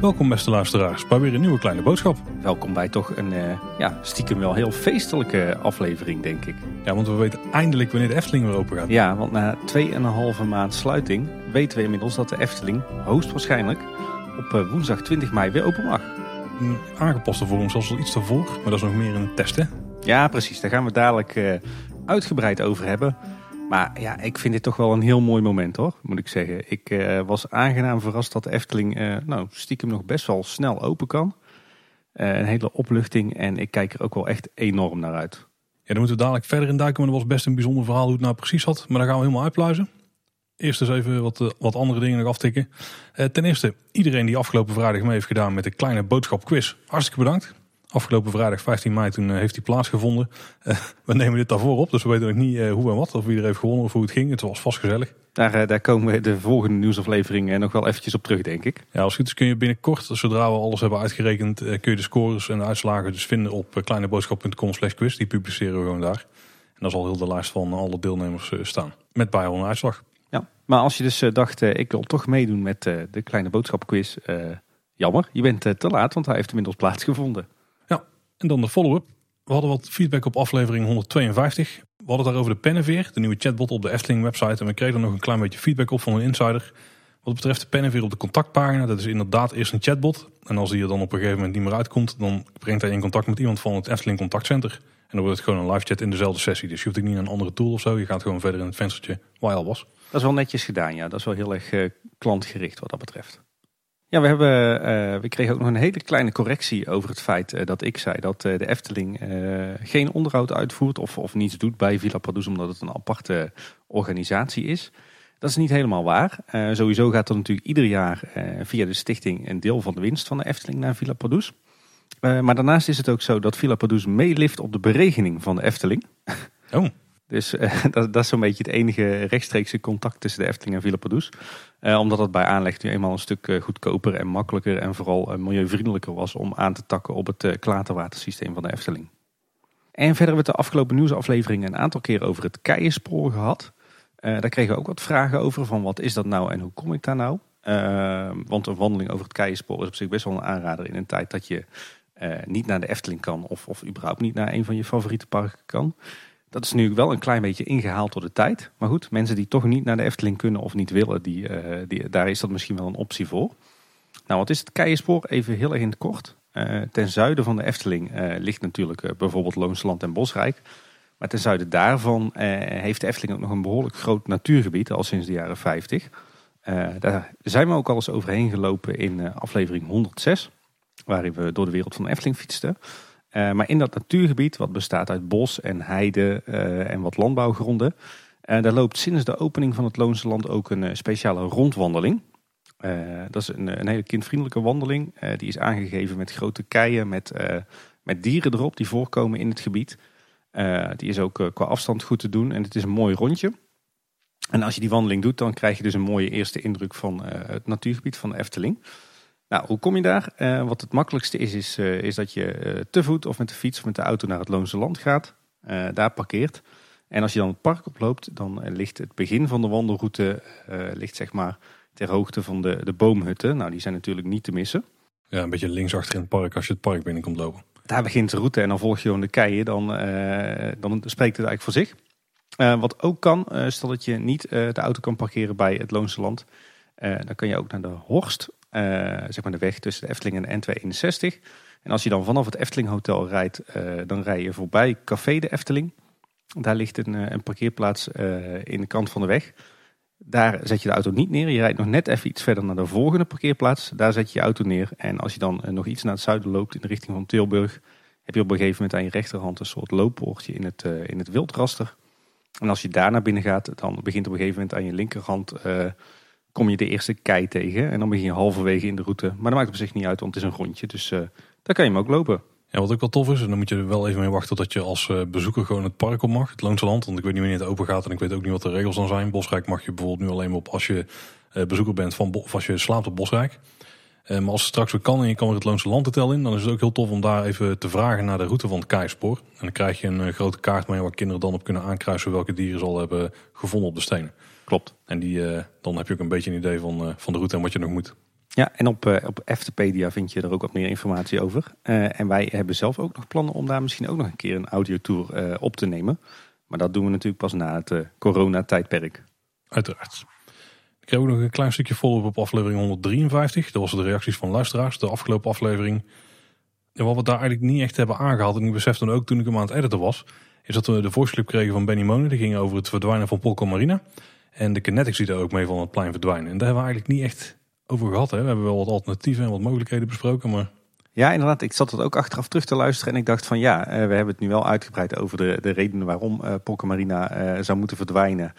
Welkom beste luisteraars bij weer een nieuwe kleine boodschap. Welkom bij toch een uh, ja, stiekem wel heel feestelijke aflevering, denk ik. Ja, want we weten eindelijk wanneer de Efteling weer open gaat. Ja, want na 2,5 maand sluiting weten we inmiddels dat de Efteling hoogstwaarschijnlijk op uh, woensdag 20 mei weer open mag. Een aangepaste vorm, zoals al iets daarvoor, maar dat is nog meer een test, hè? Ja, precies. Daar gaan we dadelijk uh, uitgebreid over hebben. Maar ja, ik vind dit toch wel een heel mooi moment hoor, moet ik zeggen. Ik uh, was aangenaam verrast dat de Efteling uh, nou, stiekem nog best wel snel open kan. Uh, een hele opluchting en ik kijk er ook wel echt enorm naar uit. Ja, dan moeten we dadelijk verder in duiken, maar dat was best een bijzonder verhaal hoe het nou precies had. Maar daar gaan we helemaal uitpluizen. Eerst eens even wat, wat andere dingen nog aftikken. ten eerste, iedereen die afgelopen vrijdag mee heeft gedaan met de kleine boodschap quiz. Hartstikke bedankt. Afgelopen vrijdag 15 mei toen heeft die plaatsgevonden. Uh, we nemen dit daarvoor op, dus we weten nog niet uh, hoe en wat. Of wie er heeft gewonnen of hoe het ging. Het was vast gezellig. Daar, daar komen we de volgende nieuwsaflevering nog wel eventjes op terug, denk ik. Ja, als het goed is kun je binnenkort, zodra we alles hebben uitgerekend, kun je de scores en de uitslagen dus vinden op kleineboodschap.com slash quiz. Die publiceren we gewoon daar. En daar zal heel de lijst van alle deelnemers staan. Met bijhorende uitslag. Ja, maar als je dus dacht, ik wil toch meedoen met de kleine boodschap quiz. jammer, je bent te laat, want hij heeft inmiddels plaatsgevonden. En dan de follow-up. We hadden wat feedback op aflevering 152. We hadden het daar over de Penneveer, de nieuwe chatbot op de Efteling website. En we kregen er nog een klein beetje feedback op van een insider. Wat betreft de Penneveer op de contactpagina, dat is inderdaad eerst een chatbot. En als die er dan op een gegeven moment niet meer uitkomt, dan brengt hij in contact met iemand van het Efteling contactcenter. En dan wordt het gewoon een live chat in dezelfde sessie. Dus je hoeft ook niet naar een andere tool of zo. Je gaat gewoon verder in het venstertje waar al was. Dat is wel netjes gedaan, ja. Dat is wel heel erg uh, klantgericht wat dat betreft. Ja, we, hebben, uh, we kregen ook nog een hele kleine correctie over het feit uh, dat ik zei dat uh, de Efteling geen onderhoud uitvoert of, of niets doet bij Villa Padus omdat het een aparte organisatie is. Dat is niet helemaal waar. sowieso gaat er natuurlijk ieder jaar via de stichting een deel van de winst van de Efteling naar Villa Padus. maar daarnaast is het ook zo dat Villa Padus meelift op de beregening van de Efteling. Oh. Dus uh, dat, dat, is zo'n beetje het enige rechtstreekse contact tussen de Efteling en Villa. Uh, omdat het bij aanleg nu eenmaal een stuk uh, goedkoper en makkelijker en vooral milieuvriendelijker was om aan te takken op het klaterwatersysteem van de Efteling. En verder hebben we de afgelopen nieuwsaflevering een aantal keer over het keienspoor gehad. daar kregen we ook wat vragen over van wat is dat nou en hoe kom ik daar nou? want een wandeling over het keienspoor is op zich best wel een aanrader in een tijd dat je niet naar de Efteling kan of, of überhaupt niet naar een van je favoriete parken kan. Dat is nu wel een klein beetje ingehaald door de tijd. Maar goed, mensen die toch niet naar de Efteling kunnen of niet willen, die, uh, die, daar is dat misschien wel een optie voor. Nou, wat is het Keienspoor? Even heel erg in het kort. Uh, ten zuiden van de Efteling uh, ligt natuurlijk bijvoorbeeld Loonsland en Bosrijk. Maar ten zuiden daarvan heeft de Efteling ook nog een behoorlijk groot natuurgebied, al sinds de jaren 50. daar zijn we ook al eens overheen gelopen in aflevering 106, waarin we door de wereld van de Efteling fietsten. Uh, maar in dat natuurgebied, wat bestaat uit bos en heide uh, en wat landbouwgronden, uh, daar loopt sinds de opening van het Loonse Land ook een speciale rondwandeling. dat is een, een hele kindvriendelijke wandeling. die is aangegeven met grote keien, met, met dieren erop die voorkomen in het gebied. die is ook qua afstand goed te doen en het is een mooi rondje. En als je die wandeling doet, dan krijg je dus een mooie eerste indruk van het natuurgebied van de Efteling. Nou, hoe kom je daar? Uh, wat het makkelijkste is, is, uh, is dat je uh, te voet of met de fiets of met de auto naar het Loonse Land gaat. daar parkeert. En als je dan het park oploopt, dan ligt het begin van de wandelroute ligt zeg maar ter hoogte van de, de boomhutten. Nou, die zijn natuurlijk niet te missen. Ja, een beetje links achter in het park als je het park binnenkomt lopen. Daar begint de route en dan volg je gewoon de keien. Dan, dan spreekt het eigenlijk voor zich. wat ook kan, stel dat je niet de auto kan parkeren bij het Loonse Land. dan kan je ook naar de Horst zeg maar de weg tussen de Efteling en de N261. En als je dan vanaf het Efteling Hotel rijdt, uh, dan rij je voorbij Café de Efteling. Daar ligt een, een parkeerplaats in de kant van de weg. Daar zet je de auto niet neer. Je rijdt nog net even iets verder naar de volgende parkeerplaats. Daar zet je je auto neer. En als je dan nog iets naar het zuiden loopt in de richting van Tilburg, heb je op een gegeven moment aan je rechterhand een soort looppoortje in het, in het wildraster. En als je daar naar binnen gaat, dan begint op een gegeven moment aan je linkerhand kom je de eerste kei tegen. En dan begin je halverwege in de route. Maar dat maakt op zich niet uit, want het is een rondje. Dus uh, daar kan je hem ook lopen. Ja, wat ook wel tof is, en dan moet je er wel even mee wachten dat je als uh, bezoeker gewoon het park op mag. Het Loonse Land, want ik weet niet wanneer het open gaat en ik weet ook niet wat de regels dan zijn. Bosrijk mag je bijvoorbeeld nu alleen op als je uh, bezoeker bent van of als je slaapt op Bosrijk. Eh, maar als het straks weer kan en je kan weer het Loonse Landhotel in, dan is het ook heel tof om daar even te vragen naar de route van het Keispoor. En dan krijg je een eh, grote kaart mee waar kinderen dan op kunnen aankruisen welke dieren ze al hebben gevonden op de stenen. Klopt. En die, eh, dan heb je ook een beetje een idee van, eh, van de route en wat je nog moet. Ja, en op, eh, op Eftepedia vind je er ook wat meer informatie over. En wij hebben zelf ook nog plannen om daar misschien ook nog een keer een audiotour op te nemen. Maar dat doen we natuurlijk pas na het coronatijdperk. Uiteraard. Ik kreeg ook nog een klein stukje follow-up op aflevering 153. Dat was de reacties van luisteraars, de afgelopen aflevering. En wat we daar eigenlijk niet echt hebben aangehaald, en ik besefte dan ook toen ik hem aan het editen was, is dat we de voice clip kregen van Benny Monen. Die ging over het verdwijnen van Polka Marina. En de kinetics die daar ook mee van het plein verdwijnen. En daar hebben we eigenlijk niet echt over gehad. Hè. We hebben wel wat alternatieven en wat mogelijkheden besproken, maar Ja, inderdaad. Ik zat het ook achteraf terug te luisteren. En ik dacht van ja, eh, we hebben het nu wel uitgebreid over de, de redenen waarom eh Polka Marina eh, zou moeten verdwijnen.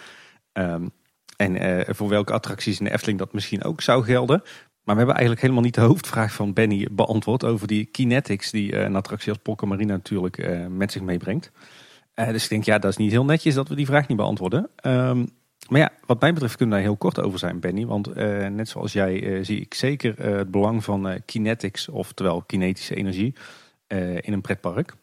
Ehm, en eh, voor welke attracties in de Efteling dat misschien ook zou gelden. Maar we hebben eigenlijk helemaal niet de hoofdvraag van Benny beantwoord over die kinetics die eh, een attractie als Polka Marina natuurlijk eh, met zich meebrengt. Eh, dus ik denk ja, dat is niet heel netjes dat we die vraag niet beantwoorden. Ehm, maar ja, wat mij betreft kunnen we daar heel kort over zijn, Benny. Want eh, net zoals jij eh, zie ik zeker eh, het belang van kinetics, oftewel kinetische energie, in een pretpark.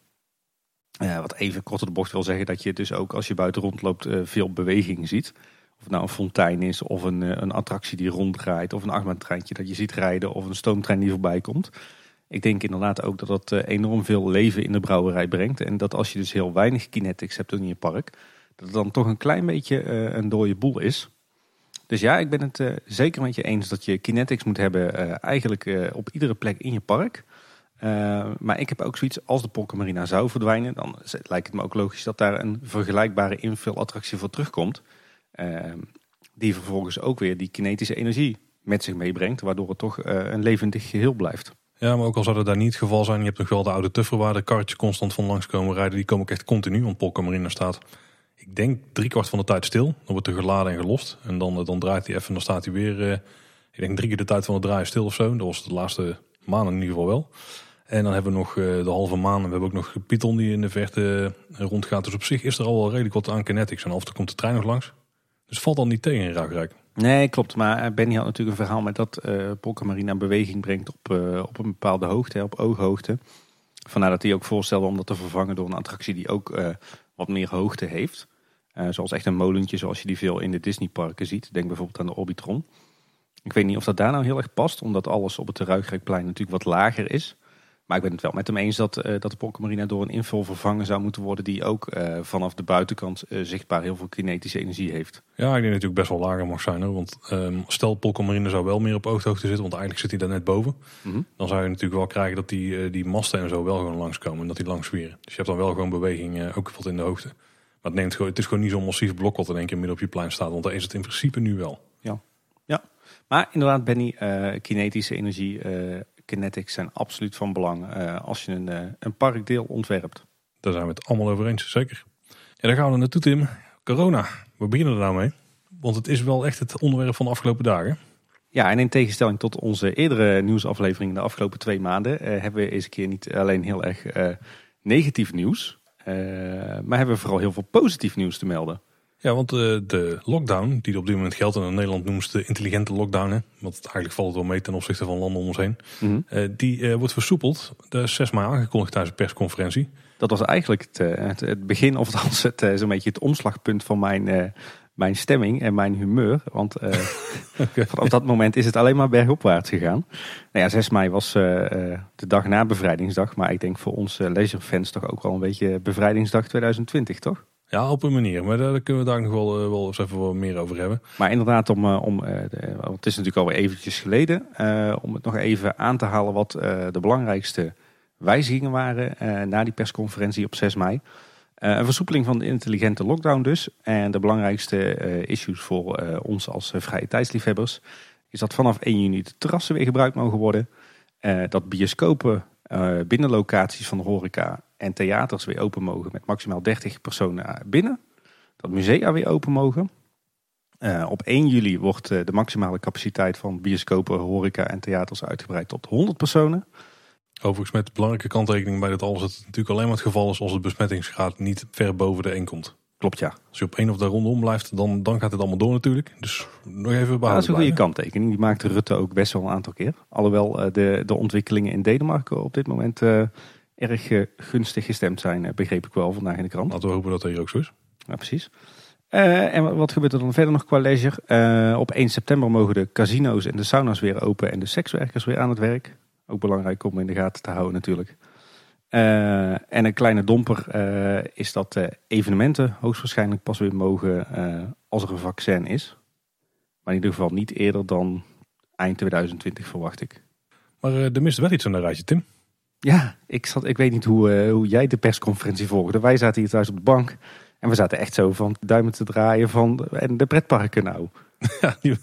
Wat even kort op de bocht wil zeggen dat je dus ook als je buiten rondloopt veel beweging ziet. Of het nou een fontein is, of een, een attractie die ronddraait, of een achtbaantreintje dat je ziet rijden, of een stoomtrein die voorbij komt. Ik denk inderdaad ook dat dat enorm veel leven in de brouwerij brengt. En dat als je dus heel weinig kinetics hebt in je park, dat het dan toch een klein beetje eh, een dode boel is. Dus ja, ik ben het eh, zeker met je eens dat je kinetics moet hebben eh, eigenlijk op iedere plek in je park. Maar ik heb ook zoiets, als de Polka Marina zou verdwijnen, dan lijkt het me ook logisch dat daar een vergelijkbare invulattractie voor terugkomt. Eh, die vervolgens ook weer die kinetische energie met zich meebrengt, waardoor het toch een levendig geheel blijft. Ja, maar ook al zou dat daar niet het geval zijn, je hebt nog wel de oude tuffer waar de karretjes constant van langs komen rijden. Die komen ook echt continu, want Polka Marina staat, ik denk driekwart van de tijd stil. Dan wordt er geladen en gelost en dan, eh, dan draait hij even en dan staat hij weer, eh, ik denk drie keer de tijd van het draaien stil of zo. Dat was de laatste maanden in ieder geval wel. En dan hebben we nog eh, de halve maan en we hebben ook nog Python die in de verte rondgaat. Dus op zich is er al wel redelijk wat aan kinetics en af en komt de trein nog langs. Dus valt dan niet tegen in Ruigrijk. Nee, klopt. Maar Benny had natuurlijk een verhaal met dat eh Polka Marina beweging brengt op, op een bepaalde hoogte, op ooghoogte. Vandaar dat hij ook voorstelde om dat te vervangen door een attractie die ook wat meer hoogte heeft. Eh, zoals echt een molentje zoals je die veel in de Disneyparken ziet. Denk bijvoorbeeld aan de Orbitron. Ik weet niet of dat daar nou heel erg past, omdat alles op het Ruigrijkplein natuurlijk wat lager is. Maar ik ben het wel met hem eens dat, eh, dat de Polka Marina door een invul vervangen zou moeten worden die ook eh, vanaf de buitenkant zichtbaar heel veel kinetische energie heeft. Ja, ik denk ook best wel lager mag zijn. Hoor. Want ehm, stel Polka Marine zou wel meer op ooghoogte zitten, want eigenlijk zit hij daar net boven. Mhm. Dan zou je natuurlijk wel krijgen dat die, die masten en zo wel gewoon langskomen en dat die langs zwieren. Dus je hebt dan wel gewoon beweging, ook wat in de hoogte. Maar het, neemt gewoon, het is gewoon niet zo'n massief blok wat in één keer midden op je plein staat, want daar is het in principe nu wel. Maar inderdaad, Benny, eh, kinetische energie, eh, kinetics zijn absoluut van belang eh, als je een, een parkdeel ontwerpt. Daar zijn we het allemaal over eens, zeker. Ja, daar gaan we naartoe, Tim. Corona, we beginnen er nou mee. Want het is wel echt het onderwerp van de afgelopen dagen. Ja, en in tegenstelling tot onze eerdere nieuwsaflevering de afgelopen twee maanden, hebben we deze keer niet alleen heel erg negatief nieuws, maar hebben we vooral heel veel positief nieuws te melden. Ja, want eh, de lockdown die op dit moment geldt, en in Nederland noemen ze de intelligente lockdown, hè, want het eigenlijk valt het wel mee ten opzichte van landen om ons heen, eh, die eh, wordt versoepeld. De is 6 mei aangekondigd tijdens een persconferentie. Dat was eigenlijk het, eh, het, het begin, of althans het, eh, zo'n beetje het omslagpunt van mijn, eh, mijn stemming en mijn humeur. Want eh, vanaf dat moment is het alleen maar bergopwaarts gegaan. Nou ja, 6 mei was eh, eh, de dag na bevrijdingsdag. Maar ik denk voor onze uh, leisure-fans toch ook wel een beetje bevrijdingsdag 2020, toch? Ja, op een manier. Maar daar kunnen we daar nog wel, wel eens even wat meer over hebben. Maar inderdaad, om, om, het is natuurlijk alweer eventjes geleden. Uh, om het nog even aan te halen wat de belangrijkste wijzigingen waren na die persconferentie op 6 mei. Een versoepeling van de intelligente lockdown dus. En de belangrijkste issues voor ons als vrije tijdsliefhebbers is dat vanaf 1 juni de terrassen weer gebruikt mogen worden. dat bioscopen, binnenlocaties van de horeca en theaters weer open mogen met maximaal 30 personen binnen. Dat musea weer open mogen. Op 1 juli wordt de maximale capaciteit van bioscopen, horeca en theaters uitgebreid tot 100 personen. Overigens met de belangrijke kanttekening bij dit alles dat het natuurlijk alleen maar het geval is als het besmettingsgraad niet ver boven de 1 komt. Klopt, ja. Als je op één of daar rondom blijft, dan, dan gaat het allemaal door natuurlijk. Dus nog even Ja, behouden. dat is een goede kanttekening. Die maakte Rutte ook best wel een aantal keer. Alhoewel eh, de, de ontwikkelingen in Denemarken op dit moment eh, erg eh, gunstig gestemd zijn, begreep ik wel vandaag in de krant. Laten we hopen dat dat hier ook zo is. Ja, precies. En wat- gebeurt er dan verder nog qua leisure? Op 1 september mogen de casino's en de sauna's weer open en de sekswerkers weer aan het werk. Ook belangrijk om in de gaten te houden natuurlijk. Eh, en een kleine domper eh, is dat eh, evenementen hoogstwaarschijnlijk pas weer mogen als er een vaccin is. Maar in ieder geval niet eerder dan eind 2020 verwacht ik. Maar er mist wel iets aan dat rijtje, Tim. Ja, ik, zat, ik weet niet hoe, hoe jij de persconferentie volgde. Wij zaten hier thuis op de bank en we zaten echt zo van duimen te draaien van en de pretparken nou. Ja,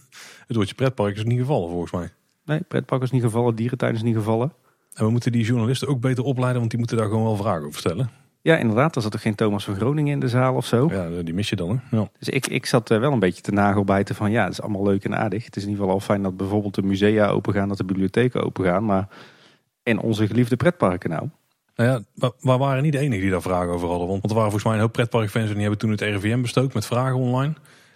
het woordje pretpark is niet gevallen volgens mij. Nee, pretpark is niet gevallen, dierentuin is niet gevallen. En we moeten die journalisten ook beter opleiden, want die moeten daar gewoon wel vragen over stellen. Ja, inderdaad, er zat toch geen Thomas van Groningen in de zaal of zo. Ja, die mis je dan. Hè? Ja. Dus ik, ik zat wel een beetje te nagelbijten van ja, het is allemaal leuk en aardig. Het is in ieder geval al fijn dat bijvoorbeeld de musea open gaan, dat de bibliotheken open gaan. Maar en onze geliefde pretparken nou. Nou ja, we waren niet de enige die daar vragen over hadden. Want er waren volgens mij een hoop pretparkfans en die hebben toen het RIVM bestookt met vragen online.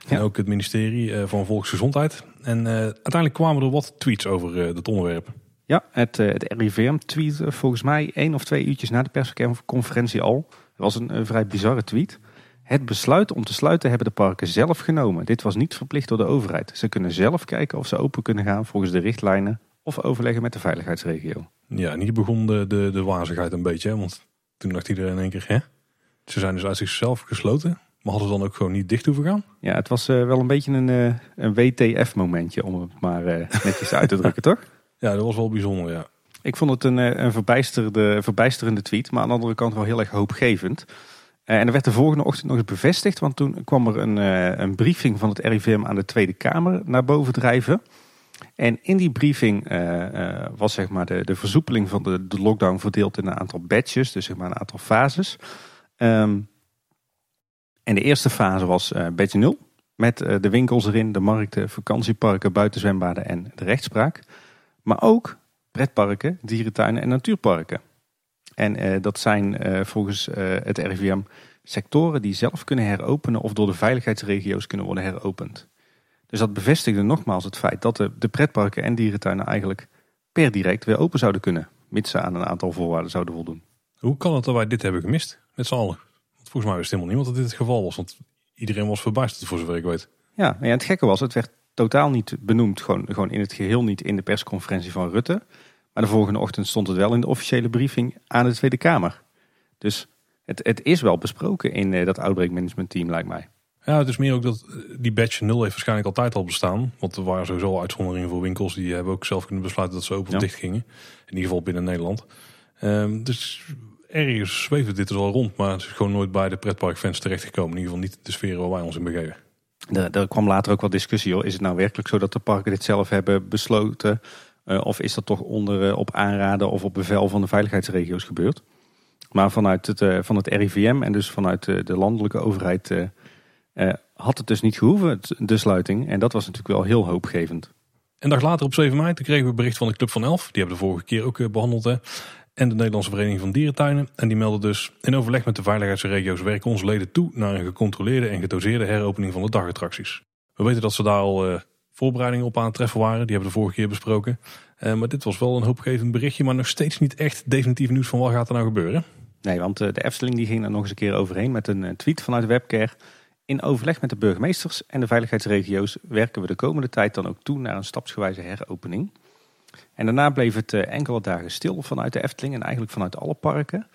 En Ja. ook het ministerie eh, van Volksgezondheid. En eh, uiteindelijk kwamen er wat tweets over eh, dat onderwerp. Ja, het, het RIVM tweet volgens mij één of twee uurtjes na de persconferentie al. Het was een, een vrij bizarre tweet. Het besluit om te sluiten hebben de parken zelf genomen. Dit was niet verplicht door de overheid. Ze kunnen zelf kijken of ze open kunnen gaan volgens de richtlijnen of overleggen met de veiligheidsregio. Ja, en hier begon de, de, de wazigheid een beetje. Hè? Want toen dacht iedereen in één keer, hè? Ze zijn dus uit zichzelf gesloten. Maar hadden ze dan ook gewoon niet dicht hoeven gaan? Ja, het was eh, wel een beetje een, eh, een WTF-momentje om het maar eh, netjes uit te drukken, toch? Ja, dat was wel bijzonder, ja. Ik vond het een, een verbijsterende, verbijsterende tweet, maar aan de andere kant wel heel erg hoopgevend. En er werd de volgende ochtend nog eens bevestigd, want toen kwam er een, een briefing van het RIVM aan de Tweede Kamer naar boven drijven. En in die briefing was zeg maar de, de versoepeling van de, de lockdown verdeeld in een aantal batches, dus zeg maar een aantal fases. Ehm, en de eerste fase was eh badge 0, met eh, de winkels erin, de markten, vakantieparken, buitenzwembaden en de rechtspraak. Maar ook pretparken, dierentuinen en natuurparken. En eh, dat zijn volgens het RIVM sectoren die zelf kunnen heropenen of door de veiligheidsregio's kunnen worden heropend. Dus dat bevestigde nogmaals het feit dat de, de pretparken en dierentuinen eigenlijk per direct weer open zouden kunnen, mits ze aan een aantal voorwaarden zouden voldoen. Hoe kan het dat wij dit hebben gemist? Met z'n allen. Volgens mij wist helemaal niemand dat dit het geval was. Want iedereen was verbijsterd voor zover ik weet. Ja, ja, het gekke was, het werd totaal niet benoemd, gewoon, gewoon in het geheel niet in de persconferentie van Rutte. Maar de volgende ochtend stond het wel in de officiële briefing aan de Tweede Kamer. Dus het, het is wel besproken in eh, dat outbreak management team, lijkt mij. Ja, het is meer ook dat eh, die badge 0 heeft waarschijnlijk altijd al bestaan. Want er waren sowieso uitzonderingen voor winkels. Die hebben ook zelf kunnen besluiten dat ze open of Ja. dicht gingen. In ieder geval binnen Nederland. Ehm, dus ergens zweefde dit dus al rond. Maar het is gewoon nooit bij de pretparkfans terechtgekomen. In ieder geval niet de sfeer waar wij ons in begeven. Er, kwam later ook wat discussie. Hoor. Is het nou werkelijk zo dat de parken dit zelf hebben besloten? Eh, of is dat toch onder, eh, op aanraden of op bevel van de veiligheidsregio's gebeurd? Maar vanuit het, eh, van het RIVM en dus vanuit de landelijke overheid had het dus niet gehoeven, de sluiting. En dat was natuurlijk wel heel hoopgevend. Een dag later op 7 mei toen kregen we bericht van de Club van Elf. Die hebben de vorige keer ook eh, behandeld. Hè. En de Nederlandse Vereniging van Dierentuinen. En die melden dus in overleg met de veiligheidsregio's werken onze leden toe naar een gecontroleerde en gedoseerde heropening van de dagattracties. We weten dat ze daar al eh, voorbereidingen op aan het treffen waren. Die hebben we de vorige keer besproken. Eh, maar dit was wel een hoopgevend berichtje, maar nog steeds niet echt definitief nieuws van wat gaat er nou gebeuren. Nee, want eh, de Efteling die ging er nog eens een keer overheen met een tweet vanuit Webcare. In overleg met de burgemeesters en de veiligheidsregio's werken we de komende tijd dan ook toe naar een stapsgewijze heropening. En daarna bleef het eh, enkele dagen stil vanuit de Efteling en eigenlijk vanuit alle parken.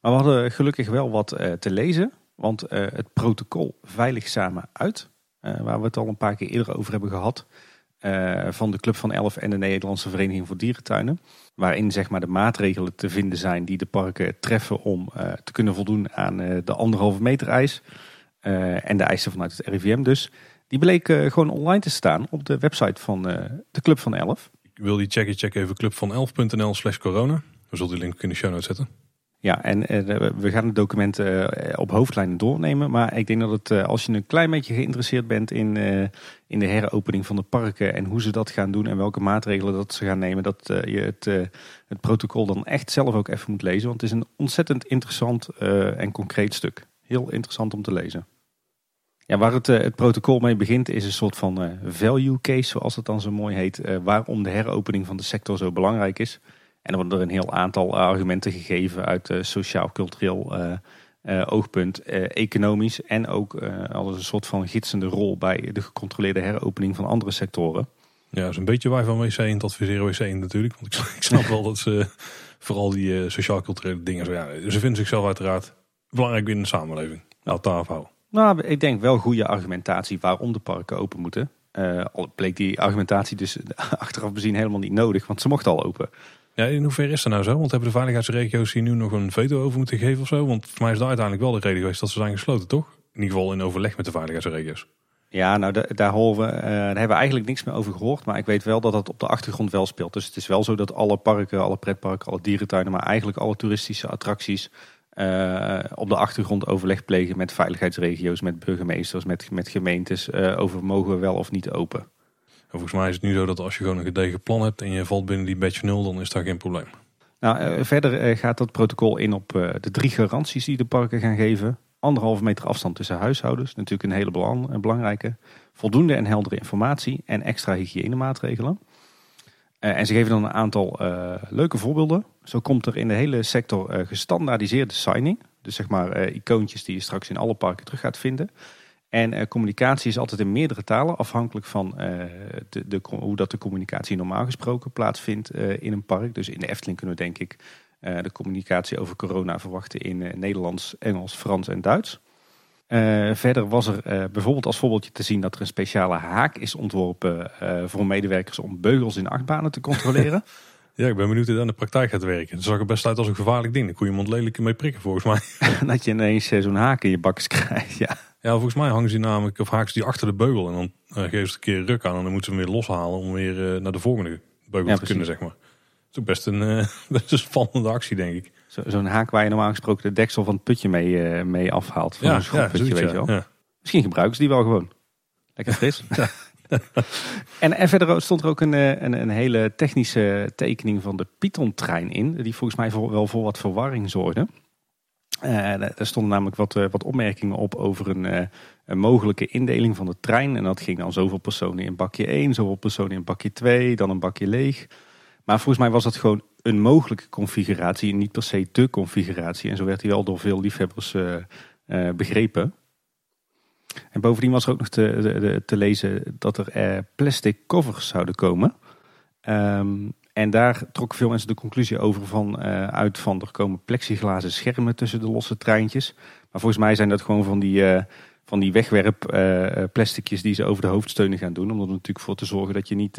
Maar we hadden gelukkig wel wat eh, te lezen, want eh, het protocol Veilig Samen Uit, waar we het al een paar keer eerder over hebben gehad, eh, van de Club van Elf en de Nederlandse Vereniging voor Dierentuinen. Waarin zeg maar, de maatregelen te vinden zijn die de parken treffen om te kunnen voldoen aan de anderhalve meter eis. en de eisen vanuit het RIVM dus. Die bleek gewoon online te staan op de website van de Club van Elf. Wil die checken, check even clubvan11.nl slash corona. We zullen die link in de show notes zetten. Ja, en eh, we gaan het document eh, op hoofdlijnen doornemen. Maar ik denk dat het, eh, als je een klein beetje geïnteresseerd bent in, in de heropening van de parken en hoe ze dat gaan doen en welke maatregelen dat ze gaan nemen, dat je het, het protocol dan echt zelf ook even moet lezen. Want het is een ontzettend interessant en concreet stuk. Heel interessant om te lezen. Ja, waar het, het protocol mee begint is een soort van value case, zoals het dan zo mooi heet. waarom de heropening van de sector zo belangrijk is. En er worden er een heel aantal argumenten gegeven uit sociaal-cultureel oogpunt, economisch. En ook als een soort van gidsende rol bij de gecontroleerde heropening van andere sectoren. Ja, dat is een beetje wij van WC in het adviseren WC in natuurlijk. Want ik, snap wel dat ze vooral die uh, sociaal-culturele dingen zo ja, ze vinden zichzelf uiteraard belangrijk binnen de samenleving. Nou, daar houden. Nou, ik denk wel goede argumentatie waarom de parken open moeten. Uh, al bleek die argumentatie dus achteraf bezien helemaal niet nodig, want ze mochten al open. Ja, in hoeverre is dat nou zo? Want hebben de veiligheidsregio's hier nu nog een veto over moeten geven of zo? Want voor mij is dat uiteindelijk wel de reden geweest dat ze zijn gesloten, toch? In ieder geval in overleg met de veiligheidsregio's. Ja, nou daar, horen we, uh, daar hebben we eigenlijk niks meer over gehoord. Maar ik weet wel dat dat op de achtergrond wel speelt. Dus het is wel zo dat alle parken, alle pretparken, alle dierentuinen, maar eigenlijk alle toeristische attracties uh, op de achtergrond overleg plegen met veiligheidsregio's, met burgemeesters, met, met gemeentes. Uh, over mogen we wel of niet open. volgens mij is het nu zo dat als je gewoon een gedegen plan hebt en je valt binnen die badge 0, dan is dat geen probleem. Nou, verder gaat dat protocol in op de drie garanties die de parken gaan geven anderhalve meter afstand tussen huishoudens. Natuurlijk een hele belang, belangrijke. Voldoende en heldere informatie en extra hygiënemaatregelen. En ze geven dan een aantal leuke voorbeelden. Zo komt er in de hele sector uh, gestandaardiseerde signing. Dus zeg maar icoontjes die je straks in alle parken terug gaat vinden. En communicatie is altijd in meerdere talen, afhankelijk van de, de, hoe dat de communicatie normaal gesproken plaatsvindt in een park. Dus in de Efteling kunnen we denk ik eh, de communicatie over corona verwachten in eh, Nederlands, Engels, Frans en Duits. Verder was er bijvoorbeeld als voorbeeldje te zien dat er een speciale haak is ontworpen voor medewerkers om beugels in achtbanen te controleren. ja, ik ben benieuwd hoe dat in de praktijk gaat werken. Het zag er best uit als een gevaarlijk ding. Daar kon je iemand lelijk mee prikken volgens mij. dat je ineens zo'n haak in je bakkes krijgt, ja. Ja, volgens mij hangen ze namelijk, of haken ze die achter de beugel en dan geven ze een keer ruk aan en dan moeten ze hem weer loshalen om weer naar de volgende beugel te kunnen, zeg maar is ook best een, uh, best een spannende actie, denk ik. Zo'n haak waar je normaal gesproken de deksel van het putje mee, uh, mee afhaalt. Van ja, een ja, weet je wel. Ja. Misschien gebruiken ze die wel gewoon. Lekker fris. en, verder stond er ook een, eh, een, een, hele technische tekening van de Python-trein in. Die volgens mij wel voor wat verwarring zorgde. Er stonden namelijk wat, wat opmerkingen op over een, een, mogelijke indeling van de trein. En dat ging dan zoveel personen in bakje 1, zoveel personen in bakje 2, dan een bakje leeg. Maar volgens mij was dat gewoon een mogelijke configuratie niet per se de configuratie. En zo werd hij wel door veel liefhebbers begrepen. En bovendien was er ook nog te, te lezen dat er uh, plastic covers zouden komen. Um, en daar trokken veel mensen de conclusie over van, uit van er komen plexiglazen schermen tussen de losse treintjes. Maar volgens mij zijn dat gewoon van die, van die wegwerp plasticjes die ze over de hoofdsteunen gaan doen. Om er natuurlijk voor te zorgen dat je niet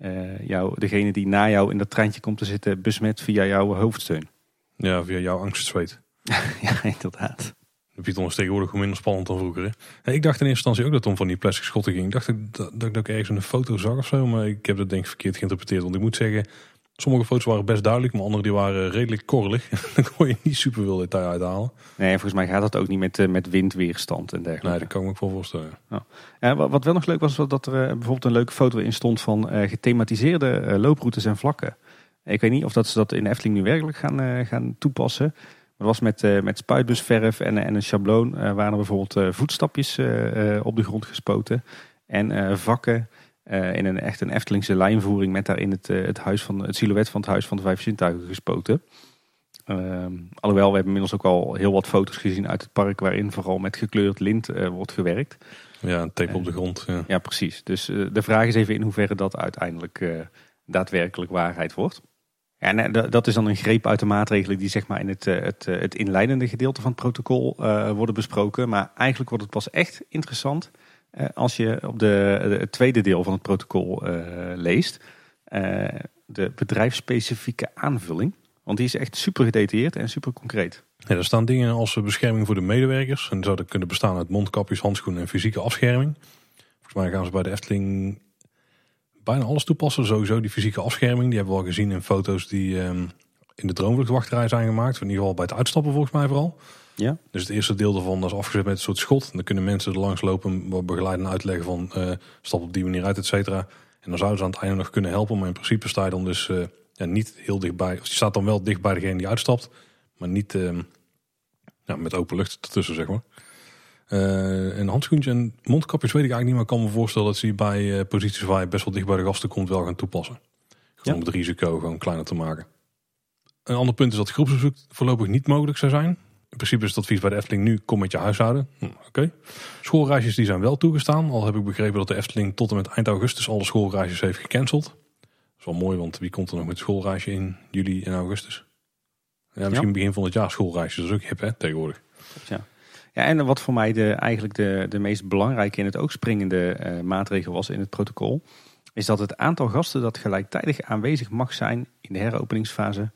uh, jou, degene die na jou in dat treintje komt te zitten besmet via jouw hoofdsteun. Ja, via jouw angstzweet. ja, inderdaad. De Python is tegenwoordig minder spannend dan vroeger. Hè? Ik dacht in eerste instantie ook dat het om van die plastic schotten ging. Ik dacht dat, dat, dat ik ergens een foto zag of zo, maar ik heb dat denk ik verkeerd geïnterpreteerd. Want ik moet zeggen, Sommige foto's waren best duidelijk, maar andere die waren redelijk korrelig. Dan kon je niet super veel detail uithalen. Nee, volgens mij gaat dat ook niet met, uh, met windweerstand en dergelijke. Nee, dat kan ik me ook wel voorstellen. Ja. Ja, wat wel nog leuk was, was dat er uh, bijvoorbeeld een leuke foto in stond van uh, gethematiseerde looproutes en vlakken. Ik weet niet of dat ze dat in Efteling nu werkelijk gaan, gaan toepassen. Maar was met, met spuitbusverf en, en een schabloon waren er bijvoorbeeld voetstapjes op de grond gespoten. En vakken in een echt een Eftelingse lijnvoering met daarin het, het, huis van, het silhouet van het huis van de vijf zintuigen gespoten. Uh, alhoewel, we hebben inmiddels ook al heel wat foto's gezien uit het park waarin vooral met gekleurd lint eh, wordt gewerkt. Ja, een tape op de grond. Ja, ja precies. Dus de vraag is even in hoeverre dat uiteindelijk daadwerkelijk waarheid wordt. En dat is dan een greep uit de maatregelen die zeg maar in het, het, het inleidende gedeelte van het protocol worden besproken. Maar eigenlijk wordt het pas echt interessant eh, als je op de, het tweede deel van het protocol leest, de bedrijfsspecifieke aanvulling. Want die is echt super gedetailleerd en super concreet. Er staan dingen als bescherming voor de medewerkers. En zouden kunnen bestaan uit mondkapjes, handschoenen en fysieke afscherming. Volgens mij gaan ze bij de Efteling bijna alles toepassen. Sowieso die fysieke afscherming. Die hebben we al gezien in foto's die um, in de droomvluchtwachterij zijn gemaakt. In ieder geval bij het uitstappen volgens mij vooral. Ja. Dus het eerste deel daarvan is afgezet met een soort schot. En dan kunnen mensen er langs lopen, begeleiden en uitleggen van uh, stap op die manier uit, et cetera. En dan zouden ze aan het einde nog kunnen helpen. Maar in principe sta je dan dus uh, ja, niet heel dichtbij. Of je staat dan wel dicht bij degene die uitstapt. Maar niet uh, ja, met open lucht ertussen, zeg maar. Uh, een handschoentje en mondkapjes weet ik eigenlijk niet, maar ik kan me voorstellen dat ze die bij uh, posities waar je best wel dicht bij de gasten komt wel gaan toepassen. Gewoon om het risico gewoon kleiner te maken. Een ander punt is dat groepsbezoek voorlopig niet mogelijk zou zijn. In principe is het advies bij de Efteling nu, kom met je huishouden. Hm, Oké. Schoolreisjes die zijn wel toegestaan. Al heb ik begrepen dat de Efteling tot en met eind augustus alle schoolreisjes heeft gecanceld. Dat is wel mooi, want wie komt er nog met schoolreisje in juli en augustus? Ja, misschien begin van het jaar schoolreisjes. Dat is ook hip hè, tegenwoordig. Ja. Ja, en wat voor mij de, eigenlijk de, de meest belangrijke in het ook springende uh, maatregel was in het protocol, is dat het aantal gasten dat gelijktijdig aanwezig mag zijn in de heropeningsfase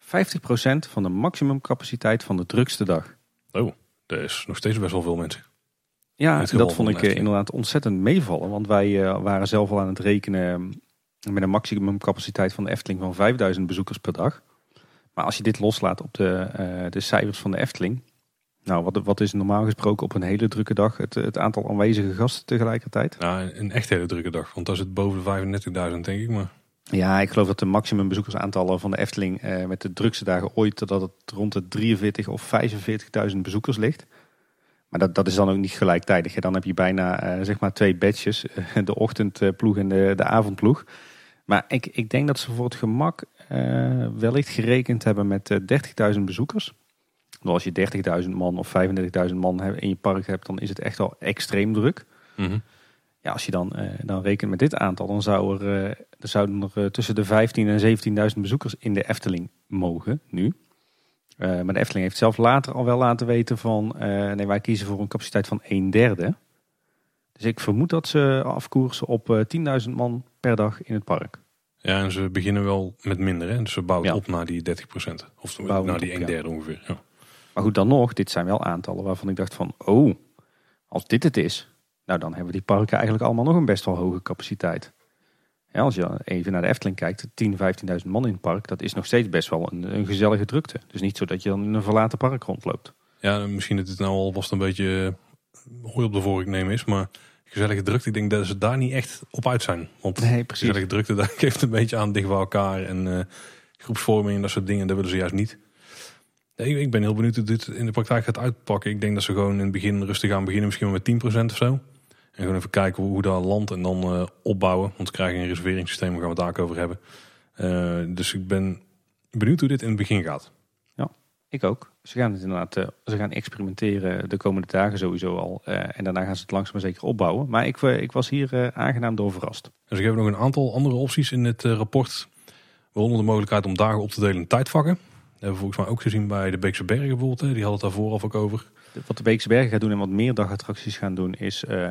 50% van de maximumcapaciteit van de drukste dag. Oh, dat is nog steeds best wel veel mensen. Ja, dat vond ik uh, inderdaad ontzettend meevallen. Want wij uh, waren zelf al aan het rekenen met een maximumcapaciteit van de Efteling van 5000 bezoekers per dag. Maar als je dit loslaat op de, uh, de cijfers van de Efteling, nou, wat, wat is normaal gesproken op een hele drukke dag het, het aantal aanwezige gasten tegelijkertijd? Nou, een echt hele drukke dag, want dat is het boven de 35.000 denk ik. Maar... Ja, ik geloof dat de maximum bezoekersaantallen van de Efteling eh, met de drukste dagen ooit dat het rond de 43 of 45.000 bezoekers ligt. Maar dat, dat is dan ook niet gelijktijdig. Dan heb je bijna uh, zeg maar twee badges, de ochtendploeg en de, de avondploeg. Maar ik, ik denk dat ze voor het gemak uh, wellicht gerekend hebben met 30.000 bezoekers als je 30.000 man of 35.000 man in je park hebt, dan is het echt al extreem druk. Mhm. Ja, als je dan, uh, dan rekent met dit aantal, dan zou er, uh, er zouden er uh, tussen de 15 en 17.000 bezoekers in de Efteling mogen nu. maar de Efteling heeft zelf later al wel laten weten van, nee, wij kiezen voor een capaciteit van 1 derde. Dus ik vermoed dat ze afkoersen op 10.000 man per dag in het park. Ja, en ze beginnen wel met minder, hè? dus ze bouwen ja. op naar die 30%. Of naar die 1 derde ongeveer. Ja. Maar goed, dan nog, dit zijn wel aantallen waarvan ik dacht van, oh, als dit het is, nou dan hebben die parken eigenlijk allemaal nog een best wel hoge capaciteit. Ja, als je even naar de Efteling kijkt, 10.000, 15.000 man in het park, dat is nog steeds best wel een, een, gezellige drukte. Dus niet zo dat je dan in een verlaten park rondloopt. Ja, misschien dat het nou al vast een beetje eh, hooi op de vork nemen is, maar gezellige drukte, ik denk dat ze daar niet echt op uit zijn. Want nee, precies. gezellige drukte, dat geeft een beetje aan dicht bij elkaar en uh, groepsvorming en dat soort dingen, dat willen ze juist niet. Ik ben heel benieuwd hoe dit in de praktijk gaat uitpakken. Ik denk dat ze gewoon in het begin rustig gaan beginnen, misschien met 10% of zo. En gewoon even kijken hoe, dat landt en dan uh, opbouwen. Want we krijgen een reserveringssysteem, daar gaan we het daar over hebben. Uh, dus ik ben benieuwd hoe dit in het begin gaat. Ja, ik ook. Ze gaan het inderdaad, uh, ze gaan experimenteren de komende dagen sowieso al. en daarna gaan ze het langzaam maar zeker opbouwen. Maar ik, ik was hier aangenaam door verrast. Dus ik heb nog een aantal andere opties in het rapport. Waaronder de mogelijkheid om dagen op te delen in tijdvakken hebben we volgens mij ook gezien bij de Beekse Bergen bijvoorbeeld. Die hadden het daarvoor al ook over. Wat de Beekse Bergen gaat doen en wat meer dagattracties gaan doen is... Uh,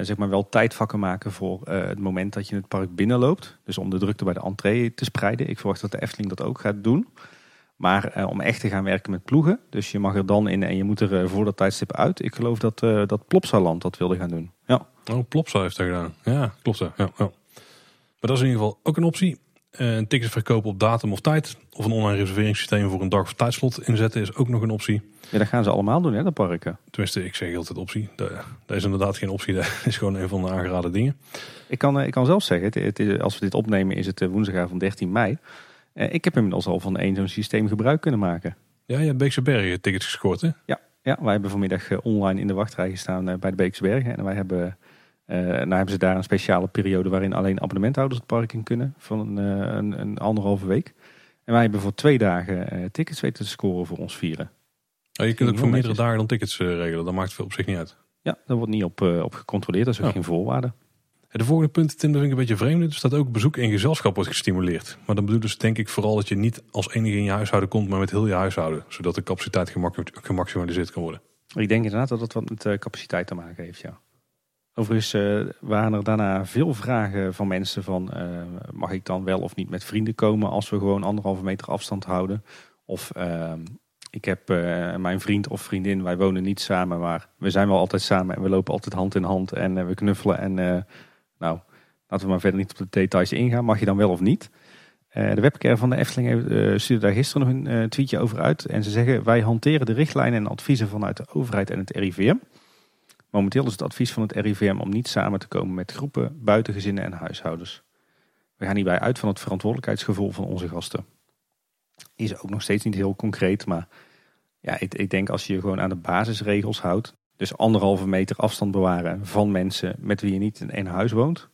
zeg maar wel tijdvakken maken voor uh, het moment dat je het park binnenloopt. Dus om de drukte bij de entree te spreiden. Ik verwacht dat de Efteling dat ook gaat doen. Maar om echt te gaan werken met ploegen. Dus je mag er dan in en je moet er voor dat tijdstip uit. Ik geloof dat, dat Plopsaland dat wilde gaan doen. Ja. Oh, Plopsa heeft dat gedaan. Ja, klopt. Ja, ja. Maar dat is in ieder geval ook een optie. Uh, tickets verkopen op datum of tijd. Of een online reserveringssysteem voor een dag of tijdslot inzetten is ook nog een optie. Ja, dat gaan ze allemaal doen, hè, de parken. Tenminste, ik zeg altijd optie. Dat, is inderdaad geen optie. Dat is gewoon een van de aangeraden dingen. Ik kan, eh, ik kan zelf zeggen, het, het, als we dit opnemen is het eh, woensdagavond 13 mei. Ik heb inmiddels al van één zo'n systeem gebruik kunnen maken. Ja, je hebt Beekse Bergen tickets gescoord, hè? Ja, ja, wij hebben vanmiddag online in de wachtrij gestaan bij de Beekse Bergen. En wij hebben nou hebben ze daar een speciale periode waarin alleen abonnementhouders het park in kunnen. Van een, uh, een, een, anderhalve week. En wij hebben voor twee dagen uh, tickets weten te scoren voor ons vieren. Oh, je kunt ook voor meerdere dagen dan tickets regelen. Dat maakt het op zich niet uit. Ja, daar wordt niet op, op gecontroleerd. Dat is ook geen voorwaarde. De volgende punt, Tim, dat vind ik een beetje vreemd. Er staat ook bezoek in gezelschap wordt gestimuleerd. Maar dan bedoelt dus denk ik vooral dat je niet als enige in je huishouden komt, maar met heel je huishouden. Zodat de capaciteit gemaximaliseerd kan worden. Ik denk inderdaad dat dat wat met capaciteit te maken heeft, ja. Overigens uh, waren er daarna veel vragen van mensen van uh, mag ik dan wel of niet met vrienden komen als we gewoon anderhalve meter afstand houden. Of uh, ik heb uh, mijn vriend of vriendin, wij wonen niet samen, maar we zijn wel altijd samen en we lopen altijd hand in hand en we knuffelen. En nou, laten we maar verder niet op de details ingaan. Mag je dan wel of niet? de webcare van de Efteling stuurde daar gisteren nog een tweetje over uit. En ze zeggen wij hanteren de richtlijnen en adviezen vanuit de overheid en het RIVM. Momenteel is het advies van het RIVM om niet samen te komen met groepen, buitengezinnen en huishoudens. We gaan hierbij uit van het verantwoordelijkheidsgevoel van onze gasten. Is ook nog steeds niet heel concreet, maar ja, ik, ik denk als je je gewoon aan de basisregels houdt, Dus anderhalve meter afstand bewaren van mensen met wie je niet in één huis woont.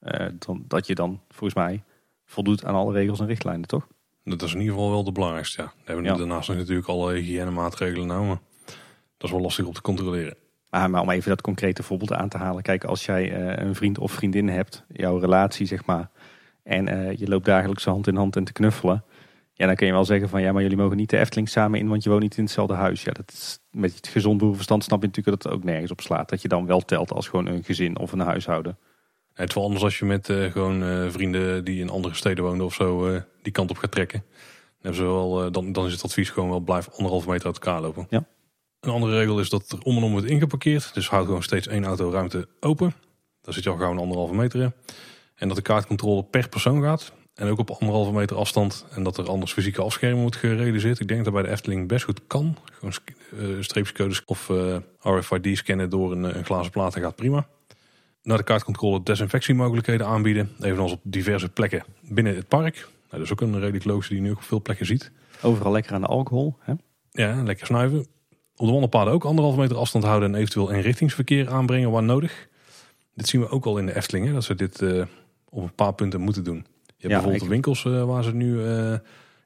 Uh, dan, dat je dan volgens mij voldoet aan alle regels en richtlijnen, toch? Dat is in ieder geval wel de belangrijkste, ja. We hebben ja. daarnaast natuurlijk alle hygiënemaatregelen genomen. Dat is wel lastig om te controleren. Maar, maar, om even dat concrete voorbeeld aan te halen. Kijk, als jij uh, een vriend of vriendin hebt, jouw relatie zeg maar. En uh, je loopt dagelijks hand in hand en te knuffelen. Ja, dan kun je wel zeggen van ja, maar jullie mogen niet de Efteling samen in, want je woont niet in hetzelfde huis. Ja, dat is, met het gezond boerenverstand snap je natuurlijk dat het ook nergens op slaat. Dat je dan wel telt als gewoon een gezin of een huishouden. Het is wel anders als je met uh, gewoon uh, vrienden die in andere steden wonen of zo uh, die kant op gaat trekken. Dan, hebben ze wel, dan, dan is het advies gewoon wel blijf anderhalve meter uit elkaar lopen. Ja. Een andere regel is dat er om en om wordt ingeparkeerd. Dus houd gewoon steeds één auto ruimte open. Daar zit je al gauw een anderhalve meter in. En dat de kaartcontrole per persoon gaat. En ook op anderhalve meter afstand. En dat er anders fysieke afscherming wordt gerealiseerd. Ik denk dat bij de Efteling best goed kan. Gewoon uh, streepjescodes of uh, RFID scannen door een, een glazen plaat gaat prima. Naar de kaartcontrole desinfectiemogelijkheden aanbieden. Evenals op diverse plekken binnen het park. Nou, dat is ook een redelijk logische die je nu ook op veel plekken ziet. Overal lekker aan de alcohol. Hè? Ja, lekker snuiven. Op de wandelpaden ook anderhalve meter afstand houden en eventueel inrichtingsverkeer aanbrengen waar nodig. Dit zien we ook al in de Efteling, hè, dat ze dit uh, op een paar punten moeten doen. Je hebt bijvoorbeeld de winkels uh, waar ze nu uh,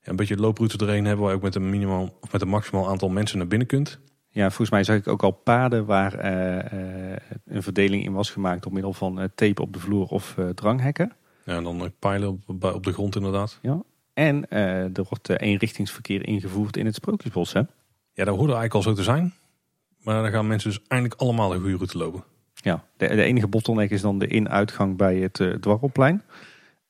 een beetje looproutes erheen hebben, waar je ook met een minimaal of met een maximaal aantal mensen naar binnen kunt. Ja, volgens mij zag ik ook al paden waar een verdeling in was gemaakt door middel van tape op de vloer of dranghekken. Ja, en dan pijlen op, op de grond inderdaad. Ja. En er wordt eenrichtingsverkeer ingevoerd in het Sprookjesbos, hè? Ja, dat hoorde eigenlijk al zo te zijn. Maar dan gaan mensen dus eindelijk allemaal een goede route lopen. Ja, de, de enige bottleneck is dan de in-uitgang bij het uh, dwarrelplein.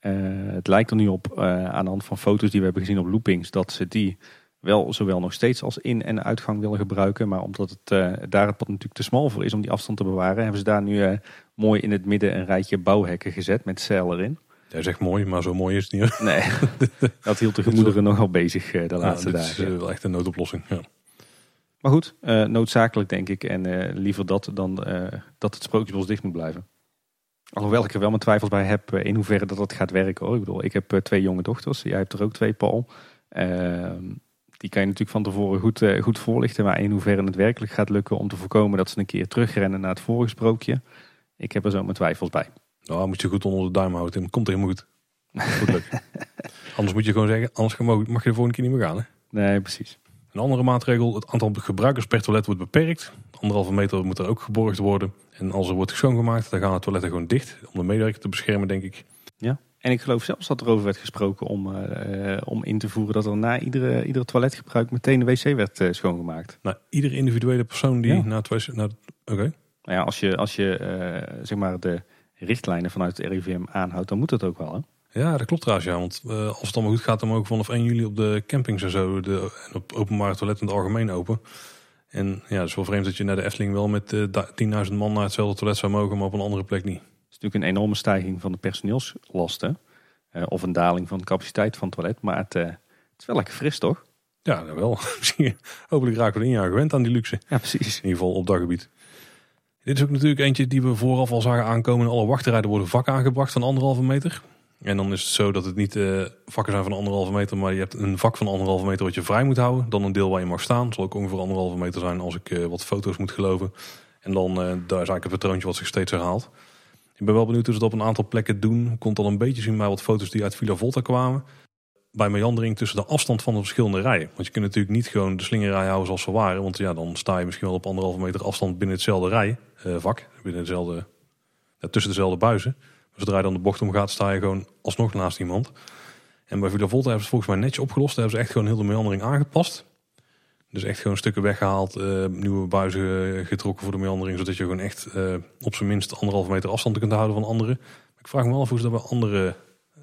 Uh, het lijkt er nu op, uh, aan de hand van foto's die we hebben gezien op loopings, dat ze die wel zowel nog steeds als in- en uitgang willen gebruiken. Maar omdat het daar het pad natuurlijk te smal voor is om die afstand te bewaren, hebben ze daar nu mooi in het midden een rijtje bouwhekken gezet met zeil erin. Jij zegt mooi, maar zo mooi is het niet. Nee, dat hield de gemoederen nogal bezig de laatste ja, dagen. Dat is wel echt een noodoplossing. Ja. Maar goed, uh, noodzakelijk denk ik. En uh, liever dat dan uh, dat het sprookjesbos dicht moet blijven. Alhoewel ik er wel mijn twijfels bij heb in hoeverre dat dat gaat werken. Hoor. Ik bedoel, ik heb twee jonge dochters. Jij hebt er ook twee, Paul. Ehm, die kan je natuurlijk van tevoren goed, goed voorlichten. Maar in hoeverre het werkelijk gaat lukken om te voorkomen dat ze een keer terugrennen naar het vorige sprookje. Ik heb er zo mijn twijfels bij. Nou, moet je goed onder de duim houden. Het komt helemaal goed. Goed lukken. anders moet je gewoon zeggen, anders mag je de volgende keer niet meer gaan. Hè? Nee, precies. Een andere maatregel, het aantal gebruikers per toilet wordt beperkt. Anderhalve meter moet er ook geborgd worden. En als er wordt schoongemaakt, dan gaan de toiletten gewoon dicht. Om de medewerker te beschermen, denk ik. Ja, en ik geloof zelfs dat er over werd gesproken om, uh, om in te voeren dat er na iedere, iedere toiletgebruik meteen de wc werd uh, schoongemaakt. Nou, iedere individuele persoon die ja. na het wc... Oké. Okay. Nou ja, als je, als je uh, zeg maar de richtlijnen vanuit het RIVM aanhoudt, dan moet dat ook wel, hè? Ja, dat klopt trouwens. Ja. Want uh, als het allemaal goed gaat, dan mogen vanaf 1 juli op de campings en zo de, op openbare toiletten in het algemeen open. En ja, het is wel vreemd dat je naar de Efteling wel met uh, 10.000 man naar hetzelfde toilet zou mogen, maar op een andere plek niet. Het is natuurlijk een enorme stijging van de personeelslasten. Uh, of een daling van de capaciteit van het toilet. Maar het, het is wel lekker fris, toch? Ja, dat wel. Hopelijk raken we een jaar gewend aan die luxe. Ja, precies. In ieder geval op dat gebied. Dit is ook natuurlijk eentje die we vooraf al zagen aankomen. In alle wachtrijden worden vakken aangebracht van anderhalve meter. En dan is het zo dat het niet uh, vakken zijn van anderhalve meter, maar je hebt een vak van anderhalve meter wat je vrij moet houden. Dan een deel waar je mag staan. zal ook ongeveer anderhalve meter zijn als ik uh, wat foto's moet geloven. En dan uh, daar is eigenlijk een patroontje wat zich steeds herhaalt. Ik ben wel benieuwd hoe ze dat op een aantal plekken doen. Komt al een beetje zien bij wat foto's die uit Villa Volta kwamen. Bij meandering tussen de afstand van de verschillende rijen. Want je kunt natuurlijk niet gewoon de slingerrij houden zoals ze waren. Want ja, dan sta je misschien wel op anderhalve meter afstand binnen hetzelfde rijvak. binnen dezelfde, tussen dezelfde buizen. Zodra je dan de bocht omgaat, sta je gewoon alsnog naast iemand. En bij Villa Volta hebben ze volgens mij netjes opgelost. Daar hebben ze echt gewoon heel de meandering aangepast. Dus echt gewoon stukken weggehaald, uh, nieuwe buizen getrokken voor de meandering. Zodat je gewoon echt uh, op zijn minst anderhalve meter afstand kunt houden van anderen. Ik vraag me wel af hoe ze dat bij andere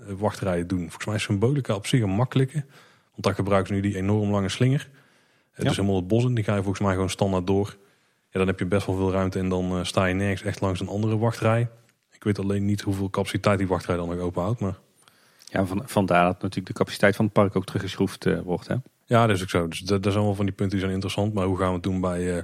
wachtrijen doen. Volgens mij is Symbolica op zich een makkelijke. Want daar gebruiken ze nu die enorm lange slinger. Het ja. is helemaal het bos in. Die ga je volgens mij gewoon standaard door. Ja, dan heb je best wel veel ruimte en dan sta je nergens echt langs een andere wachtrij. Ik weet alleen niet hoeveel capaciteit die wachtrij dan nog openhoudt. Maar... Ja, van, vandaar dat natuurlijk de capaciteit van het park ook teruggeschroefd uh, wordt. Hè? Ja, dat is ook zo. Dus dat, dat zijn wel van die punten die zijn interessant. Maar hoe gaan we het doen bij uh,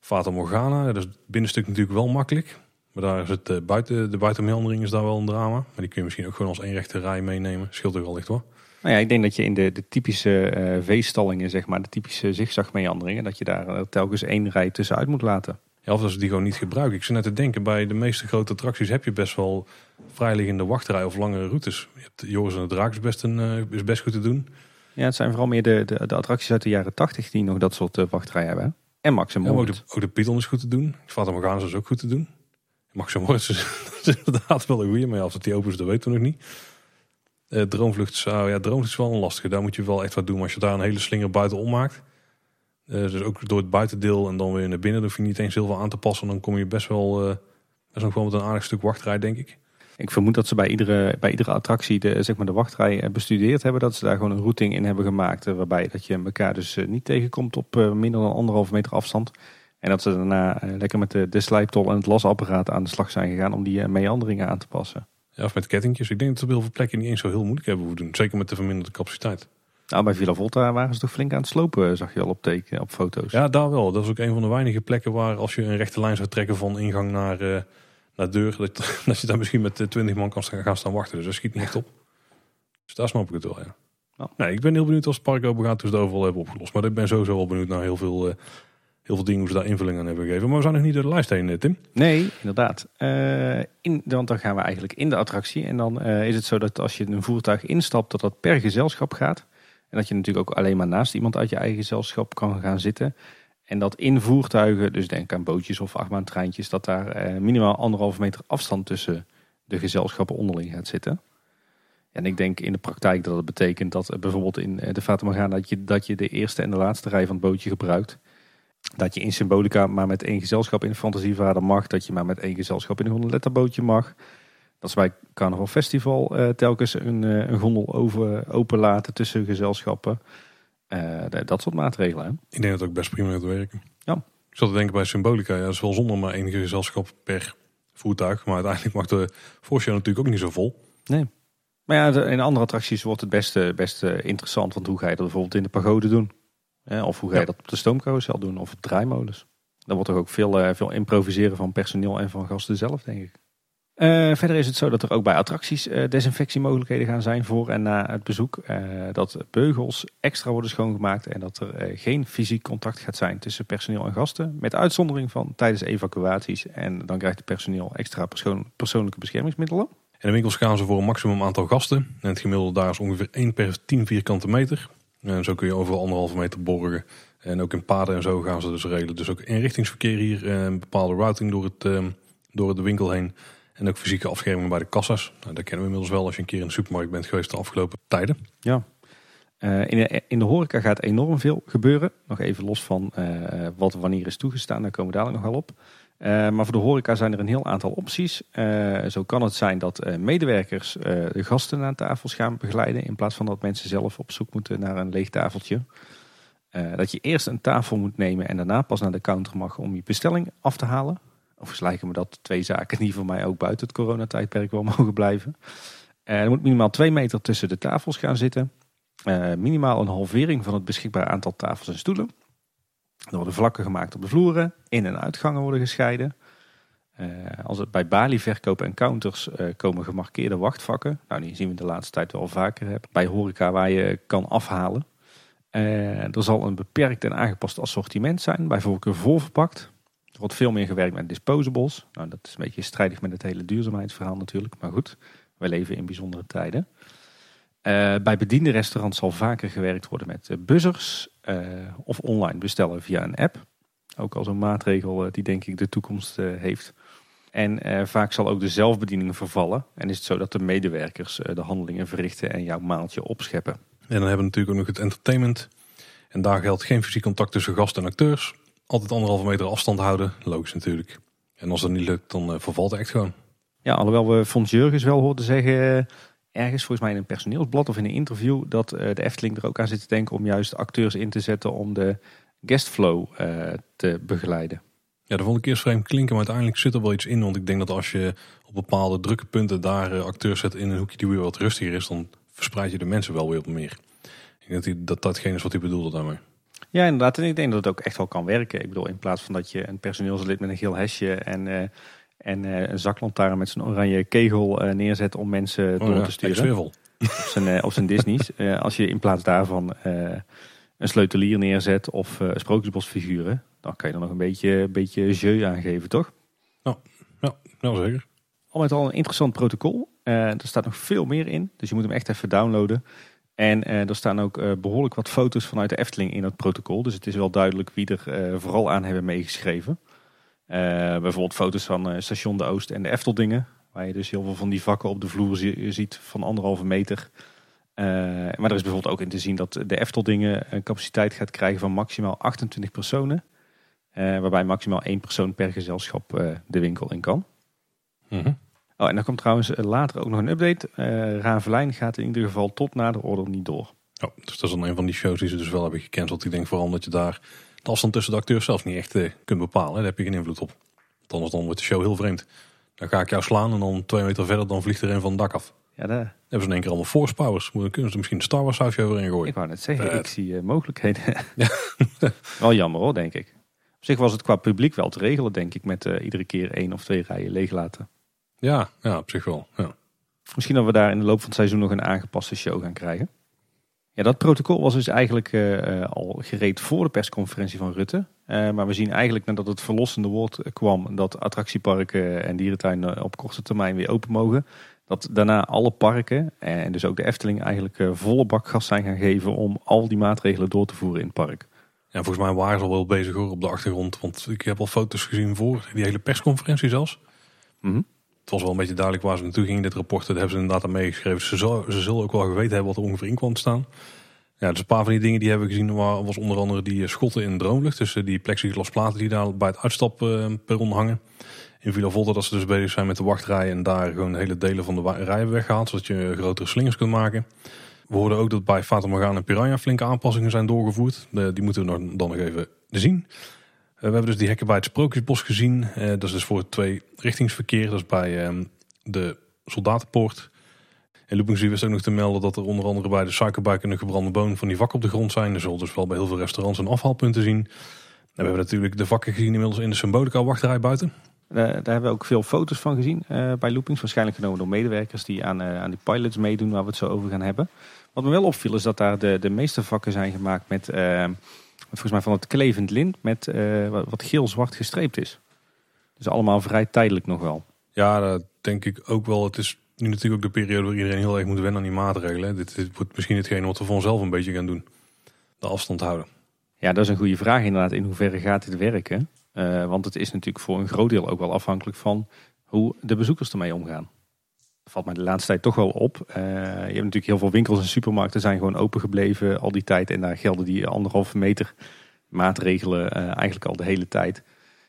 Fata Morgana? Dat is het binnenstuk natuurlijk wel makkelijk. Maar daar is het, uh, buiten, de buitenmeandering is daar wel een drama. Maar die kun je misschien ook gewoon als één rechte rij meenemen. Scheelt ook al licht hoor. Nou ja, ik denk dat je in de, de typische uh, veestallingen, zeg maar, de typische zigzagmeanderingen, dat je daar telkens één rij tussenuit moet laten. Ja, of dat ze die gewoon niet gebruiken. Ik zit net te denken, bij de meeste grote attracties heb je best wel vrijliggende wachtrij of langere routes. Je hebt Joris en de Draak is best, een, uh, is best goed te doen. Ja, het zijn vooral meer de, de, de attracties uit de jaren 80 die nog dat soort wachtrij hebben. En Maximum. Ja, ook, de, ook de Python is goed te doen. Fata Morgana is ook goed te doen. Maximum is, is inderdaad wel een goeie, maar als het die open is, dat weten we nog niet. Uh, droomvlucht, zou, ja, droomvlucht is wel een lastige. Daar moet je wel echt wat doen. Als je daar een hele slinger buiten maakt. Uh, dus ook door het buitendeel en dan weer naar binnen. Dan hoef je niet eens heel veel aan te passen. Dan kom je best wel, uh, best nog wel met een aardig stuk wachtrij, denk ik. Ik vermoed dat ze bij iedere, bij iedere attractie de, zeg maar de wachtrij bestudeerd hebben. Dat ze daar gewoon een routing in hebben gemaakt. waarbij dat je elkaar dus niet tegenkomt op minder dan anderhalve meter afstand. En dat ze daarna lekker met de, de slijptol en het lasapparaat aan de slag zijn gegaan om die meanderingen aan te passen. Ja, of met kettingjes. Ik denk dat ze op heel veel plekken niet eens zo heel moeilijk hebben hoeven doen. Zeker met de verminderde capaciteit. Nou, bij Villa Volta waren ze toch flink aan het slopen, zag je al op, teken, op foto's. Ja, daar wel. Dat is ook een van de weinige plekken waar als je een rechte lijn zou trekken van ingang naar, uh, naar deur, dat, dat je daar misschien met 20 man kan gaan staan wachten. Dus dat schiet niet echt op. Dus daar snap ik het wel, ja. Nou. Nee, ik ben heel benieuwd als het park open gaat, dus de overal hebben opgelost. Maar ik ben sowieso wel benieuwd naar heel veel uh, heel veel dingen hoe ze daar invulling aan hebben gegeven. Maar we zijn nog niet door de lijst heen, eh, Tim. Nee, inderdaad. Uh, in, want dan gaan we eigenlijk in de attractie. En dan uh, is het zo dat als je een voertuig instapt, dat dat per gezelschap gaat. En dat je natuurlijk ook alleen maar naast iemand uit je eigen gezelschap kan gaan zitten. En dat in voertuigen, dus denk aan bootjes of achtbaantreintjes, dat daar uh, minimaal anderhalve meter afstand tussen de gezelschappen onderling gaat zitten. En ik denk in de praktijk dat het betekent dat bijvoorbeeld in de Fata Morgana dat je, dat je de eerste en de laatste rij van het bootje gebruikt. Dat je in symbolica maar met één gezelschap in de fantasievader mag. Dat je maar met één gezelschap in een gondoletterbootje mag. Dat ze bij Carnaval Festival uh, telkens een, uh, een gondel over, openlaten tussen gezelschappen. Uh, dat soort maatregelen. Hè? Ik denk dat het ook best prima gaat werken. Ja. Ik zat te denken bij Symbolica, ja, dat is wel zonder maar één gezelschap per voertuig. Maar uiteindelijk mag de voorshow natuurlijk ook niet zo vol. Nee. Maar ja, in andere attracties wordt het best, best interessant. Want hoe ga je dat bijvoorbeeld in de pagode doen? of hoe ga je dat op de stoomcarousel doen of op draaimolens. Dan wordt toch ook veel, veel improviseren van personeel en van gasten zelf, denk ik. Uh, verder is het zo dat er ook bij attracties uh, desinfectiemogelijkheden gaan zijn voor en na het bezoek. dat beugels extra worden schoongemaakt en dat er geen fysiek contact gaat zijn tussen personeel en gasten. Met uitzondering van tijdens evacuaties. En dan krijgt het personeel extra persoon persoonlijke beschermingsmiddelen. En de winkels gaan ze voor een maximum aantal gasten. En het gemiddelde daar is ongeveer 1 per 10 vierkante meter. En zo kun je overal anderhalve meter borgen. En ook in paden en zo gaan ze dus regelen. Dus ook inrichtingsverkeer hier, een eh, bepaalde routing door, het, eh, door de winkel heen. En ook fysieke afscherming bij de kassa's. Nou, dat kennen we inmiddels wel als je een keer in de supermarkt bent geweest de afgelopen tijden. Ja. Uh, in, de, in de horeca gaat enorm veel gebeuren. Nog even los van uh, wat wanneer is toegestaan, daar komen we dadelijk nog wel op. Uh, maar voor de horeca zijn er een heel aantal opties. zo kan het zijn dat medewerkers de gasten aan tafels gaan begeleiden. In plaats van dat mensen zelf op zoek moeten naar een leeg tafeltje. dat je eerst een tafel moet nemen en daarna pas naar de counter mag om je bestelling af te halen. Of lijken me dat twee zaken die voor mij ook buiten het coronatijdperk wel mogen blijven. er moet minimaal twee meter tussen de tafels gaan zitten. Uh, minimaal een halvering van het beschikbare aantal tafels en stoelen. Er worden vlakken gemaakt op de vloeren. In- en uitgangen worden gescheiden. Uh, als het bij Bali-verkoop en counters komen gemarkeerde wachtvakken. Nou, die zien we de laatste tijd wel vaker. Bij horeca waar je kan afhalen. er zal een beperkt en aangepast assortiment zijn. Bij voorkeur volverpakt. Er wordt veel meer gewerkt met disposables. Nou, dat is een beetje strijdig met het hele duurzaamheidsverhaal natuurlijk. Maar goed, we leven in bijzondere tijden. Uh, bij bediende restaurants zal vaker gewerkt worden met uh, buzzers uh, of online bestellen via een app. Ook als een maatregel die denk ik de toekomst heeft. En vaak zal ook de zelfbediening vervallen. En is het zo dat de medewerkers de handelingen verrichten en jouw maaltje opscheppen. En dan hebben we natuurlijk ook nog het entertainment. En daar geldt geen fysiek contact tussen gast en acteurs. Altijd anderhalve meter afstand houden, logisch natuurlijk. En als dat niet lukt, dan vervalt het echt gewoon. Ja, alhoewel we Fons Jurgens wel hoorden zeggen ergens, volgens mij in een personeelsblad of in een interview, dat uh, de Efteling er ook aan zit te denken om juist acteurs in te zetten om de guestflow te begeleiden. Ja, dat vond ik eerst vreemd klinken, maar uiteindelijk zit er wel iets in. Want ik denk dat als je op bepaalde drukke punten daar acteurs zet in een hoekje die weer wat rustiger is, dan verspreid je de mensen wel weer wat meer. Ik denk dat dat datgene is wat hij bedoelde daarmee. Ja, inderdaad. En ik denk dat het ook echt wel kan werken. Ik bedoel, in plaats van dat je een personeelslid met een geel hesje en en uh, een zaklantaarn met zijn oranje kegel uh, neerzet om mensen oh, door ja, te sturen. Op zijn, op zijn Disney's. als je in plaats daarvan een sleutelier neerzet of sprookjesbosfiguren, dan kan je er nog een beetje, beetje jeu aan geven, toch? Ja, ja, ja zeker. Al met al een interessant protocol. er staat nog veel meer in, dus je moet hem echt even downloaden. En er staan ook behoorlijk wat foto's vanuit de Efteling in het protocol. Dus het is wel duidelijk wie er vooral aan hebben meegeschreven. Bijvoorbeeld foto's van Station de Oost en de Efteldingen. Waar je dus heel veel van die vakken op de vloer ziet van anderhalve meter. Maar er is bijvoorbeeld ook in te zien dat de Efteldingen een capaciteit gaat krijgen van maximaal 28 personen. waarbij maximaal één persoon per gezelschap de winkel in kan. Mhm. Oh, en dan komt trouwens later ook nog een update. Ravelijn gaat in ieder geval tot na de order niet door. Oh, dus dat is dan een van die shows die ze dus wel hebben gecanceld. Ik denk vooral omdat je daar de afstand tussen de acteurs zelfs niet echt uh, kunt bepalen. Daar heb je geen invloed op. Want anders dan wordt de show heel vreemd. Dan ga ik jou slaan en dan twee meter verder dan vliegt er een van het dak af. Ja, daar. hebben ze in één keer allemaal force powers. Dan kunnen ze misschien een Star Wars sausje overheen gooien. Ik wou net zeggen, ik zie uh, mogelijkheden. Ja. wel jammer hoor, denk ik. Op zich was het qua publiek wel te regelen, denk ik. Met uh, iedere keer één of twee rijen leeg laten. Ja, ja op zich wel. Ja. Misschien dat we daar in de loop van het seizoen nog een aangepaste show gaan krijgen. Ja, dat protocol was dus eigenlijk uh, al gereed voor de persconferentie van Rutte. Uh, maar we zien eigenlijk nadat het verlossende woord kwam dat attractieparken en dierentuinen op korte termijn weer open mogen. Dat daarna alle parken en dus ook de Efteling eigenlijk volle bak gas zijn gaan geven om al die maatregelen door te voeren in het park. Ja, volgens mij waren ze al wel bezig hoor op de achtergrond. Want ik heb al foto's gezien voor die hele persconferentie zelfs. Mm Het was wel een beetje duidelijk waar ze naartoe gingen. Dit rapport dat hebben ze inderdaad aan meegeschreven. Ze, zullen ook wel geweten hebben wat er ongeveer in kwam staan. Ja, dus een paar van die dingen die hebben we gezien was onder andere die eh, schotten in de droomlucht. Dus eh, die plexiglasplaten die daar bij het uitstapperron hangen. In Villa Volta dat ze dus bezig zijn met de wachtrij en daar gewoon hele delen van de rijen weggehaald. Zodat je grotere slingers kunt maken. We hoorden ook dat bij Fata Morgana en Piranha flinke aanpassingen zijn doorgevoerd. die moeten we dan nog even zien. We hebben dus die hekken bij het Sprookjesbos gezien. dat is dus voor het twee richtingsverkeer. Dat is bij ehm, de Soldatenpoort. En Loopings wist ook nog te melden dat er onder andere bij de suikerbak en de gebrande boon van die vakken op de grond zijn. Er zullen dus wel bij heel veel restaurants een afhaalpunten zien. En we hebben natuurlijk de vakken gezien inmiddels in de Symbolica wachtrij buiten. Daar hebben we ook veel foto's van gezien uh, bij Loopings. Waarschijnlijk genomen door medewerkers die aan, uh, aan die pilots meedoen waar we het zo over gaan hebben. Wat me wel opviel is dat daar de, de meeste vakken zijn gemaakt met, volgens mij van het klevend lint, met wat geel-zwart gestreept is. Dus allemaal vrij tijdelijk nog wel. Ja, dat denk ik ook wel. Het is nu natuurlijk ook de periode waar iedereen heel erg moet wennen aan die maatregelen. Dit, dit wordt misschien hetgeen wat we vanzelf een beetje gaan doen. De afstand houden. Ja, dat is een goede vraag inderdaad. In hoeverre gaat dit werken? Uh, want het is natuurlijk voor een groot deel ook wel afhankelijk van hoe de bezoekers ermee omgaan. Valt mij de laatste tijd toch wel op. Uh, je hebt natuurlijk heel veel winkels en supermarkten zijn gewoon open gebleven al die tijd. En daar gelden die anderhalve meter maatregelen uh, eigenlijk al de hele tijd.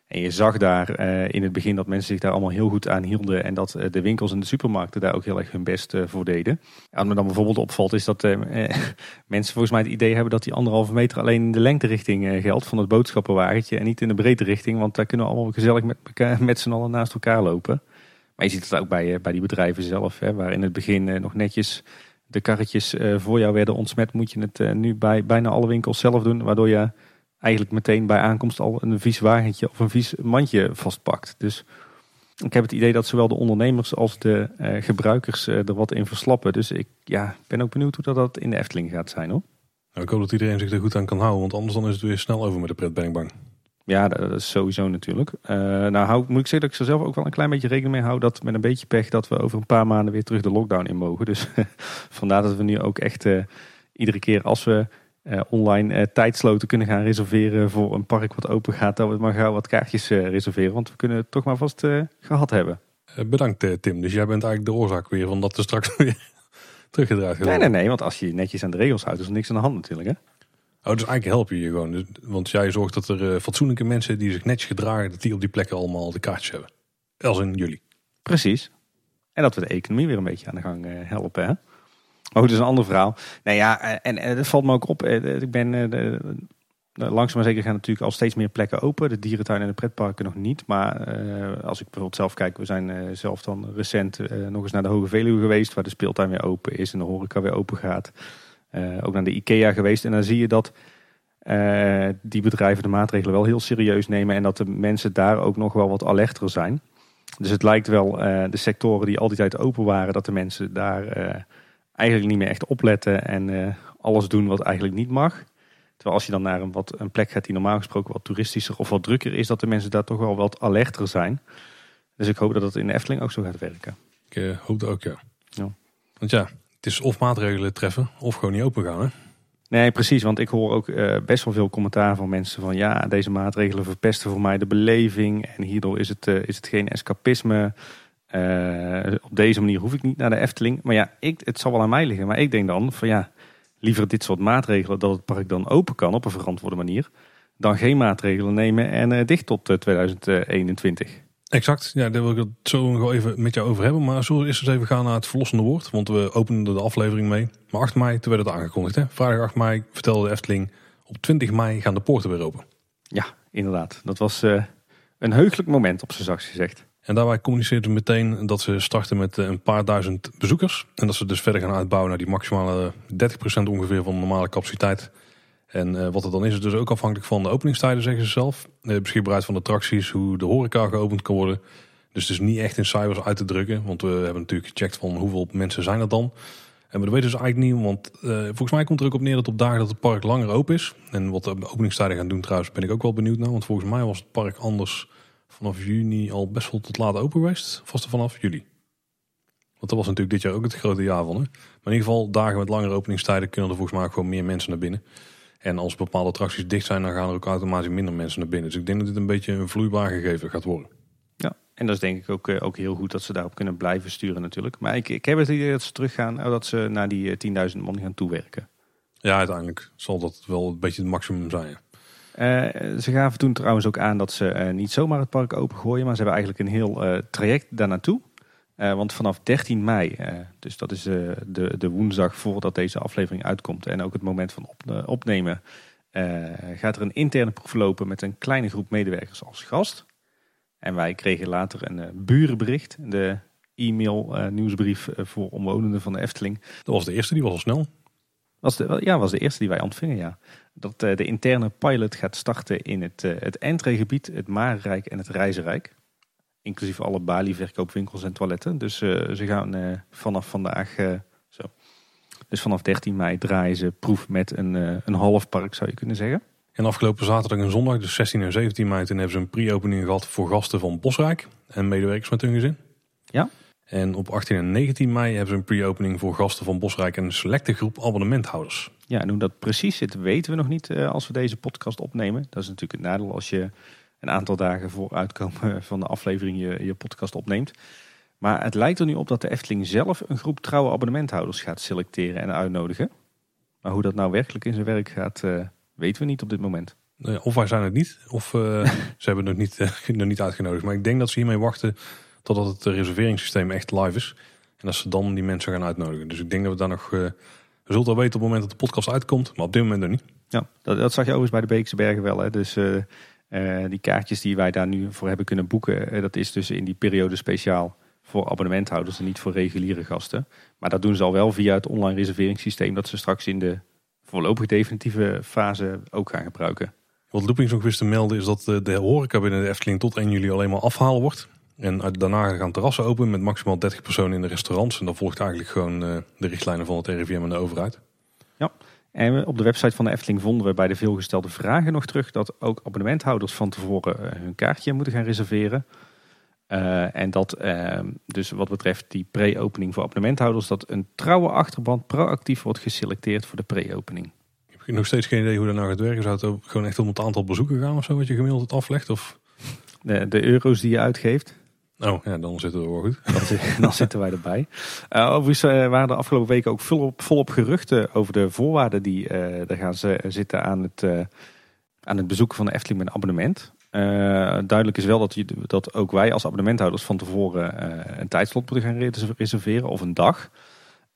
En je zag daar eh, in het begin dat mensen zich daar allemaal heel goed aan hielden. En dat eh, de winkels en de supermarkten daar ook heel erg hun best voor deden. wat me dan bijvoorbeeld opvalt is dat mensen volgens mij het idee hebben dat die anderhalve meter alleen in de lengterichting geldt van het boodschappenwagentje. En niet in de breedte richting, want daar kunnen we allemaal gezellig met, met z'n allen naast elkaar lopen. Maar je ziet het ook bij, bij die bedrijven zelf, hè, waar in het begin nog netjes de karretjes voor jou werden ontsmet. Moet je het nu bij bijna alle winkels zelf doen, waardoor je eigenlijk meteen bij aankomst al een vies wagentje of een vies mandje vastpakt. Dus ik heb het idee dat zowel de ondernemers als de gebruikers er wat in verslappen. Dus ik ja, ben ook benieuwd hoe dat, dat in de Efteling gaat zijn hoor. Nou, ik hoop dat iedereen zich er goed aan kan houden, want anders dan is het weer snel over met de pretbangbang. Ja, dat is sowieso natuurlijk. Uh, nou hou, moet ik zeggen dat ik er zelf ook wel een klein beetje rekening mee hou dat met een beetje pech dat we over een paar maanden weer terug de lockdown in mogen. Dus vandaar dat we nu ook echt iedere keer als we uh, online tijdsloten kunnen gaan reserveren voor een park wat open gaat. Dat we maar gauw wat kaartjes reserveren, want we kunnen het toch maar vast gehad hebben. bedankt Tim. Dus jij bent eigenlijk de oorzaak weer van dat er straks weer teruggedraaid wordt. Nee, nee, nee, want als je netjes aan de regels houdt, is er niks aan de hand natuurlijk. Hè? Oh, dus eigenlijk help je je gewoon. Dus, want jij zorgt dat er fatsoenlijke mensen die zich netjes gedragen, dat die op die plekken allemaal de kaartjes hebben. Als in jullie. Precies. En dat we de economie weer een beetje aan de gang helpen. Hè? Oh, dat is een ander verhaal. Nou ja, eh, en, en dat valt me ook op. Eh, ik ben langzaam maar zeker gaan natuurlijk al steeds meer plekken open. De dierentuin en de pretparken nog niet. Maar als ik bijvoorbeeld zelf kijk, we zijn zelf dan recent nog eens naar de Hoge Veluwe geweest, waar de speeltuin weer open is en de horeca weer open gaat. Ook naar de IKEA geweest. En dan zie je dat die bedrijven de maatregelen wel heel serieus nemen en dat de mensen daar ook nog wel wat alerter zijn. Dus het lijkt wel de sectoren die al die tijd open waren, dat de mensen daar eigenlijk niet meer echt opletten en alles doen wat eigenlijk niet mag. Terwijl als je dan naar een, wat, een plek gaat die normaal gesproken wat toeristischer of wat drukker is, dat de mensen daar toch wel wat alerter zijn. Dus ik hoop dat het in de Efteling ook zo gaat werken. Ik hoop dat ook, ja. ja. Want ja, is of maatregelen treffen of gewoon niet open gaan, hè? Nee, precies. Want ik hoor ook uh, best wel veel commentaar van mensen van ja, deze maatregelen verpesten voor mij de beleving. En hierdoor is het, uh, is het geen escapisme. Uh, op deze manier hoef ik niet naar de Efteling. Maar ja, ik, het zal wel aan mij liggen. Maar ik denk dan van ja, liever dit soort maatregelen dat het park dan open kan op een verantwoorde manier. Dan geen maatregelen nemen en dicht tot 2021. Exact, ja, daar wil ik het zo nog even met jou over hebben. Maar zullen we eerst eens even gaan naar het verlossende woord? Want we openden de aflevering mee. Maar 8 mei, toen werd het aangekondigd. Hè? Vrijdag 8 mei vertelde de Efteling, op 20 mei gaan de poorten weer open. Ja, inderdaad. Dat was uh, een heugelijk moment op zijn zachtst gezegd. En daarbij communiceerden ze meteen dat ze starten met eh, een paar duizend bezoekers. En dat ze dus verder gaan uitbouwen naar die maximale 30% ongeveer van de normale capaciteit. En uh, wat het dan is, is dus ook afhankelijk van de openingstijden, zeggen ze zelf. De beschikbaarheid van de attracties, hoe de horeca geopend kan worden. Dus het is niet echt in cijfers uit te drukken. Want we hebben natuurlijk gecheckt van hoeveel mensen zijn er dan. En we weten dus eigenlijk niet, want uh, volgens mij komt er ook op neer dat op dagen dat het park langer open is. En wat de openingstijden gaan doen trouwens, ben ik ook wel benieuwd naar. Want volgens mij was het park anders vanaf juni al best wel tot laat open geweest. Vast vanaf juli. Want dat was natuurlijk dit jaar ook het grote jaar van. Hè? Maar in ieder geval, dagen met langere openingstijden kunnen er volgens mij gewoon meer mensen naar binnen. En als bepaalde attracties dicht zijn, dan gaan er ook automatisch minder mensen naar binnen. Dus ik denk dat dit een beetje een vloeibaar gegeven gaat worden. Ja, en dat is denk ik ook, eh, ook heel goed dat ze daarop kunnen blijven sturen natuurlijk. Maar ik, ik heb het idee dat ze teruggaan, dat ze naar die 10.000 eh, man gaan toewerken. Ja, uiteindelijk zal dat wel een beetje het maximum zijn. Uh, ze gaven toen trouwens ook aan dat ze niet zomaar het park opengooien, maar ze hebben eigenlijk een heel traject daar naartoe. Uh, want vanaf 13 mei, uh, dus dat is uh, de, de woensdag voordat deze aflevering uitkomt en ook het moment van op, opnemen, gaat er een interne proef lopen met een kleine groep medewerkers als gast. En wij kregen later een burenbericht, de e-mail nieuwsbrief voor omwonenden van de Efteling. Dat was de eerste, die was al snel. Was de, ja, was de eerste die wij ontvingen, ja. Dat de interne pilot gaat starten in het, het entreegebied, het Marenrijk en het Reizenrijk. Inclusief alle Bali-verkoopwinkels en toiletten. Dus uh, ze gaan uh, vanaf vandaag, uh, zo. Dus vanaf 13 mei draaien ze proef met een, een half park, zou je kunnen zeggen. En afgelopen zaterdag en zondag, dus 16 en 17 mei, toen hebben ze een pre-opening gehad voor gasten van Bosrijk en medewerkers met hun gezin. Ja. En op 18 en 19 mei hebben ze een pre-opening voor gasten van Bosrijk en een selecte groep abonnementhouders. Ja, en hoe dat precies zit, weten we nog niet als we deze podcast opnemen. Dat is natuurlijk het nadeel als je een aantal dagen voor uitkomen van de aflevering je, je podcast opneemt. Maar het lijkt er nu op dat de Efteling zelf een groep trouwe abonnementhouders gaat selecteren en uitnodigen. Maar hoe dat nou werkelijk in zijn werk gaat, uh, weten we niet op dit moment. Of wij zijn het niet, of uh, ze hebben het nog niet, uh, nog niet uitgenodigd. Maar ik denk dat ze hiermee wachten totdat het reserveringssysteem echt live is. En dat ze dan die mensen gaan uitnodigen. Dus ik denk dat we daar nog... we zullen het wel weten op het moment dat de podcast uitkomt, maar op dit moment nog niet. Ja, dat, dat zag je overigens bij de Beekse Bergen wel. Hè? Dus uh, die kaartjes die wij daar nu voor hebben kunnen boeken, uh, dat is dus in die periode speciaal voor abonnementhouders en niet voor reguliere gasten. Maar dat doen ze al wel via het online reserveringssysteem dat ze straks in de voorlopig definitieve fase ook gaan gebruiken. Wat Loopings nog wist te melden is dat de horeca binnen de Efteling tot 1 juli alleen maar afhalen wordt. En daarna gaan terrassen open met maximaal 30 personen in de restaurants. En dan volgt eigenlijk gewoon uh, de richtlijnen van het RIVM en de overheid. En op de website van de Efteling vonden we bij de veelgestelde vragen nog terug dat ook abonnementhouders van tevoren eh, hun kaartje moeten gaan reserveren. Uh, en dat uh, dus wat betreft die pre-opening voor abonnementhouders, dat een trouwe achterband proactief wordt geselecteerd voor de pre-opening. Ik heb nog steeds geen idee hoe dat nou gaat werken. Zou het gewoon echt om het aantal bezoeken gaan of zo, wat je gemiddeld het aflegt? Of? De, de euro's die je uitgeeft. Oh ja, dan zitten we wel goed. Dan, dan zitten wij erbij. Uh, overigens uh, waren de afgelopen weken ook volop, volop geruchten over de voorwaarden die uh, er gaan zitten aan het, aan het bezoeken van de Efteling met een abonnement. duidelijk is wel dat, je, dat ook wij als abonnementhouders van tevoren een tijdslot moeten gaan reserveren of een dag.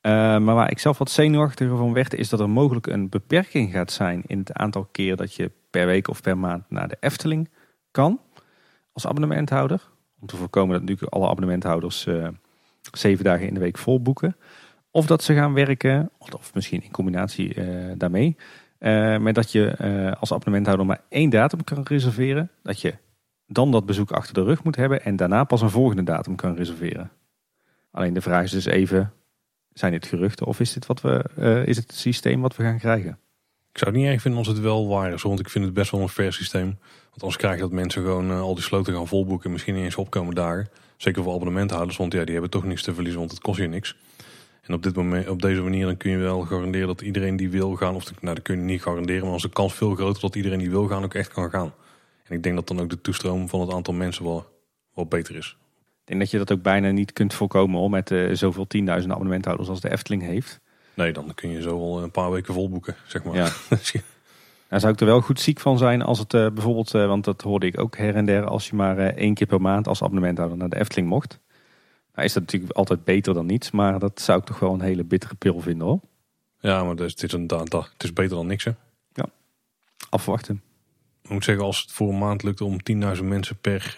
maar waar ik zelf wat zenuwachtiger van werd, is dat er mogelijk een beperking gaat zijn in het aantal keer dat je per week of per maand naar de Efteling kan als abonnementhouder. Om te voorkomen dat natuurlijk alle abonnementhouders uh, zeven dagen in de week vol boeken. Of dat ze gaan werken, of misschien in combinatie uh, daarmee. Uh, met dat je als abonnementhouder maar één datum kan reserveren. Dat je dan dat bezoek achter de rug moet hebben en daarna pas een volgende datum kan reserveren. Alleen de vraag is dus even, Zijn dit geruchten of is dit wat we, is het systeem wat we gaan krijgen? Ik zou het niet erg vinden als het wel waar is, want ik vind het best wel een fair systeem. Want anders krijg je dat mensen gewoon uh, al die sloten gaan volboeken en misschien niet eens opkomen dagen. Zeker voor abonnementhouders, want ja, die hebben toch niks te verliezen, want het kost je niks. En op, dit moment, op deze manier dan kun je wel garanderen dat iedereen die wil gaan, of nou dat kun je niet garanderen, maar als de kans veel groter dat iedereen die wil gaan ook echt kan gaan. En ik denk dat dan ook de toestroom van het aantal mensen wel, wel beter is. Ik denk dat je dat ook bijna niet kunt voorkomen hoor, met uh, zoveel tienduizenden abonnementhouders als de Efteling heeft. Nee, dan kun je zo wel een paar weken volboeken, zeg maar. Ja. Nou zou ik er wel goed ziek van zijn als het uh, bijvoorbeeld, uh, want dat hoorde ik ook her en der, als je maar één keer per maand als abonnementhouder naar de Efteling mocht. Nou is dat natuurlijk altijd beter dan niets, maar dat zou ik toch wel een hele bittere pil vinden hoor. Ja, maar het is, een, het is beter dan niks hè. Ja, afwachten. Ik moet zeggen, als het voor een maand lukt om 10.000 mensen per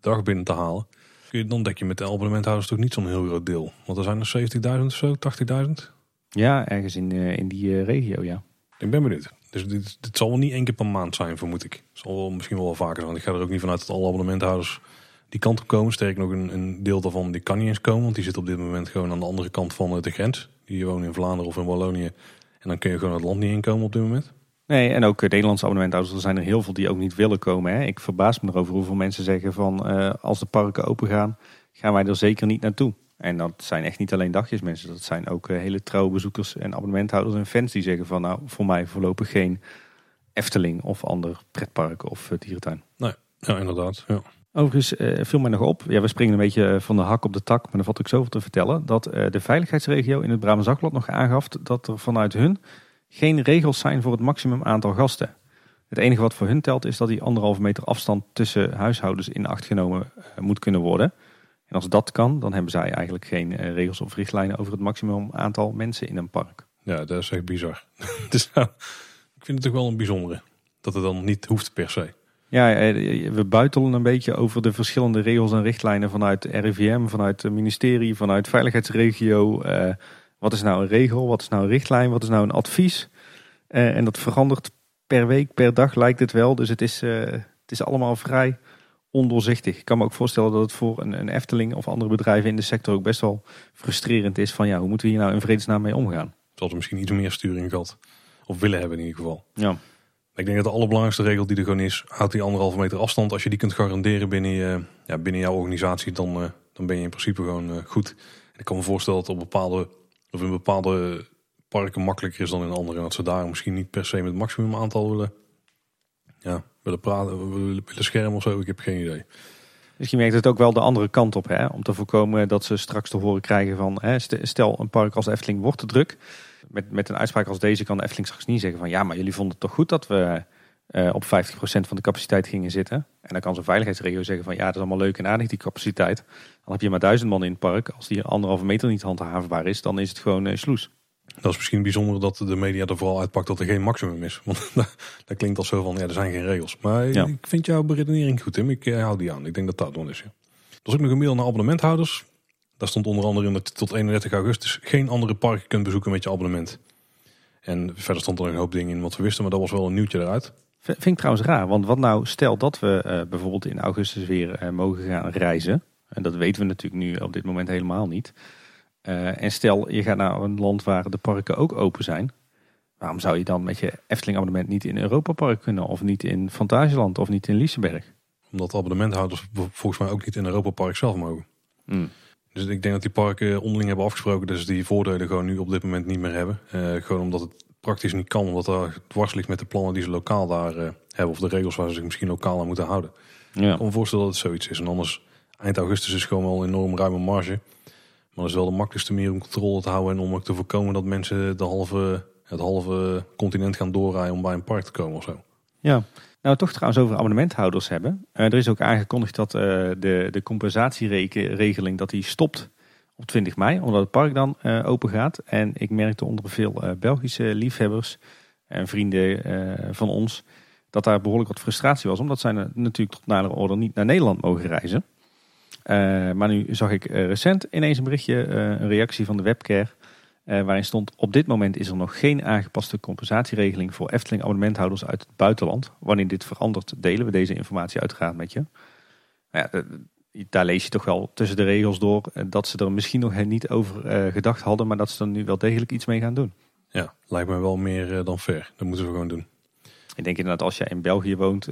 dag binnen te halen, dan denk je met de abonnementhouders toch niet zo'n heel groot deel. Want er zijn er 70.000 of zo, 80.000. Ja, ergens in, in die regio, ja. Ik ben benieuwd. Dus dit, zal wel niet één keer per maand zijn, vermoed ik. Het zal wel, misschien wel, wel vaker zijn. Want ik ga er ook niet vanuit dat alle abonnementhouders die kant op komen. Sterk nog, een, een, deel daarvan die kan niet eens komen. Want die zit op dit moment gewoon aan de andere kant van de grens. Die wonen in Vlaanderen of in Wallonië. En dan kun je gewoon het land niet inkomen op dit moment. Nee, en ook Nederlandse abonnementhouders. Er zijn er heel veel die ook niet willen komen. Hè. Ik verbaas me erover hoeveel mensen zeggen van... Uh, als de parken open gaan, gaan wij er zeker niet naartoe. En dat zijn echt niet alleen dagjes mensen. Dat zijn ook uh, hele trouwe bezoekers en abonnementhouders en fans die zeggen van... nou, voor mij voorlopig geen Efteling of ander pretpark of uh, dierentuin. Nee, ja, inderdaad. Ja. Overigens uh, viel mij nog op, ja, we springen een beetje van de hak op de tak, maar er valt ook zoveel te vertellen, dat uh, de veiligheidsregio in het Brabants Zakblad nog aangaf dat er vanuit hun geen regels zijn voor het maximum aantal gasten. Het enige wat voor hun telt is dat die anderhalve meter afstand tussen huishoudens in acht genomen uh, moet kunnen worden. En als dat kan, dan hebben zij eigenlijk geen regels of richtlijnen over het maximum aantal mensen in een park. Ja, dat is echt bizar. dus, nou, ik vind het toch wel een bijzondere, dat het dan niet hoeft per se. Ja, eh, we buitelen een beetje over de verschillende regels en richtlijnen vanuit RIVM, vanuit het ministerie, vanuit veiligheidsregio. Uh, wat is nou een regel, wat is nou een richtlijn, wat is nou een advies? Uh, en dat verandert per week, per dag lijkt het wel. Dus het is, uh, het is allemaal vrij ondoorzichtig. Ik kan me ook voorstellen dat het voor een, een, Efteling of andere bedrijven in de sector ook best wel frustrerend is. Van ja, hoe moeten we hier nou in vredesnaam mee omgaan? Zal er misschien iets meer sturing gehad. Of willen hebben in ieder geval. Ja. Ik denk dat de allerbelangrijkste regel die er gewoon is, houd die anderhalve meter afstand. Als je die kunt garanderen binnen, je, ja, binnen jouw organisatie, dan, uh, dan ben je in principe gewoon uh, goed. En ik kan me voorstellen dat op bepaalde, of in bepaalde parken makkelijker is dan in andere. En dat ze daar misschien niet per se met het maximum aantal willen, ja, willen praten, willen, willen schermen of zo. Ik heb geen idee. Misschien werkt het ook wel de andere kant op, hè? om te voorkomen dat ze straks te horen krijgen van, hè, stel een park als Efteling wordt te druk met, met een uitspraak als deze kan de Efteling straks niet zeggen van ja, maar jullie vonden het toch goed dat we uh, op 50% van de capaciteit gingen zitten. En dan kan zo'n veiligheidsregio zeggen van ja, dat is allemaal leuk en aardig die capaciteit. Dan heb je maar duizend man in het park. Als die anderhalve meter niet handhaafbaar is, dan is het gewoon uh. Dat is misschien bijzonder dat de media er vooral uitpakt dat er geen maximum is. Want dat klinkt al zo van ja, er zijn geen regels. Maar ik vind jouw beredenering goed Tim, ik uh, hou die aan. Ik denk dat dat dan is. Ja. Is ook nog een mail naar abonnementhouders. Daar stond onder andere in dat je tot 31 augustus geen andere parken kunt bezoeken met je abonnement. En verder stond er een hoop dingen in wat we wisten, maar dat was wel een nieuwtje eruit. Vind ik trouwens raar, want wat nou stel dat we uh, bijvoorbeeld in augustus weer uh, mogen gaan reizen. En dat weten we natuurlijk nu op dit moment helemaal niet. Uh, en stel je gaat naar een land waar de parken ook open zijn. Waarom zou je dan met je Efteling abonnement niet in Europa Park kunnen? Of niet in Fantasieland of niet in Liseberg? Omdat abonnementhouders volgens mij ook niet in Europa Park zelf mogen. Hmm. Dus ik denk dat die parken onderling hebben afgesproken dat ze die voordelen gewoon nu op dit moment niet meer hebben. Uh, gewoon omdat het praktisch niet kan, omdat er dwars ligt met de plannen die ze lokaal daar uh, hebben. Of de regels waar ze zich misschien lokaal aan moeten houden. Ja. Ik kan me voorstellen dat het zoiets is. En anders, eind augustus is gewoon wel een enorm ruime marge. Maar dat is wel de makkelijkste manier om controle te houden. En om ook te voorkomen dat mensen de halve, het halve continent gaan doorrijden om bij een park te komen of zo. Ja, nou, toch trouwens over abonnementhouders hebben. Uh, er is ook aangekondigd dat uh, de, de compensatieregeling dat die stopt op 20 mei, omdat het park dan uh, open gaat. En ik merkte onder veel Belgische liefhebbers en vrienden van ons dat daar behoorlijk wat frustratie was, omdat zij natuurlijk tot nadere orde niet naar Nederland mogen reizen. Maar nu zag ik recent ineens een berichtje, een reactie van de webcare waarin stond op dit moment is er nog geen aangepaste compensatieregeling voor Efteling abonnementhouders uit het buitenland. Wanneer dit verandert delen we deze informatie uiteraard met je. Ja, daar lees je toch wel tussen de regels door dat ze er misschien nog niet over gedacht hadden, maar dat ze er nu wel degelijk iets mee gaan doen. Ja, lijkt me wel meer dan fair. Dat moeten we gewoon doen. Ik denk inderdaad als jij in België woont,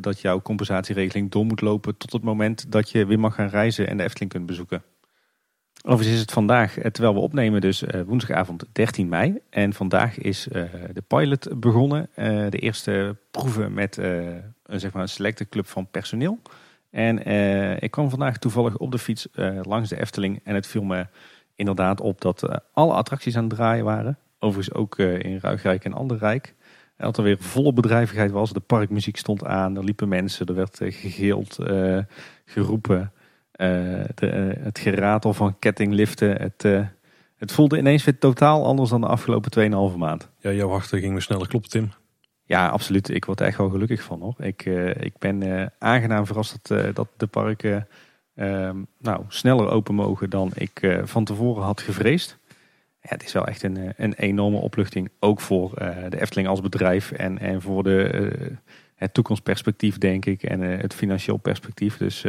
dat jouw compensatieregeling door moet lopen tot het moment dat je weer mag gaan reizen en de Efteling kunt bezoeken. Overigens is het vandaag, eh, terwijl we opnemen, dus eh, woensdagavond 13 mei. En vandaag is de pilot begonnen. De eerste proeven met een, zeg maar een selecte club van personeel. En ik kwam vandaag toevallig op de fiets langs de Efteling. En het viel me inderdaad op dat alle attracties aan het draaien waren. Overigens ook in Ruigrijk en Anderrijk. En dat er weer volle bedrijvigheid was. De parkmuziek stond aan, er liepen mensen, er werd gegeeld, geroepen. Eh, de, eh, het geratel van kettingliften. Het, eh, het voelde ineens weer totaal anders dan de afgelopen 2,5 maand. Ja, jouw hart ging weer sneller kloppen, Tim. Ja, absoluut. Ik word er echt wel gelukkig van hoor. Ik, ik ben aangenaam verrast dat, dat de parken ehm, nou, sneller open mogen dan ik van tevoren had gevreesd. Het is wel echt een, een enorme opluchting. Ook voor de Efteling als bedrijf en, en voor de, het toekomstperspectief, denk ik. En het financieel perspectief. Dus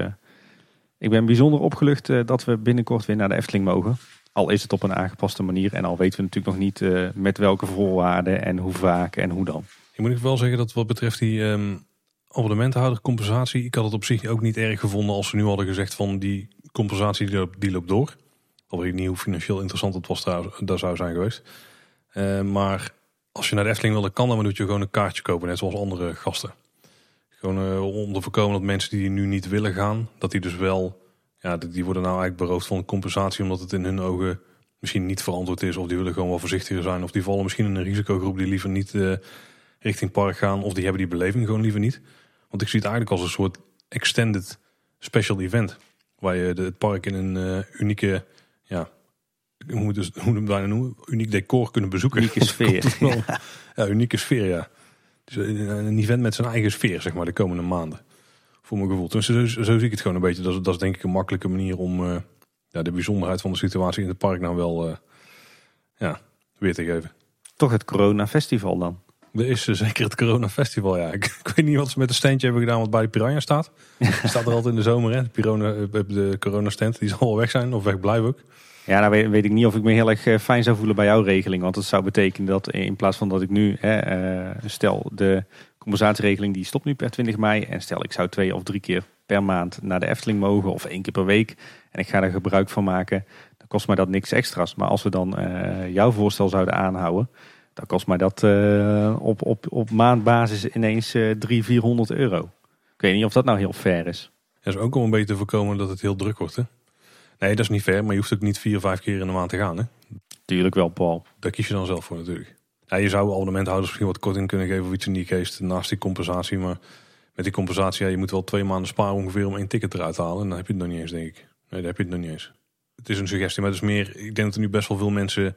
ik ben bijzonder opgelucht eh, dat we binnenkort weer naar de Efteling mogen. Al is het op een aangepaste manier en al weten we natuurlijk nog niet eh, met welke voorwaarden en hoe vaak en hoe dan. Ik moet wel zeggen dat wat betreft die um, abonnementenhoudercompensatie, ik had het op zich ook niet erg gevonden als ze nu hadden gezegd van die compensatie die, die loopt door. Al weet ik niet hoe financieel interessant het was daar, zou zijn geweest. Uh, maar als je naar de Efteling wilde kan, dan moet je gewoon een kaartje kopen, net zoals andere gasten. Gewoon uh, om te voorkomen dat mensen die nu niet willen gaan, dat die dus wel, ja, die worden nou eigenlijk beroofd van compensatie omdat het in hun ogen misschien niet verantwoord is. Of die willen gewoon wel voorzichtiger zijn. Of die vallen misschien in een risicogroep die liever niet uh, richting park gaan. Of die hebben die beleving gewoon liever niet. Want ik zie het eigenlijk als een soort extended special event. Waar je het park in een unieke, ja, hoe moet het hoe bijna noemen, uniek decor kunnen bezoeken. Unieke sfeer. ja, unieke sfeer, ja. Dus een event met zijn eigen sfeer, zeg maar, de komende maanden. Voor mijn gevoel. Dus zo, zo, zie ik het gewoon een beetje. Dat is, dat is denk ik een makkelijke manier om uh, ja, de bijzonderheid van de situatie in het park nou wel uh, ja, weer te geven. Toch het Corona Festival dan? Er is zeker het Corona Festival, ja. Ik, weet niet wat ze met de steentje hebben gedaan wat bij de Piranha staat. Staat er altijd in de zomer, hè. De, Piranha, de corona stand, die zal wel weg zijn of weg blijven ook. Ja, nou weet, ik niet of ik me heel erg eh, fijn zou voelen bij jouw regeling. Want dat zou betekenen dat in plaats van dat ik nu, hè, stel de compensatieregeling die stopt nu per 20 mei. En stel ik zou twee of drie keer per maand naar de Efteling mogen of één keer per week. En ik ga er gebruik van maken. Dan kost mij dat niks extra's. Maar als we dan jouw voorstel zouden aanhouden. Dan kost mij dat uh, op, op, op maandbasis ineens uh, 300, 400 euro. Ik weet niet of dat nou heel fair is. Dat is ook om een beetje te voorkomen dat het heel druk wordt hè? Nee, dat is niet ver, maar je hoeft ook niet vier, vijf keer in de maand te gaan. Hè? Tuurlijk wel, Paul. Daar kies je dan zelf voor natuurlijk. Ja, je zou abonnementhouders misschien wat korting kunnen geven of iets in die geest naast die compensatie. Maar met die compensatie, ja, je moet wel twee maanden sparen ongeveer om één ticket eruit te halen. En dan heb je het nog niet eens, denk ik. Nee, daar heb je het nog niet eens. Het is een suggestie, maar het is meer. Ik denk dat er nu best wel veel mensen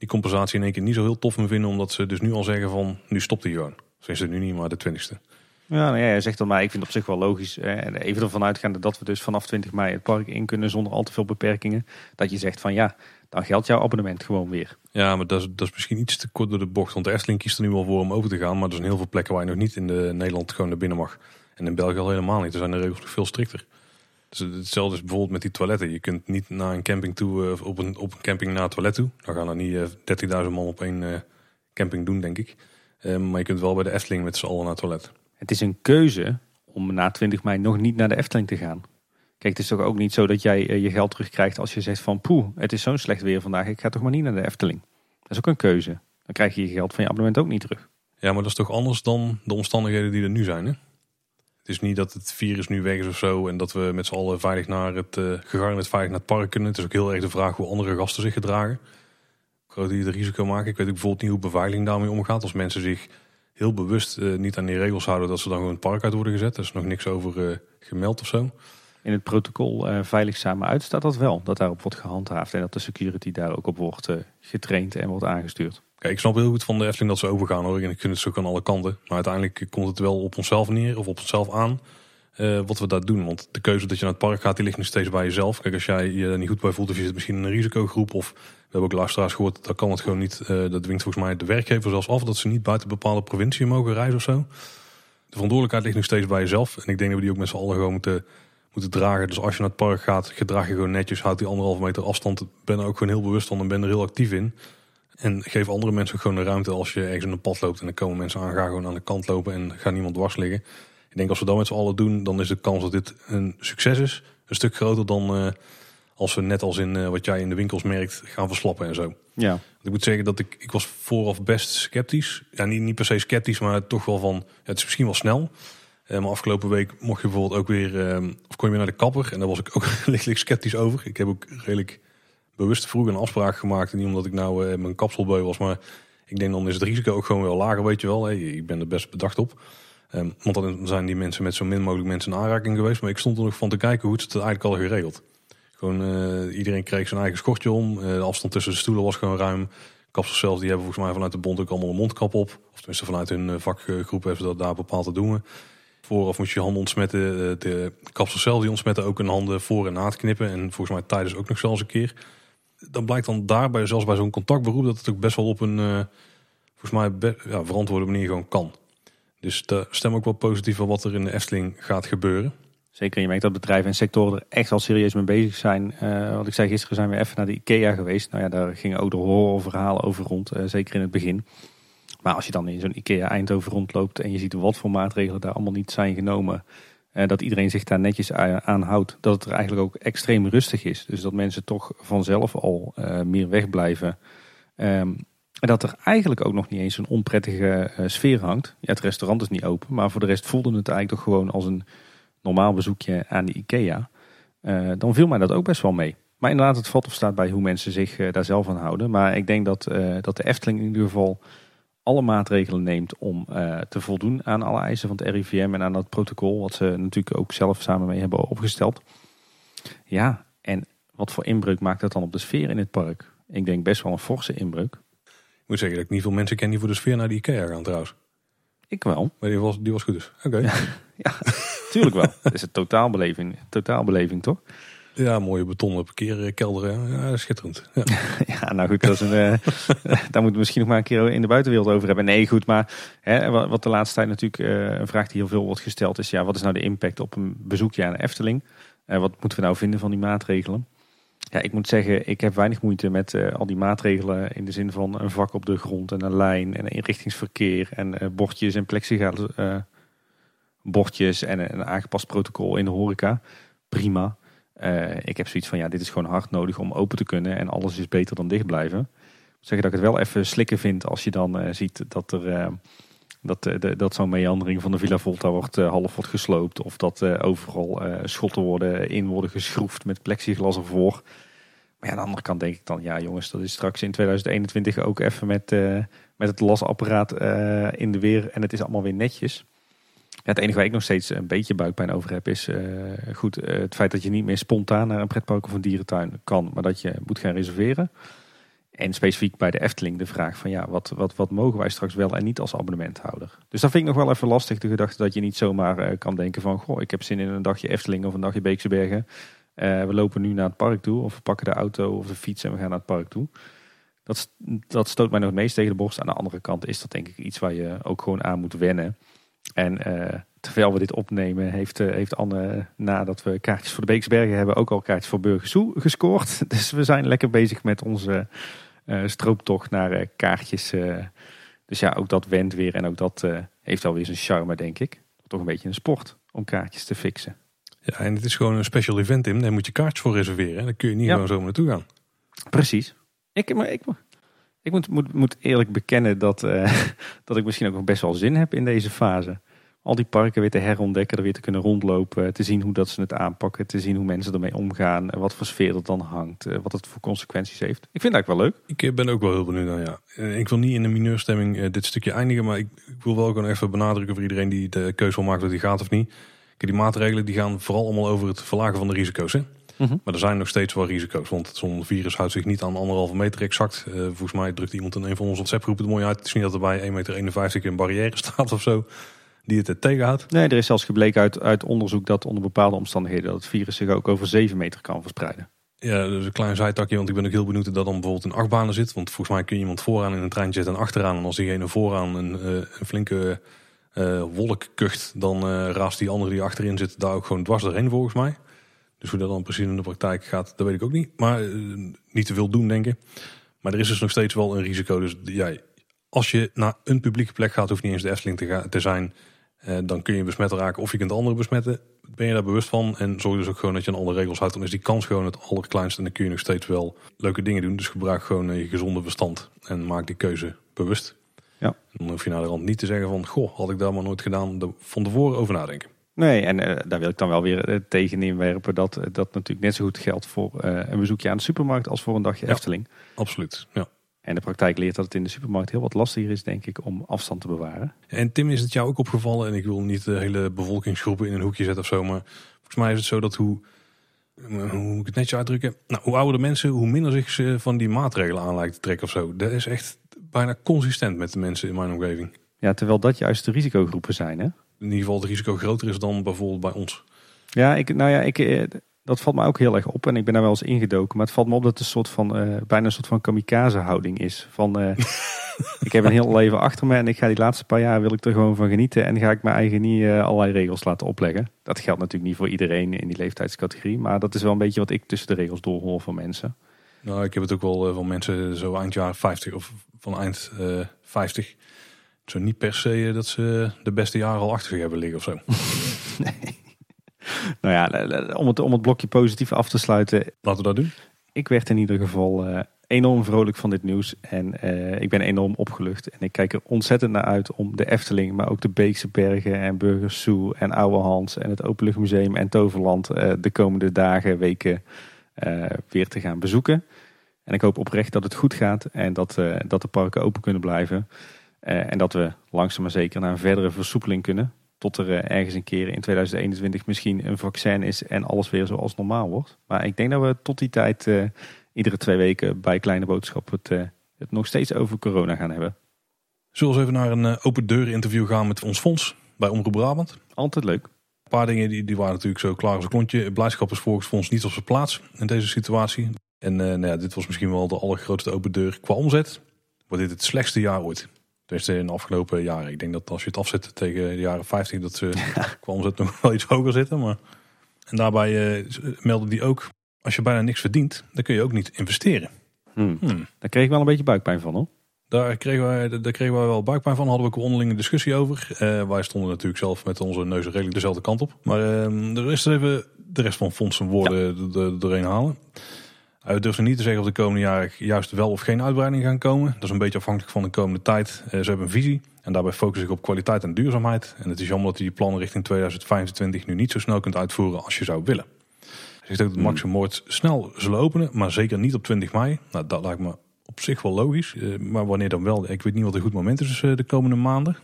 die compensatie in één keer niet zo heel tof vinden. Omdat ze dus nu al zeggen van, nu stopt hij gewoon. Sinds het nu niet, maar de twintigste. Ja, nou ja, zegt dan maar, ik vind het op zich wel logisch. even ervan uitgaande dat we dus vanaf 20 mei het park in kunnen zonder al te veel beperkingen. Dat je zegt van ja, dan geldt jouw abonnement gewoon weer. Ja, maar dat is, dat is misschien iets te kort door de bocht. Want de Efteling kiest er nu wel voor om over te gaan. Maar er zijn heel veel plekken waar je nog niet in de Nederland gewoon naar binnen mag. En in België al helemaal niet. Er zijn de regels nog veel strikter. Dus hetzelfde is bijvoorbeeld met die toiletten. Je kunt niet naar een camping toe, uh, op, een, op een camping naar het toilet toe. Dan gaan er niet uh, eh, 13.000 man op één uh, camping doen, denk ik. maar je kunt wel bij de Efteling met z'n allen naar het toilet. Het is een keuze om na 20 mei nog niet naar de Efteling te gaan. Kijk, het is toch ook niet zo dat jij eh, je geld terugkrijgt als je zegt van poeh, het is zo'n slecht weer vandaag, ik ga toch maar niet naar de Efteling. Dat is ook een keuze. Dan krijg je je geld van je abonnement ook niet terug. Ja, maar dat is toch anders dan de omstandigheden die er nu zijn, hè? Is niet dat het virus nu weg is of zo en dat we met z'n allen veilig naar het, uh, gegarandeerd veilig naar het park kunnen. Het is ook heel erg de vraag hoe andere gasten zich gedragen. Groot die het risico maken. Ik weet ook bijvoorbeeld niet hoe beveiliging daarmee omgaat. Als mensen zich heel bewust uh, niet aan die regels houden dat ze dan gewoon het park uit worden gezet. Er is nog niks over uh, gemeld of zo. In het protocol veilig samen uit staat dat wel. Dat daarop wordt gehandhaafd en dat de security daar ook op wordt getraind en wordt aangestuurd. Kijk, ik snap heel goed van de Efteling dat ze overgaan hoor. En ik vind het zo aan alle kanten. Maar uiteindelijk komt het wel op onszelf neer of op onszelf aan. wat we daar doen. Want de keuze dat je naar het park gaat, die ligt nog steeds bij jezelf. Kijk, als jij je er niet goed bij voelt of je zit misschien in een risicogroep of we hebben ook luisteraars gehoord, dat kan het gewoon niet. Uh, dat dwingt volgens mij de werkgever zelfs af dat ze niet buiten bepaalde provinciën mogen reizen of zo. De verantwoordelijkheid ligt nog steeds bij jezelf. En ik denk dat we die ook met z'n allen gewoon moeten, moeten dragen. Dus als je naar het park gaat, gedraag je gewoon netjes. Houd die anderhalve meter afstand. Ben er ook gewoon heel bewust van en ben er heel actief in. En geef andere mensen gewoon de ruimte als je ergens in een pad loopt. En dan komen mensen aan, ga gewoon aan de kant lopen en ga niemand dwars liggen. Ik denk als we dat met z'n allen doen, dan is de kans dat dit een succes is een stuk groter dan uh, als we net als in uh, wat jij in de winkels merkt gaan verslappen en zo. Ja. Ik moet zeggen dat ik, ik was vooraf best sceptisch. Ja, niet, niet per se sceptisch, maar toch wel van, het is misschien wel snel. Uh, maar afgelopen week mocht je bijvoorbeeld ook weer, of kon je weer naar de kapper. En daar was ik ook lichtelijk sceptisch over. Ik heb ook redelijk bewust vroeg een afspraak gemaakt. Niet omdat ik nou mijn kapselbeu was, maar ik denk dan is het risico ook gewoon wel lager, weet je wel. Ik ben er best bedacht op. Um, want dan zijn die mensen met zo min mogelijk mensen in aanraking geweest. Maar ik stond er nog van te kijken hoe het eigenlijk al geregeld. Gewoon uh, iedereen kreeg zijn eigen schortje om. Uh, de afstand tussen de stoelen was gewoon ruim. Kapsels zelf die hebben volgens mij vanuit de bond ook allemaal een mondkap op. Of tenminste vanuit hun uh, vakgroep hebben ze dat daar bepaald te doen. Vooraf moest je je handen ontsmetten. De kapsels zelf die ontsmetten ook hun handen voor en na het knippen. En volgens mij tijdens ook nog zelfs een keer. Dan blijkt dan daarbij, zelfs bij zo'n contactberoep, dat het ook best wel op een volgens mij ja, verantwoorde manier gewoon kan. Dus daar stem ook wel positief van wat er in de Efteling gaat gebeuren. Zeker, je merkt dat bedrijven en sectoren er echt al serieus mee bezig zijn. Uh, wat ik zei, gisteren zijn we even naar de IKEA geweest. Nou ja, daar gingen ook de horrorverhalen over rond, uh, zeker in het begin. Maar als je dan in zo'n IKEA Eindhoven rondloopt en je ziet wat voor maatregelen daar allemaal niet zijn genomen. Uh, dat iedereen zich daar netjes aan houdt. Dat het er eigenlijk ook extreem rustig is. Dus dat mensen toch vanzelf al meer wegblijven. Um, en dat er eigenlijk ook nog niet eens een onprettige uh, sfeer hangt. Ja, het restaurant is niet open, maar voor de rest voelde het eigenlijk toch gewoon als een normaal bezoekje aan de IKEA. Dan viel mij dat ook best wel mee. Maar inderdaad, het valt of staat bij hoe mensen zich daar zelf aan houden. Maar ik denk dat, dat de Efteling in ieder geval alle maatregelen neemt om te voldoen aan alle eisen van het RIVM en aan dat protocol, wat ze natuurlijk ook zelf samen mee hebben opgesteld. Ja, en wat voor inbreuk maakt dat dan op de sfeer in het park? Ik denk best wel een forse inbreuk moet zeggen dat ik niet veel mensen ken die voor de sfeer naar de Ikea gaan trouwens. Ik wel. Maar die was, die was goed dus. Oké. Ja, tuurlijk wel. Het is een totaalbeleving, totaalbeleving toch? Ja, mooie betonnen parkeerkelder. Ja, schitterend. Ja. ja, nou goed, dat is een, uh, daar moeten we misschien nog maar een keer in de buitenwereld over hebben. Nee, goed, maar hè, wat de laatste tijd natuurlijk uh, een vraag die heel veel wordt gesteld is... ja, wat is nou de impact op een bezoekje aan de Efteling? Uh, wat moeten we nou vinden van die maatregelen? Ja, ik moet zeggen, ik heb weinig moeite met uh, al die maatregelen in de zin van een vak op de grond en een lijn en inrichtingsverkeer en bordjes en plexiglas bordjes en een aangepast protocol in de horeca. Prima. Ik heb zoiets van, ja, dit is gewoon hard nodig om open te kunnen en alles is beter dan dicht blijven. Ik zeg dat ik het wel even slikken vind als je dan ziet dat er... Dat, de, dat zo'n meandering van de Villa Volta wordt, half wordt gesloopt. Of dat overal schotten worden, in worden geschroefd met plexiglas ervoor. Maar ja, aan de andere kant denk ik dan, ja jongens, dat is straks in 2021 ook even met, met het lasapparaat in de weer en het is allemaal weer netjes. Het enige waar ik nog steeds een beetje buikpijn over heb is uh, goed, het feit dat je niet meer spontaan naar een pretpark of een dierentuin kan, maar dat je moet gaan reserveren. En specifiek bij de Efteling de vraag van ja, wat, wat, wat mogen wij straks wel en niet als abonnementhouder? Dus dat vind ik nog wel even lastig, de gedachte dat je niet zomaar kan denken van goh, ik heb zin in een dagje Efteling of een dagje Beekse Bergen. We lopen nu naar het park toe, of we pakken de auto of de fiets en we gaan naar het park toe. Dat, dat stoot mij nog het meest tegen de borst. Aan de andere kant is dat denk ik iets waar je ook gewoon aan moet wennen. En uh, terwijl we dit opnemen, heeft, uh, heeft Anne, nadat we kaartjes voor de Beeksbergen hebben, ook al kaartjes voor Burgersoe gescoord. Dus we zijn lekker bezig met onze strooptocht naar kaartjes. dus ja, ook dat went weer en ook dat heeft wel weer zijn charme, denk ik. Toch een beetje een sport om kaartjes te fixen. Ja, en het is gewoon een special event, in. Daar moet je kaartjes voor reserveren. Dan kun je niet gewoon zo naartoe gaan. Precies. Ik, maar ik, ik moet, moet, moet eerlijk bekennen dat, uh, dat ik misschien ook nog best wel zin heb in deze fase. Al die parken weer te herontdekken, er weer te kunnen rondlopen. Te zien hoe dat ze het aanpakken. Te zien hoe mensen ermee omgaan. Wat voor sfeer er dan hangt. Eh, wat het voor consequenties heeft. Ik vind dat wel leuk. Ik eh, ben ook wel heel benieuwd naar ja. Ik wil niet in de mineurstemming dit stukje eindigen. Maar ik, ik wil wel gewoon even benadrukken voor iedereen die de keuze wil maken dat hij gaat of niet die maatregelen die gaan vooral allemaal over het verlagen van de risico's. Hè? Mhm. Maar er zijn nog steeds wel risico's. Want zo'n virus houdt zich niet aan anderhalve meter exact. Uh, volgens mij drukt iemand in een van onze WhatsApp groepen het mooi uit. Het is niet dat er bij 1,51 meter een barrière staat of zo. Die het tegenhoudt. Nee, er is zelfs gebleken uit, uit onderzoek dat onder bepaalde omstandigheden dat het virus zich ook over 7 meter kan verspreiden. Ja, dus een klein zijtakje, want ik ben ook heel benieuwd dat dan bijvoorbeeld in achtbanen zit. Want volgens mij kun je iemand vooraan in een trein zetten en achteraan. En als diegene vooraan een, uh, een flinke eh, wolk kucht, dan eh, raast die andere die achterin zit daar ook gewoon dwars doorheen volgens mij. Dus hoe dat dan precies in de praktijk gaat, dat weet ik ook niet. Maar eh, niet te veel doen, denk ik. Maar er is dus nog steeds wel een risico. Dus ja, als je naar een publieke plek gaat, hoeft niet eens de Efteling te, zijn. Eh, dan kun je besmet raken of je kunt anderen besmetten. Ben je daar bewust van? En zorg dus ook gewoon dat je aan alle regels houdt. Dan is die kans gewoon het allerkleinste. En dan kun je nog steeds wel leuke dingen doen. Dus gebruik gewoon eh, je gezonde verstand. En maak die keuze bewust. Ja. En dan hoef je naar de rand niet te zeggen van... Goh, had ik daar maar nooit gedaan. Van tevoren over nadenken. Nee, en eh, daar wil ik dan wel weer eh, tegen inwerpen dat eh, dat natuurlijk net zo goed geldt voor een bezoekje aan de supermarkt als voor een dagje Ja. Efteling. Absoluut, ja. En de praktijk leert dat het in de supermarkt heel wat lastiger is, denk ik, om afstand te bewaren. En Tim, is het jou ook opgevallen? En ik wil niet de hele bevolkingsgroepen in een hoekje zetten of zo. Maar volgens mij is het zo dat hoe... Hoe moet ik het netjes uitdrukken? Nou, hoe ouder de mensen, hoe minder zich ze van die maatregelen aan lijkt te trekken of zo. Dat is echt bijna consistent met de mensen in mijn omgeving. Ja, terwijl dat juist de risicogroepen zijn, hè? In ieder geval het risico groter is dan bijvoorbeeld bij ons. Ja, ik, nou ja, ik, eh, dat valt me ook heel erg op. En ik ben daar wel eens ingedoken. Maar het valt me op dat het een soort van, eh, bijna een soort van kamikaze houding is. Van, eh, ik heb een heel leven achter me en ik ga die laatste paar jaar wil ik er gewoon van genieten. En ga ik mijn eigen niet allerlei regels laten opleggen. Dat geldt natuurlijk niet voor iedereen in die leeftijdscategorie. Maar dat is wel een beetje wat ik tussen de regels doorhoor van mensen. Nou, ik heb het ook wel van mensen zo eind jaren 50 of van eind eh 50. Zo niet per se eh, dat ze de beste jaren al achter zich hebben liggen of zo. Nou ja, eh, om het, om het blokje positief af te sluiten. Laten we dat doen. Ik werd in ieder geval eh, enorm vrolijk van dit nieuws. En eh, ik ben enorm opgelucht. En ik kijk er ontzettend naar uit om de Efteling, maar ook de Beekse Bergen en Burgers Zoo en Oude Hans en het Openluchtmuseum en Toverland eh, de komende dagen, weken eh, weer te gaan bezoeken. En ik hoop oprecht dat het goed gaat en dat, eh, dat de parken open kunnen blijven. Eh, en dat we langzaam maar zeker naar een verdere versoepeling kunnen. Tot er eh, ergens een keer in 2021 misschien een vaccin is en alles weer zoals normaal wordt. Maar ik denk dat we tot die tijd eh, iedere twee weken bij Kleine Boodschap het, het nog steeds over corona gaan hebben. Zullen we eens even naar een open deur interview gaan met ons fonds bij Omroep Brabant. Altijd leuk. Een paar dingen die, die waren natuurlijk zo klaar als een klontje. Blijdschap is volgens fonds niet op zijn plaats in deze situatie. En nou ja, dit was misschien wel de allergrootste open deur qua omzet. Wordt dit het slechtste jaar ooit. Tenminste in de afgelopen jaren. Ik denk dat als je het afzet tegen de jaren 50 dat ze qua omzet nog wel iets hoger zitten. Maar... En daarbij eh, melden die ook, als je bijna niks verdient, dan kun je ook niet investeren. Hmm. Hmm. Daar kreeg ik wel een beetje buikpijn van hoor. Daar kregen, wij, daar kregen wij wel buikpijn van. Hadden we ook een onderlinge discussie over. Eh, wij stonden natuurlijk zelf met onze neuzen redelijk dezelfde kant op. Maar er is er even de rest van fondsen woorden er- er- doorheen halen. Hij durft niet te zeggen of de komende jaren juist wel of geen uitbreiding gaan komen. Dat is een beetje afhankelijk van de komende tijd. Eh, ze hebben een visie en daarbij focussen zich op kwaliteit en duurzaamheid. En het is jammer dat je die plannen richting 2025 nu niet zo snel kunt uitvoeren als je zou willen. Hij zegt ook dat Hmm. Maxim Moord snel zullen openen, maar zeker niet op 20 mei. Nou, dat lijkt me op zich wel logisch. Eh, maar wanneer dan wel? Ik weet niet wat een goed moment is eh, de komende maanden.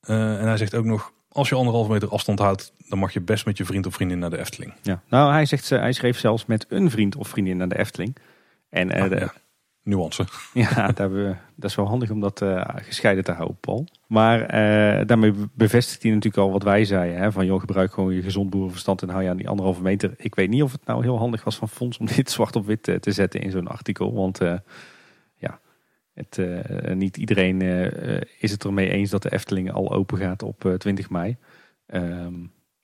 Eh, en hij zegt ook nog, als je anderhalve meter afstand houdt, dan mag je best met je vriend of vriendin naar de Efteling. Ja. Nou, hij, zegt, hij schreef zelfs met een vriend of vriendin naar de Efteling. En Ah, de- ja. Nuance. Ja, daar hebben we, dat is wel handig om dat eh, gescheiden te houden, Paul. Maar eh, daarmee bevestigt hij natuurlijk al wat wij zeiden. Hè, van joh, gebruik gewoon je gezond boerenverstand en hou je aan die anderhalve meter. Ik weet niet of het nou heel handig was van Fons om dit zwart op wit te zetten in zo'n artikel. Want het, eh, niet iedereen eh, eh, is het ermee eens dat de Efteling al open gaat op eh, 20 mei. Ehm,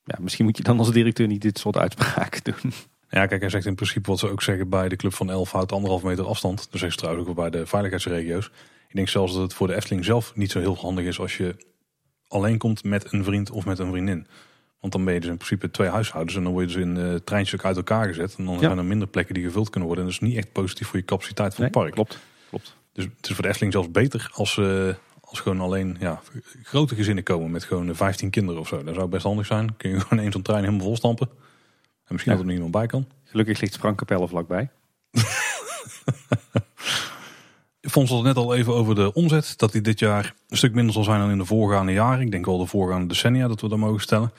ja, misschien moet je dan als directeur niet dit soort uitspraken doen. Ja, kijk, hij zegt in principe wat ze ook zeggen bij de club van 11 houdt anderhalve meter afstand. Dat zeggen ze trouwens ook wel bij de veiligheidsregio's. Ik denk zelfs dat het voor de Efteling zelf niet zo heel handig is als je alleen komt met een vriend of met een vriendin. Want dan ben je dus in principe twee huishoudens en dan word je dus in uh, treintjes uit elkaar gezet. En dan Ja. zijn er minder plekken die gevuld kunnen worden. En dat is niet echt positief voor je capaciteit van het park. klopt. Dus het is voor de Efteling zelfs beter als, eh, als gewoon alleen ja, grote gezinnen komen met gewoon eh, 15 kinderen of zo. Dat zou best handig zijn. Kun je gewoon één zo'n trein helemaal vol stampen. En misschien Ja. dat er iemand bij kan. Gelukkig ligt Sprangkapelle vlakbij. Fons had het net al even over de omzet. Dat die dit jaar een stuk minder zal zijn dan in de voorgaande jaren. Ik denk wel de voorgaande decennia dat we dat mogen stellen.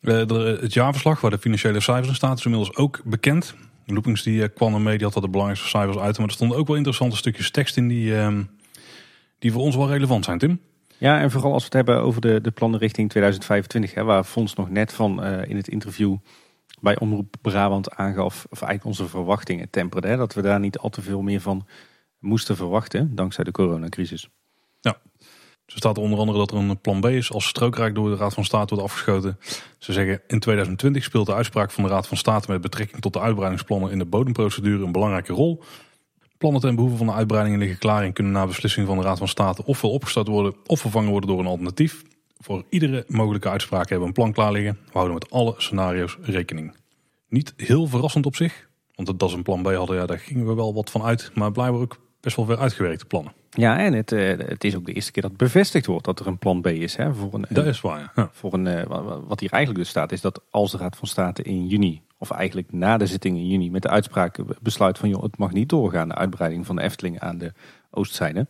Eh, de- het jaarverslag waar de financiële cijfers in staan is inmiddels ook bekend. Loopings die eh, kwam ermee, die had dat de belangrijkste cijfers uit. Maar er stonden ook wel interessante stukjes tekst in die, ehm, die voor ons wel relevant zijn, Tim. Ja, en vooral als we het hebben over de, de plannen richting 2025, hè, waar Fons nog net van eh, in het interview bij Omroep Brabant aangaf, of eigenlijk onze verwachtingen temperde, hè, dat we daar niet al te veel meer van moesten verwachten, dankzij de coronacrisis. Zo staat er onder andere dat er een plan B is als strookrijk door de Raad van State wordt afgeschoten. Ze zeggen in 2020 speelt de uitspraak van de Raad van State met betrekking tot de uitbreidingsplannen in de bodemprocedure een belangrijke rol. Plannen ten behoeve van de uitbreiding liggen klaar en kunnen na beslissing van de Raad van State ofwel opgestart worden of vervangen worden door een alternatief. Voor iedere mogelijke uitspraak hebben we een plan klaar liggen. We houden met alle scenario's rekening. Niet heel verrassend op zich, want dat is een plan B hadden, ja, daar gingen we wel wat van uit. Maar blijven ook best wel uitgewerkte plannen. Ja, en het, eh, het is ook de eerste keer dat bevestigd wordt dat er een plan B is. Hè, voor een, Dat is waar, ja. Voor een, eh, wat hier eigenlijk dus staat, is dat als de Raad van State in juni, of eigenlijk na de zitting in juni, met de uitspraak besluit van joh, het mag niet doorgaan, de uitbreiding van de Efteling aan de oostzijde.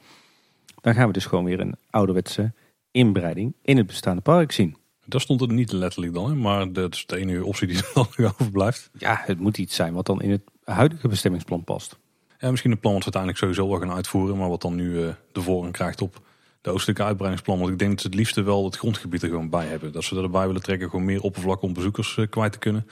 Dan gaan we dus gewoon weer een ouderwetse inbreiding in het bestaande park zien. Dat stond er niet letterlijk dan, maar dat is de enige optie die er dan nog overblijft. Ja, het moet iets zijn wat dan in het huidige bestemmingsplan past. Ja, misschien een plan wat we uiteindelijk sowieso wel gaan uitvoeren, maar wat dan nu uh, de voorrang krijgt op de oostelijke uitbreidingsplan. Want ik denk dat ze het liefste wel het grondgebied er gewoon bij hebben. Dat ze erbij willen trekken, gewoon meer oppervlak om bezoekers uh, kwijt te kunnen.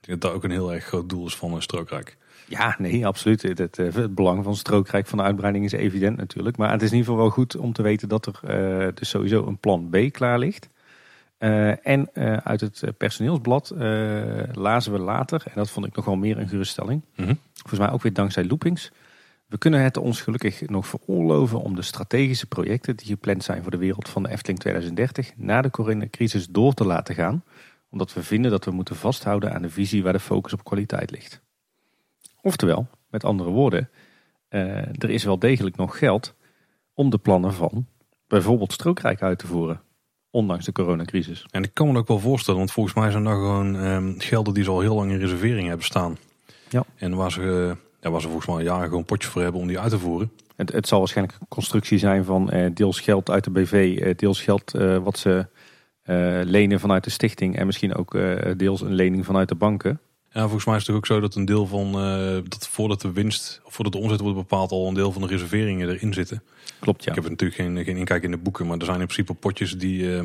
Ik denk dat dat ook een heel erg groot doel is van strookrijk. Ja, nee, absoluut. Het, het, belang van strookrijk van de uitbreiding is evident natuurlijk. Maar het is in ieder geval wel goed om te weten dat er dus sowieso een plan B klaar ligt. Uh, en uh, uit het personeelsblad lazen we later, en dat vond ik nogal meer een geruststelling. Mm -hmm. Volgens mij ook weer dankzij loopings. We kunnen het ons gelukkig nog veroorloven om de strategische projecten die gepland zijn voor de wereld van de Efteling 2030 na de coronacrisis door te laten gaan. Omdat we vinden dat we moeten vasthouden aan de visie waar de focus op kwaliteit ligt. Oftewel, met andere woorden, uh, er is wel degelijk nog geld om de plannen van bijvoorbeeld Strookrijk uit te voeren. Ondanks de coronacrisis. En ik kan me ook wel voorstellen, want volgens mij zijn er gewoon um, gelden die ze al heel lang in reservering hebben staan. Ja. En waar ze, ja, waar ze volgens mij al jaren gewoon een potje voor hebben om die uit te voeren. Het, het zal waarschijnlijk een constructie zijn van eh, deels geld uit de BV, eh, deels geld eh, wat ze eh, lenen vanuit de stichting en misschien ook eh, deels een lening vanuit de banken. Ja, volgens mij is het ook zo dat een deel van, uh, dat voordat de winst, of voordat de omzet wordt bepaald, al een deel van de reserveringen erin zitten. Klopt, ja. Ik heb natuurlijk geen, geen inkijk in de boeken, maar er zijn in principe potjes die, uh,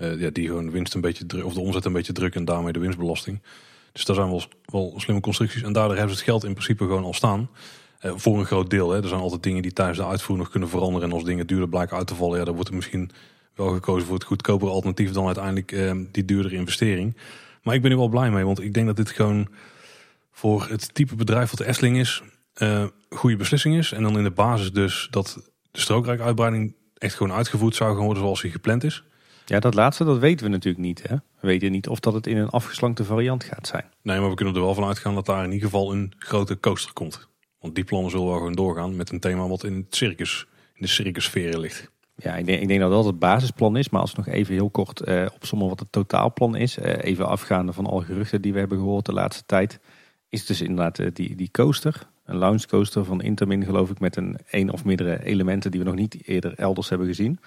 uh, ja, die gewoon de winst een beetje, of de omzet een beetje drukken en daarmee de winstbelasting. Dus daar zijn wel, wel slimme constructies. En daardoor hebben ze het geld in principe gewoon al staan. Uh, voor een groot deel. Hè. Er zijn altijd dingen die tijdens de uitvoering nog kunnen veranderen. En als dingen duurder blijken uit te vallen, ja, dan wordt er misschien wel gekozen voor het goedkopere alternatief dan uiteindelijk uh, die duurdere investering. Maar ik ben er wel blij mee, want ik denk dat dit gewoon voor het type bedrijf wat de Efteling is, uh, goede beslissing is. En dan in de basis dus dat de strookrijkuitbreiding echt gewoon uitgevoerd zou gaan worden zoals die gepland is. Ja, dat laatste dat weten we natuurlijk niet. Hè? We weten niet of dat het in een afgeslankte variant gaat zijn. Nee, maar we kunnen er wel van uitgaan dat daar in ieder geval een grote coaster komt. Want die plannen zullen wel gewoon doorgaan met een thema wat in het circus, in de circussferen ligt. Ja, ik denk, dat dat het basisplan is. Maar als nog even heel kort uh, opzommen wat het totaalplan is. Uh, even afgaande van alle geruchten die we hebben gehoord de laatste tijd. Is dus inderdaad uh, die, die coaster. Een launch coaster van Intermin geloof ik met een één of meerdere elementen die we nog niet eerder elders hebben gezien.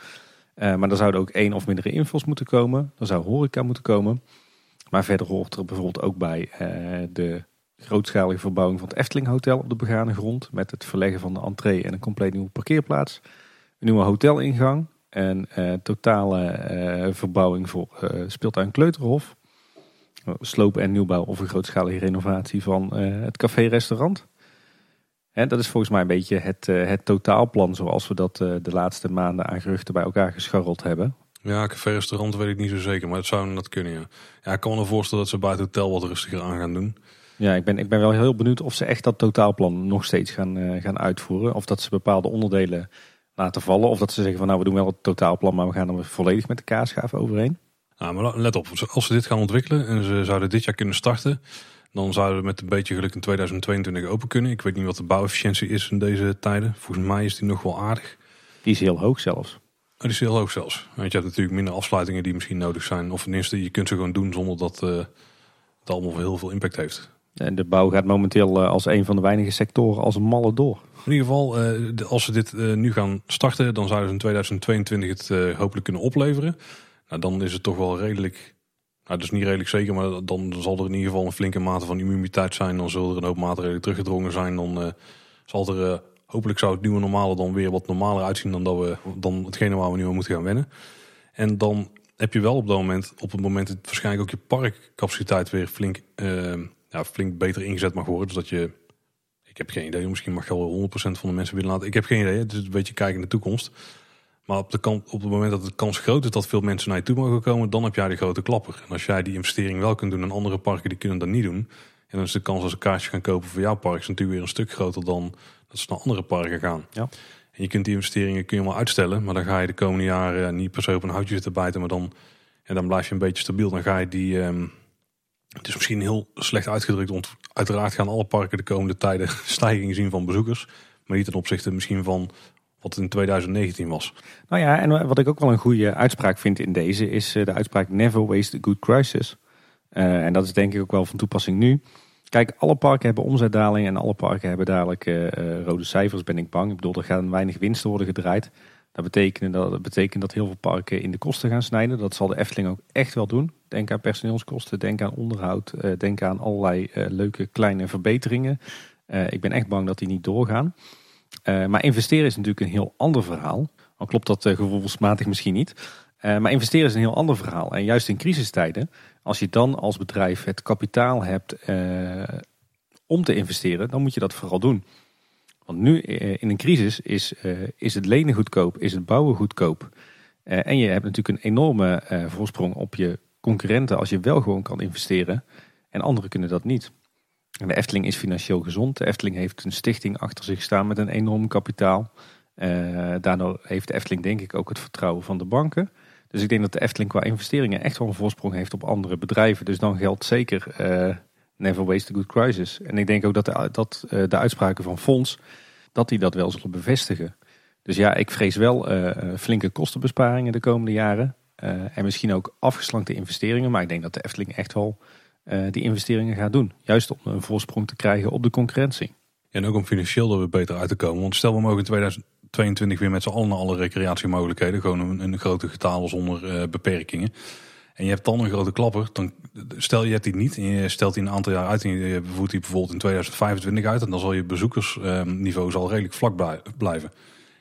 maar er zouden ook één of meerdere infos moeten komen. Er zou horeca moeten komen. Maar verder hoort er bijvoorbeeld ook bij de grootschalige verbouwing van het Efteling Hotel op de begane grond. Met het verleggen van de entree en een compleet nieuwe parkeerplaats. Een nieuwe hotelingang. En uh, totale uh, verbouwing voor uh, speeltuin Kleuterhof. Slopen en nieuwbouw of een grootschalige renovatie van het café-restaurant. En dat is volgens mij een beetje het, het totaalplan zoals we dat de laatste maanden aan geruchten bij elkaar gescharreld hebben. Ja, café-restaurant weet ik niet zo zeker, maar het zou dat kunnen. Ja, ja ik kan me voorstellen dat ze bij het hotel wat rustiger aan gaan doen. Ja, ik ben, ik ben wel heel benieuwd of ze echt dat totaalplan nog steeds gaan, gaan uitvoeren. Of dat ze bepaalde onderdelen laten vallen. Of dat ze zeggen van nou we doen wel het totaalplan, maar we gaan er volledig met de kaarschaaf overheen. Nou, maar let op, als ze dit gaan ontwikkelen en ze zouden dit jaar kunnen starten, dan zouden we met een beetje geluk in 2022 open kunnen. Ik weet niet wat de bouwefficiëntie is in deze tijden. Volgens mij is die nog wel aardig. Die is heel hoog zelfs. Oh, die is heel hoog zelfs. Want je hebt natuurlijk minder afsluitingen die misschien nodig zijn. Of tenminste, je kunt ze gewoon doen zonder dat uh, het allemaal heel veel impact heeft. En de bouw gaat momenteel als een van de weinige sectoren als een malle door. In ieder geval, als ze dit nu gaan starten, dan zouden ze in 2022 het hopelijk kunnen opleveren. Nou, dan is het toch wel redelijk, nou, dus niet redelijk zeker, maar dan zal er in ieder geval een flinke mate van immuniteit zijn. Dan zullen er een hoop maatregelen teruggedrongen zijn. Dan zal er, hopelijk zou het nieuwe normale dan weer wat normaler uitzien dan, dat we, dan hetgene waar we nu aan moeten gaan wennen. En dan heb je wel op dat moment, op het moment dat waarschijnlijk ook je parkcapaciteit weer flink, ja, flink beter ingezet mag worden. Dus dat je ik heb geen idee. Misschien mag je wel 100% van de mensen willen laten. Ik heb geen idee. Het is een beetje kijken in de toekomst. Maar op, de kant, op het moment dat de kans groot is dat veel mensen naar je toe mogen komen, dan heb jij de grote klapper. En als jij die investering wel kunt doen en andere parken die kunnen dat niet doen. En dan is de kans als ze kaartjes gaan kopen voor jouw park is natuurlijk weer een stuk groter dan dat ze naar andere parken gaan. Ja. En je kunt die investeringen kun je wel uitstellen, maar dan ga je de komende jaren niet per se op een houtje zitten bijten, maar dan, en dan blijf je een beetje stabiel. Dan ga je die, ehm, het is misschien heel slecht uitgedrukt, want uiteraard gaan alle parken de komende tijden stijging zien van bezoekers. Maar niet ten opzichte misschien van wat in 2019 was. Nou ja, en wat ik ook wel een goede uitspraak vind in deze is eh, de uitspraak never waste a good crisis. Uh, en dat is denk ik ook wel van toepassing nu. Kijk, alle parken hebben omzetdaling en alle parken hebben dadelijk uh, rode cijfers, ben ik bang. Ik bedoel, er gaan weinig winsten worden gedraaid. Dat betekent dat, dat betekent dat heel veel parken in de kosten gaan snijden. Dat zal de Efteling ook echt wel doen. Denk aan personeelskosten, denk aan onderhoud, uh, denk aan allerlei leuke kleine verbeteringen. ik ben echt bang dat die niet doorgaan. maar investeren is natuurlijk een heel ander verhaal. Al klopt dat gevoelsmatig misschien niet. maar investeren is een heel ander verhaal. En juist in crisistijden als je dan als bedrijf het kapitaal hebt eh, om te investeren, dan moet je dat vooral doen. Want nu eh, in een crisis is, eh, is het lenen goedkoop, is het bouwen goedkoop. en je hebt natuurlijk een enorme voorsprong op je concurrenten als je wel gewoon kan investeren. En anderen kunnen dat niet. En de Efteling is financieel gezond. De Efteling heeft een stichting achter zich staan met een enorm kapitaal. daardoor heeft de Efteling denk ik ook het vertrouwen van de banken. Dus ik denk dat de Efteling qua investeringen echt wel een voorsprong heeft op andere bedrijven. Dus dan geldt zeker uh, never waste a good crisis. En ik denk ook dat de, uh, de uitspraken van Fonds, dat die dat wel zullen bevestigen. Dus ja, ik vrees wel uh, flinke kostenbesparingen de komende jaren. en misschien ook afgeslankte investeringen. Maar ik denk dat de Efteling echt wel die investeringen gaat doen. Juist om een voorsprong te krijgen op de concurrentie. En ook om financieel er beter uit te komen. Want stel we mogen in 2000, 22 weer met z'n allen alle recreatiemogelijkheden. Gewoon een, een grote getal zonder beperkingen. En je hebt dan een grote klapper. Dan, stel je hebt die niet en je stelt die een aantal jaar uit. En je voert die bijvoorbeeld in 2025 uit. En dan zal je bezoekersniveau zal redelijk vlak blijven.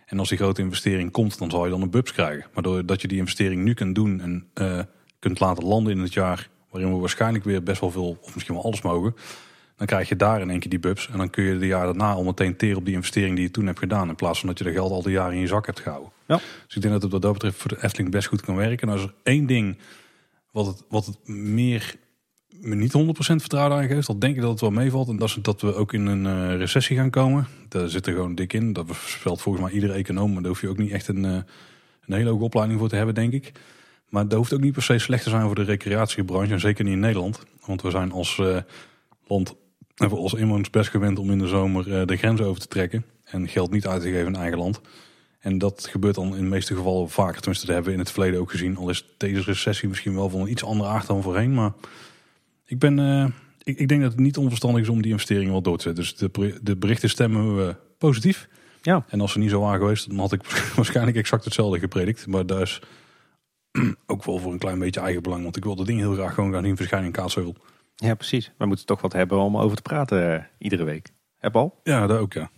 En als die grote investering komt, dan zal je dan een bubs krijgen. Maar doordat je die investering nu kunt doen en uh, kunt laten landen in het jaar waarin we waarschijnlijk weer best wel veel, of misschien wel alles mogen, dan krijg je daar in één keer die bubs. En dan kun je de jaren daarna al meteen teren op die investering die je toen hebt gedaan. In plaats van dat je de geld al die jaren in je zak hebt gehouden. Ja. Dus ik denk dat het wat dat betreft voor de Efteling best goed kan werken. En als er één ding wat het, wat het meer me niet 100% vertrouwen aan geeft, dan denk ik dat het wel meevalt. En dat is dat we ook in een uh, recessie gaan komen. Daar zit er gewoon dik in. Dat voorspelt volgens mij iedere econoom. Maar daar hoef je ook niet echt een, uh, een hele hoge opleiding voor te hebben, denk ik. Maar dat hoeft ook niet per se slecht te zijn voor de recreatiebranche. En zeker niet in Nederland. Want we zijn als uh, land en ons inwoners best gewend om in de zomer eh, de grens over te trekken. En geld niet uit te geven in eigen land. En dat gebeurt dan in de meeste gevallen vaker. Tenminste, dat hebben we in het verleden ook gezien. Al is deze recessie misschien wel van een iets andere aard dan voorheen. Maar ik, ben, uh, ik, ik, denk dat het niet onverstandig is om die investeringen wel door te zetten. Dus de, de berichten stemmen we positief. Ja. En als ze niet zo waren geweest, dan had ik waarschijnlijk exact hetzelfde gepredikt. Maar daar is ook wel voor een klein beetje eigen belang. Want ik wil dat ding heel graag gewoon gaan zien verschijnen in Kaatsheuvel. Ja, precies. We moeten toch wat hebben om over te praten uh, iedere week. Heb al? Ja, dat ook ja.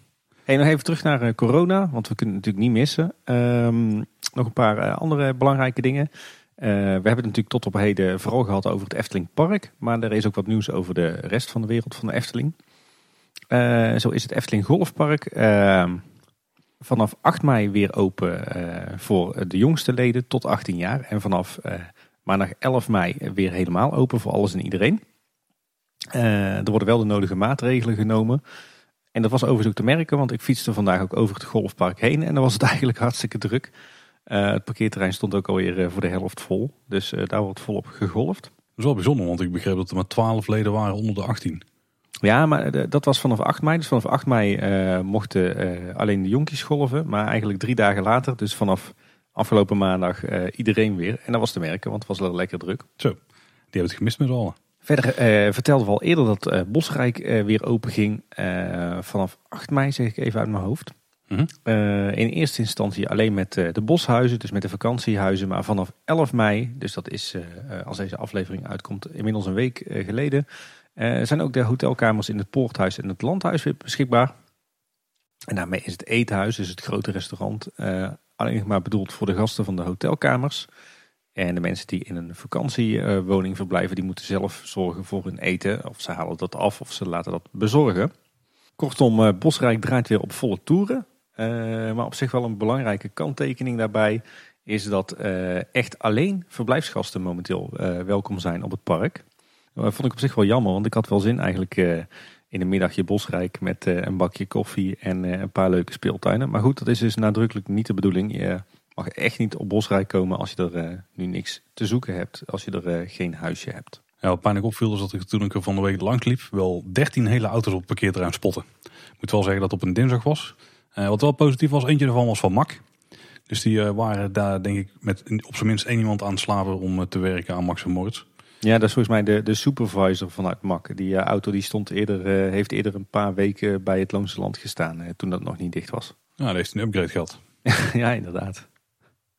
Nog even terug naar uh, corona, want we kunnen het natuurlijk niet missen. Um, nog een paar uh, andere belangrijke dingen. we hebben het natuurlijk tot op heden vooral gehad over het Efteling Park. Maar er is ook wat nieuws over de rest van de wereld van de Efteling. zo is het Efteling Golfpark ehm, vanaf 8 mei weer open voor de jongste leden tot 18 jaar. En vanaf maandag 11 mei weer helemaal open voor alles en iedereen. Er worden wel de nodige maatregelen genomen. En dat was overigens ook te merken, want ik fietste vandaag ook over het golfpark heen. En dan was het eigenlijk hartstikke druk. Uh, het parkeerterrein stond ook alweer uh, voor de helft vol. Dus daar wordt volop gegolfd. Dat is wel bijzonder, want ik begreep dat er maar 12 leden waren onder de 18. Ja, maar dat was vanaf 8 mei. Dus vanaf 8 mei mochten alleen de jonkies golven. Maar eigenlijk drie dagen later, dus vanaf afgelopen maandag, iedereen weer. En dat was te merken, want het was wel lekker druk. Zo, die hebben het gemist met z'n allen. Verder uh, vertelden we al eerder dat uh, Bosrijk uh, weer open ging vanaf 8 mei, zeg ik even uit mijn hoofd. Mhm. in eerste instantie alleen met de boshuizen, dus met de vakantiehuizen. Maar vanaf 11 mei, dus dat is als deze aflevering uitkomt, inmiddels een week geleden, zijn ook de hotelkamers in het Poorthuis en het Landhuis weer beschikbaar. En daarmee is het eethuis, dus het grote restaurant, alleen maar bedoeld voor de gasten van de hotelkamers. En de mensen die in een vakantiewoning verblijven, die moeten zelf zorgen voor hun eten. Of ze halen dat af of ze laten dat bezorgen. Kortom, eh, Bosrijk draait weer op volle toeren. maar op zich wel een belangrijke kanttekening daarbij is dat echt alleen verblijfsgasten momenteel welkom zijn op het park. Dat vond ik op zich wel jammer, want ik had wel zin eigenlijk in een middagje Bosrijk met een bakje koffie en een paar leuke speeltuinen. Maar goed, dat is dus nadrukkelijk niet de bedoeling. Je mag echt niet op Bosrijk komen als je er nu niks te zoeken hebt, als je er geen huisje hebt. Ja, wat pijnlijk opviel is dat ik toen ik er van de week langs liep, wel 13 hele auto's op het parkeerterrein spotten. Ik moet wel zeggen dat het op een dinsdag was. Uh, wat wel positief was, eentje ervan was van Mac. Dus die uh, waren daar denk ik met op zijn minst één iemand aan het slaven om uh, te werken aan Max en Moritz. Ja, dat is volgens mij de, de supervisor vanuit Mac. Die auto die stond eerder, heeft eerder een paar weken bij het Loonse Land gestaan toen dat nog niet dicht was. Ja, daar heeft een upgrade gehad. ja, inderdaad.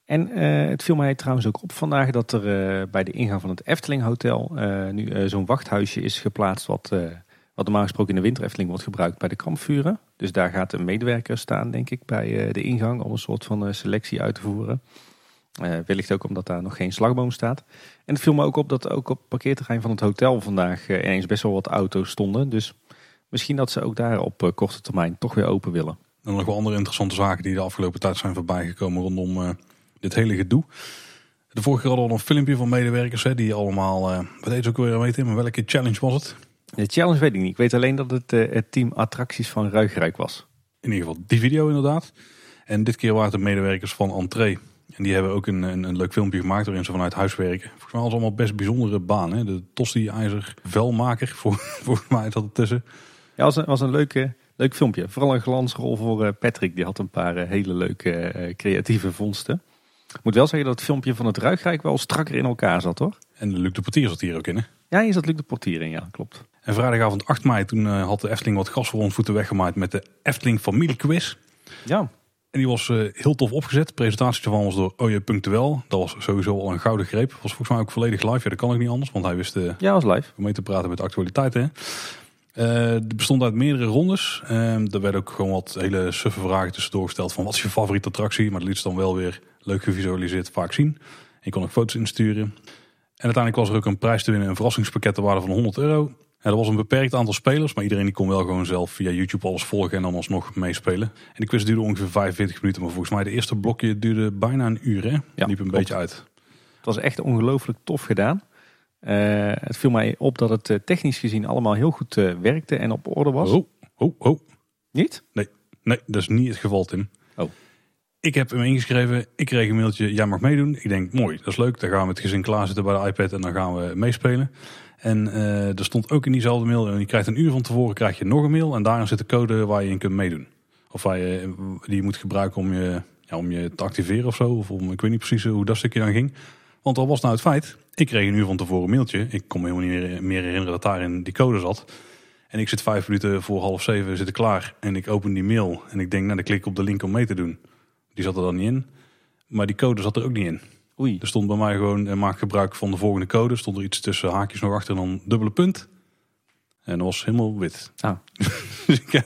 En uh, het viel mij trouwens ook op vandaag dat er uh, bij de ingang van het Efteling Hotel uh, nu zo'n wachthuisje is geplaatst wat, wat normaal gesproken in de winter Efteling wordt gebruikt bij de kampvuren. Dus daar gaat een medewerker staan denk ik bij de ingang om een soort van selectie uit te voeren. wellicht ook omdat daar nog geen slagboom staat. En het viel me ook op dat ook op het parkeerterrein van het hotel vandaag ineens best wel wat auto's stonden. Dus misschien dat ze ook daar op korte termijn toch weer open willen. En nog wel andere interessante zaken die de afgelopen tijd zijn voorbijgekomen rondom dit hele gedoe. De vorige keer hadden we een filmpje van medewerkers hè, die allemaal, uh, wat deed ook weer weten, maar welke challenge was het? De challenge weet ik niet. Ik weet alleen dat het uh, het team attracties van Ruigrijk was. In ieder geval die video inderdaad. En dit keer waren het de medewerkers van Entree. En die hebben ook een, een, een, leuk filmpje gemaakt waarin ze vanuit huis werken. Volgens mij was het allemaal best bijzondere baan. Hè? De tosti-ijzer velmaker, volgens mij zat het tussen. Ja, was een, was een leuke, leuk filmpje. Vooral een glansrol voor uh, Patrick. Die had een paar hele leuke creatieve vondsten. Ik moet wel zeggen dat het filmpje van het Ruigrijk wel strakker in elkaar zat hoor. En Luc de Portier zat hier ook in hè? Ja, hier zat Luc de Portier in, ja, klopt. En vrijdagavond 8 mei, toen uh, had de Efteling wat gas voor ons voeten weggemaaid met de Efteling Familiequiz. Ja. En die was uh, heel tof opgezet. De presentatie ervan was door Punctueel. Dat was sowieso al een gouden greep. Was volgens mij ook volledig live. Ja, dat kan ook niet anders, want hij wist uh, ja, was live. om mee te praten met actualiteiten. Uh, het bestond uit meerdere rondes. Uh, er werden ook gewoon wat hele suffe vragen tussendoor gesteld van wat is je favoriete attractie. Maar dat liet dan wel weer leuk gevisualiseerd vaak zien. Je kon ook foto's insturen. En uiteindelijk was er ook een prijs te winnen, een verrassingspakket ter waarde van 100 euro. er was een beperkt aantal spelers, maar iedereen die kon wel gewoon zelf via YouTube alles volgen en dan alsnog meespelen. En de quiz duurde ongeveer 45 minuten, maar volgens mij de eerste blokje duurde bijna een uur. Hè? Ja, liep een beetje uit. Het was echt ongelooflijk tof gedaan. Uh, het viel mij op dat het uh, technisch gezien allemaal heel goed uh, werkte en op orde was. Oh, oh, oh. Niet? Nee, nee, dat is niet het geval, Tim. Ik heb hem ingeschreven. Ik kreeg een mailtje, jij mag meedoen. Ik denk, mooi, dat is leuk. Dan gaan we met gezin klaarzitten bij de iPad en dan gaan we meespelen. En er stond ook in diezelfde mail, en je krijgt een uur van tevoren krijg je nog een mail. En daarin zit de code waar je in kunt meedoen. Of waar je, die je moet gebruiken om je, ja, om je te activeren of zo. Of om, ik weet niet precies hoe dat stukje dan ging. Want al was nou het feit, ik kreeg een uur van tevoren een mailtje. Ik kon me helemaal niet meer herinneren dat daarin die code zat. En ik zit vijf minuten voor half zeven zit ik klaar. En ik open die mail en ik denk, nou dan klik ik op de link om mee te doen. Die zat er dan niet in. Maar die code zat er ook niet in. Oei. Er stond bij mij gewoon, en maak gebruik van de volgende code. Stond er iets tussen haakjes nog achter en dan dubbele punt. En dat was helemaal wit. Ah. dus ik,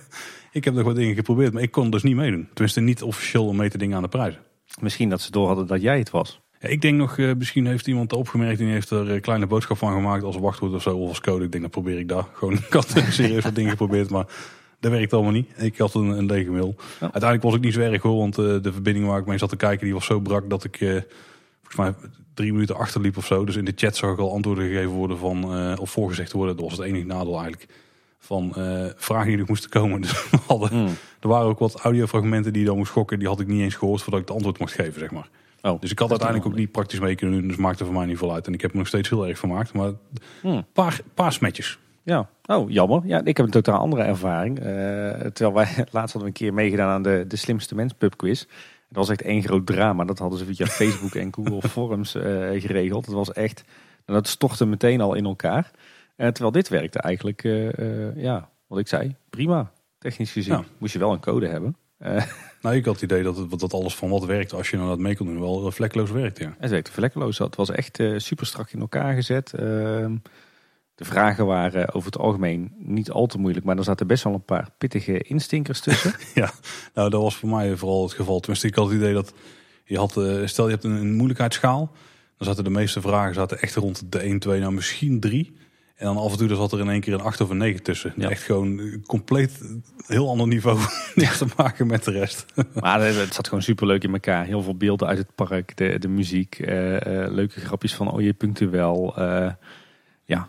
ik heb nog wat dingen geprobeerd, maar ik kon dus niet meedoen. Tenminste niet officieel om mee te dingen aan de prijzen. Misschien dat ze door hadden dat jij het was. Ja, ik denk nog, uh, misschien heeft iemand opgemerkt en heeft er een kleine boodschap van gemaakt als wachtwoord of zo, of als code. Ik denk, dan probeer ik daar. Gewoon, ik had serieus wat dingen geprobeerd, maar dat werkt allemaal niet. Ik had een, een lege mail. Uiteindelijk was ik niet zo erg hoor, want uh, de verbinding waar ik mee zat te kijken, die was zo brak dat ik, uh, volgens mij, drie minuten achterliep of zo. Dus in de chat zag ik al antwoorden gegeven worden van, of voorgezegd worden. Dat was het enige nadeel eigenlijk. Van vragen die er moesten komen. Dus hadden, hmm. Er waren ook wat audiofragmenten die dan moest schokken. Die had ik niet eens gehoord voordat ik het antwoord mocht geven, zeg maar. Oh, dus ik had uiteindelijk ook niet praktisch mee kunnen doen. Dus maakte voor mij niet veel uit. En ik heb er nog steeds heel erg vermaakt. Maar een hmm. paar, paar smetjes. Ja, oh jammer. Ja, ik heb een totaal andere ervaring. Uh, terwijl wij laatst hadden we een keer meegedaan aan de, de slimste mens pub quiz. Het was echt één groot drama. Dat hadden ze via Facebook en Google Forums uh, geregeld. Het was echt, dat stortte meteen al in elkaar. Uh, terwijl dit werkte eigenlijk, ja, wat ik zei, prima. Technisch gezien moest je wel een code hebben. Nou, ik had het idee dat, het, dat alles van wat werkt als je nou dat mee kon doen wel vlekkeloos werkt. Ja. Het werkte vlekkeloos. Het was echt super strak in elkaar gezet. De vragen waren over het algemeen niet al te moeilijk, maar er zaten best wel een paar pittige instinkers tussen. ja, nou dat was voor mij vooral het geval. Tenminste, ik had het idee dat je had, uh, stel je hebt een, een moeilijkheidsschaal, dan zaten de meeste vragen zaten echt rond de 1, 2, nou misschien 3. En dan af en toe zat er in één keer een 8 of een 9 tussen. Ja. Echt gewoon eh, compleet heel ander niveau. Niks te maken met de rest. Maar het zat gewoon super leuk in elkaar. Heel veel beelden uit het park, de, de muziek, eh, eh, leuke grapjes van Oje Punctueel. eh Tjoep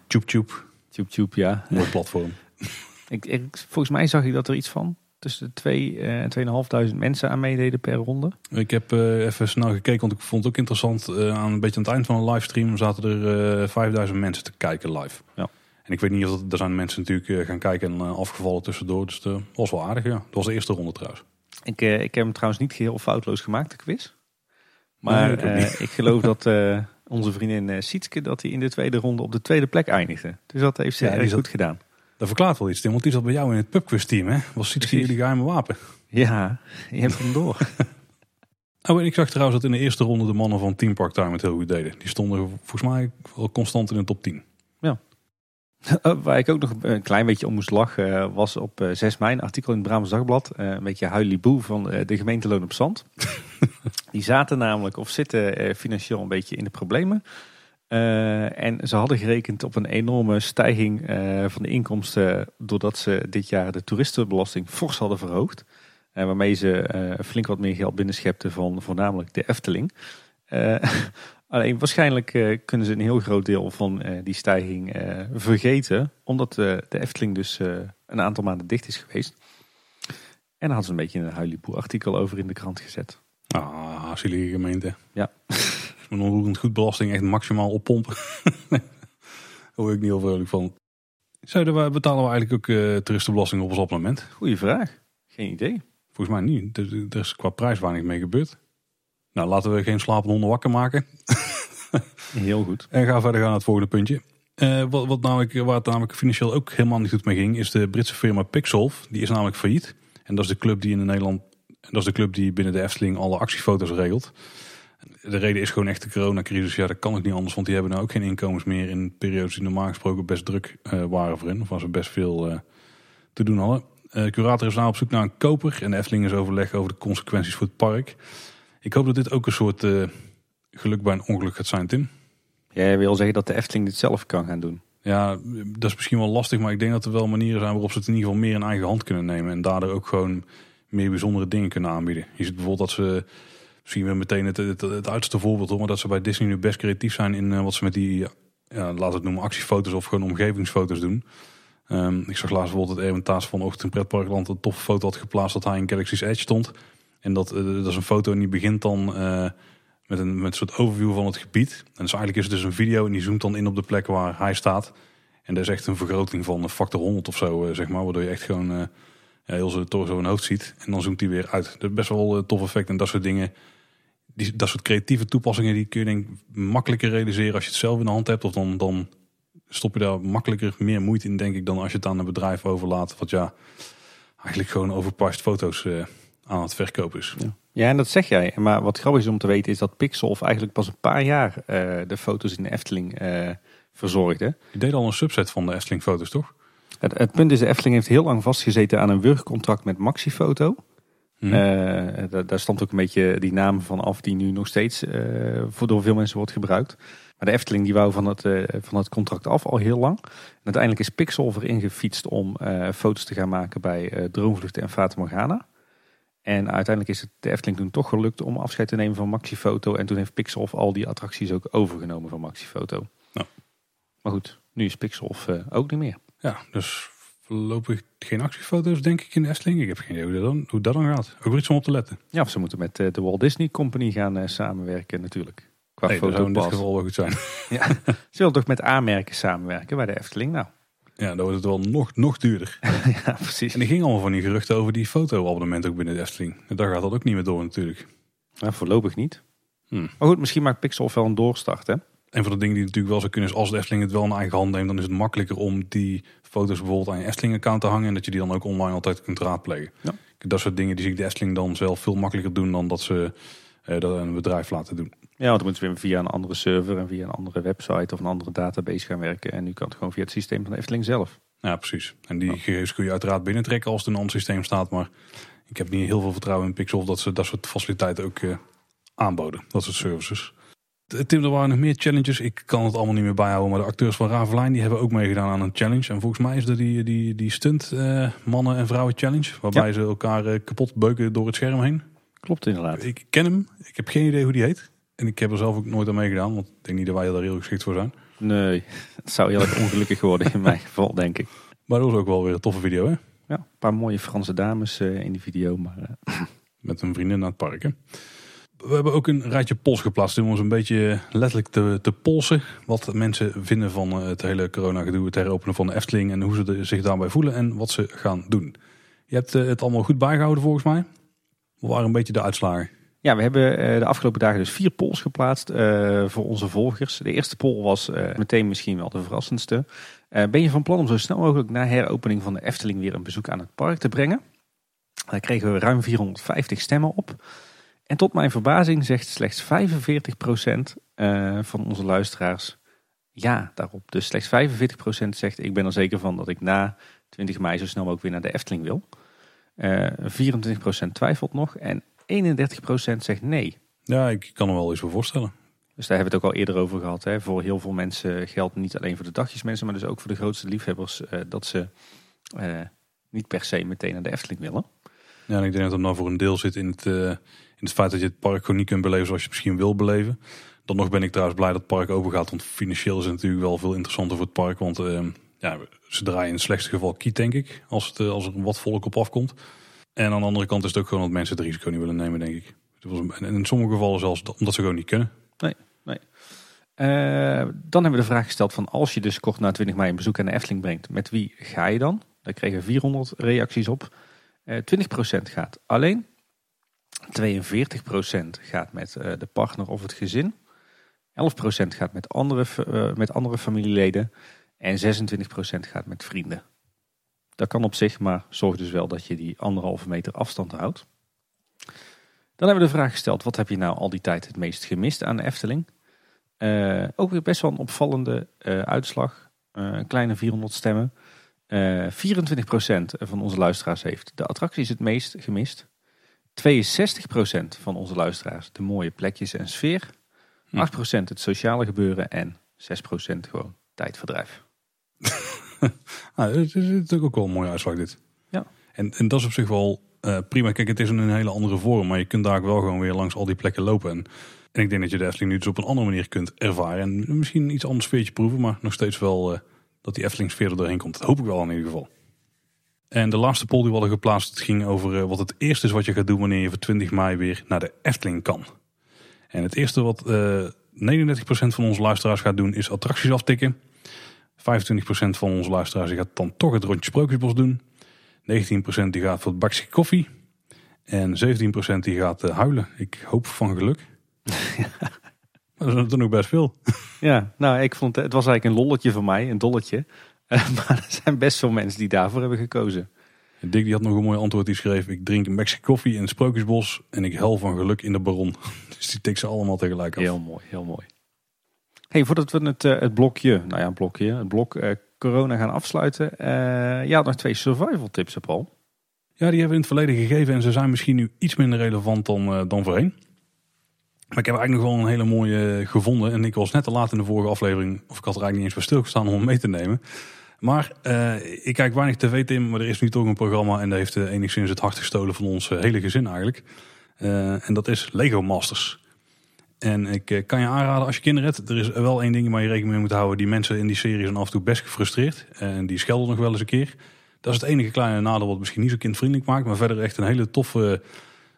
tjoep. tjoep tjoep, ja. Mooi platform. Ik, ik, volgens mij zag ik dat er iets van tussen de 2 eh, en 2.500 mensen aan meededen per ronde. Ik heb eh, even snel gekeken, want ik vond het ook interessant. eh, aan een beetje aan het eind van een livestream zaten er eh 5000 mensen te kijken live. Ja. En ik weet niet of dat, er zijn mensen natuurlijk eh, gaan kijken en eh, afgevallen tussendoor. Dus dat was wel aardig, ja. Dat was de eerste ronde trouwens. Ik, eh, ik heb hem trouwens niet geheel foutloos gemaakt, de quiz. Maar Nee, eh, ik geloof dat eh, onze vriendin eh, Sietske dat hij in de tweede ronde op de tweede plek eindigde. Dus dat heeft ze Ja, erg goed gedaan. Dat verklaart wel iets, Tim, want die zat bij jou in het pubquiz team, hè? Was Sietske jullie geheime wapen? Ja, je hebt hem door. Oh, en ik zag trouwens dat in de eerste ronde de mannen van Team Park Time het heel goed deden. Die stonden volgens mij wel constant in de top 10. Uh, Waar ik ook nog een klein beetje om moest lachen eh, was op eh, 6 mei een artikel in het Brabants Dagblad. eh, een beetje huiliboe van eh, de gemeente Loon op Zand. Die zaten namelijk of zitten eh, financieel een beetje in de problemen. Eh, en ze hadden gerekend op een enorme stijging eh, van de inkomsten doordat ze dit jaar de toeristenbelasting fors hadden verhoogd. Eh, waarmee ze eh, flink wat meer geld binnenschepten van voornamelijk de Efteling. Alleen waarschijnlijk eh, kunnen ze een heel groot deel van eh, die stijging eh, vergeten. Omdat de Efteling dus een aantal maanden dicht is geweest. En daar hadden ze een beetje een huiliboe artikel over in de krant gezet. Ah, zielige gemeente. Ja. Met onroerend goed belasting echt maximaal oppompen. Daar word ik niet heel vrolijk van. Zouden we, betalen we eigenlijk ook toeristenbelasting op ons abonnement? Goeie vraag. Geen idee. Volgens mij niet. Er, er is qua prijs weinig mee gebeurd. Nou, laten we geen slapende honden wakker maken. Heel goed. En ga verder gaan naar het volgende puntje. Eh, wat, wat namelijk, waar het namelijk financieel ook helemaal niet goed mee ging, is de Britse firma Pixolf. Die is namelijk failliet. En dat is de club die in Nederland, dat is de club die binnen de Efteling alle actiefoto's regelt. De reden is gewoon echt de coronacrisis. Ja, dat kan ook niet anders, want die hebben nou ook geen inkomens meer in periodes die normaal gesproken best druk eh, waren voor hen. Of waar ze best veel eh, te doen hadden. Curator is nou op zoek naar een koper en de Efteling is overleg over de consequenties voor het park. Ik hoop dat dit ook een soort eh, geluk bij een ongeluk gaat zijn, Tim. Jij wil zeggen dat de Efteling dit zelf kan gaan doen. Ja, dat is misschien wel lastig, maar ik denk dat er wel manieren zijn waarop ze het in ieder geval meer in eigen hand kunnen nemen. En daardoor ook gewoon meer bijzondere dingen kunnen aanbieden. Je ziet bijvoorbeeld dat ze, misschien weer meteen het, het, het uiterste voorbeeld hoor, maar dat ze bij Disney nu best creatief zijn in eh, wat ze met die, ja, laten we het noemen, actiefoto's of gewoon omgevingsfoto's doen. Ehm, ik zag laatst bijvoorbeeld dat Erwin Taas vanochtend in Pretparkland een toffe foto had geplaatst dat hij in Galaxy's Edge stond. En dat, eh, dat is een foto en die begint dan eh, met, een, met soort overview van het gebied. En dus eigenlijk is het dus een video en die zoomt dan in op de plek waar hij staat. En dat is echt een vergroting van een factor 100 of zo, eh, zeg maar. Waardoor je echt gewoon heel zijn torso hoofd ziet. En dan zoomt hij weer uit. Dat is best wel een tof effect. En dat soort dingen, die, dat soort creatieve toepassingen, die kun je denk makkelijker realiseren als je het zelf in de hand hebt. Of dan, dan stop je daar makkelijker meer moeite in, denk ik, dan als je het aan een bedrijf overlaat. Wat ja, eigenlijk gewoon overpast foto's aan het verkopen is. Ja, en dat zeg jij. Maar wat grappig is om te weten is dat Pixelf eigenlijk pas een paar jaar eh, de foto's in de Efteling eh, verzorgde. Je deed al een subset van de Efteling foto's, toch? Het, het punt is, de Efteling heeft heel lang vastgezeten aan een wurgcontract met Maxifoto. Hm. Eh, daar, daar stond ook een beetje die naam van af die nu nog steeds voor door veel mensen wordt gebruikt. Maar de Efteling die wou van het, van het contract af al heel lang. En uiteindelijk is Pixel erin gefietst om foto's te gaan maken bij Droomvluchten en Fata Morgana. En uiteindelijk is het de Efteling toen toch gelukt om afscheid te nemen van Maxifoto. En toen heeft Pixel al die attracties ook overgenomen van Maxifoto. Ja. Maar goed, nu is Pixel eh, ook niet meer. Ja, dus voorlopig geen actiefoto's, denk ik, in de Efteling. Ik heb geen idee hoe dat dan, hoe dat dan gaat. Ook weer iets om op te letten. Ja, of ze moeten met eh, de Walt Disney Company gaan eh, samenwerken natuurlijk. Qua Nee, dat zou in dit fotopas. geval wel goed zijn. Ja. Ze willen toch met aanmerken samenwerken bij de Efteling? Nou, Ja, dan wordt het wel nog, nog duurder. ja, precies. En er ging allemaal van die geruchten over die fotoabonnement ook binnen de Efteling. En daar gaat dat ook niet meer door natuurlijk. Nou, voorlopig niet. Hmm. Maar goed, misschien maakt Pixel wel een doorstart, hè? Een van de dingen die natuurlijk wel zou kunnen is als de Efteling het wel in eigen hand neemt, dan is het makkelijker om die foto's bijvoorbeeld aan je Efteling-account te hangen en dat je die dan ook online altijd kunt raadplegen. Ja. Dat soort dingen die zie ik de Efteling dan zelf veel makkelijker doen dan dat ze eh, dat een bedrijf laten doen. Ja, want dan moeten ze weer via een andere server en via een andere website of een andere database gaan werken. En nu kan het gewoon via het systeem van de Efteling zelf. Ja, precies. En die gegevens kun je uiteraard binnentrekken als het in een ander systeem staat. Maar ik heb niet heel veel vertrouwen in Pixel dat ze dat soort faciliteiten ook eh, aanboden. Dat soort services. Tim, er waren nog meer challenges. Ik kan het allemaal niet meer bijhouden. Maar de acteurs van Ravelijn die hebben ook meegedaan aan een challenge. En volgens mij is er die, die, die stunt uh, mannen en vrouwen challenge. Waarbij ze elkaar uh, kapot beuken door het scherm heen. Klopt inderdaad. Ik ken hem. Ik heb geen idee hoe die heet. En ik heb er zelf ook nooit aan meegedaan. Want ik denk niet dat wij er heel geschikt voor zijn. Nee, het zou heel erg ongelukkig worden in mijn geval, denk ik. Maar dat was ook wel weer een toffe video, hè? Ja, een paar mooie Franse dames uh, in die video. Maar, Met een vriendin naar het park, hè? We hebben ook een rijtje pols geplaatst om ons een beetje letterlijk te, te polsen. Wat mensen vinden van eh, het hele corona-gedoe, het heropenen van de Efteling en hoe ze zich daarbij voelen en wat ze gaan doen. Je hebt eh, het allemaal goed bijgehouden volgens mij. Wat waren een beetje de uitslagen? Ja, we hebben eh, de afgelopen dagen dus vier polls geplaatst voor onze volgers. De eerste poll was meteen misschien wel de verrassendste. ben je van plan om zo snel mogelijk na heropening van de Efteling weer een bezoek aan het park te brengen? Daar kregen we ruim 450 stemmen op. En tot mijn verbazing zegt slechts 45% uh, eh, van onze luisteraars ja daarop. Dus slechts 45% zegt ik ben er zeker van dat ik na 20 mei zo snel ook weer naar de Efteling wil. Uh, eh, 24% twijfelt nog en 31% zegt nee. Ja, ik kan er wel eens voor voorstellen. Dus daar hebben we het ook al eerder over gehad. Hè. Voor heel veel mensen geldt niet alleen voor de dagjesmensen, maar dus ook voor de grootste liefhebbers uh, dat ze niet per se meteen naar de Efteling willen. Ja, en ik denk dat het nou voor een deel zit in het in het feit dat je het park gewoon niet kunt beleven zoals je het misschien wil beleven. Dan nog ben ik trouwens blij dat het park open gaat. Want financieel is het natuurlijk wel veel interessanter voor het park. Want ja, ze draaien in het slechtste geval kiet, denk ik. Als, het, eh, als er wat volk op afkomt. En aan de andere kant is het ook gewoon dat mensen het risico niet willen nemen, denk ik. En in sommige gevallen zelfs omdat ze gewoon niet kunnen. Nee, nee. Uh, dan hebben we de vraag gesteld van als je dus kort na 20 mei een bezoek aan de Efteling brengt, met wie ga je dan? Daar kregen we 400 reacties op. Uh, 20% gaat alleen, 42% gaat met uh, de partner of het gezin. 11% gaat met andere, met andere familieleden. En 26% gaat met vrienden. Dat kan op zich, maar zorg dus wel dat je die anderhalve meter afstand houdt. Dan hebben we de vraag gesteld, wat heb je nou al die tijd het meest gemist aan de Efteling? Uh, ook weer best wel een opvallende uitslag. een kleine 400 stemmen. 24% van onze luisteraars heeft de attracties het meest gemist. 62% van onze luisteraars de mooie plekjes en sfeer. 8% hm. het sociale gebeuren en 6% gewoon tijdverdrijf. nou, het is natuurlijk ook wel een mooie uitslag dit. Ja. En, en dat is op zich wel uh, prima. Kijk, het is een hele andere vorm, maar je kunt daar wel gewoon weer langs al die plekken lopen. En, en ik denk dat je de Efteling nu dus op een andere manier kunt ervaren. En misschien iets anders sfeertje proeven, maar nog steeds wel uh, dat die Efteling sfeer er doorheen komt. Dat hoop ik wel in ieder geval. En de laatste poll die we hadden geplaatst het ging over eh, wat het eerste is wat je gaat doen wanneer je voor 20 mei weer naar de Efteling kan. En het eerste wat uh, eh, 39% van onze luisteraars gaat doen is attracties aftikken. 25% van onze luisteraars gaat dan toch het rondje Sprookjesbos doen. 19% die gaat voor het bakje koffie. En 17% die gaat uh, huilen. Ik hoop van geluk. Maar dat is er nog best veel. Ja, nou ik vond het was eigenlijk een lolletje voor mij, een dolletje. maar er zijn best veel mensen die daarvoor hebben gekozen. Dick die had nog een mooi antwoord. Die schreef: Ik drink een Mexican koffie in het Sprookjesbos. En ik hel van geluk in de Baron. Dus die tik ze allemaal tegelijk af. Heel mooi, heel mooi. Hey, voordat we het, uh, het blokje, nou ja, blokje, het blok uh, corona gaan afsluiten. Uh, ja, nog twee survival tips, Paul. Ja, die hebben we in het verleden gegeven. En ze zijn misschien nu iets minder relevant dan, dan voorheen. Maar ik heb eigenlijk nog wel een hele mooie gevonden. En ik was net te laat in de vorige aflevering. Of ik had er eigenlijk niet eens voor stilgestaan om hem mee te nemen. Maar ik kijk weinig tv, Tim. Maar er is nu toch een programma. En dat heeft enigszins het hart gestolen van ons hele gezin eigenlijk. en dat is Lego Masters. En ik kan je aanraden als je kinderen hebt. Er is wel één ding waar je rekening mee moet houden. Die mensen in die serie zijn af en toe best gefrustreerd. En die schelden nog wel eens een keer. Dat is het enige kleine nadeel wat misschien niet zo kindvriendelijk maakt. Maar verder echt een hele toffe...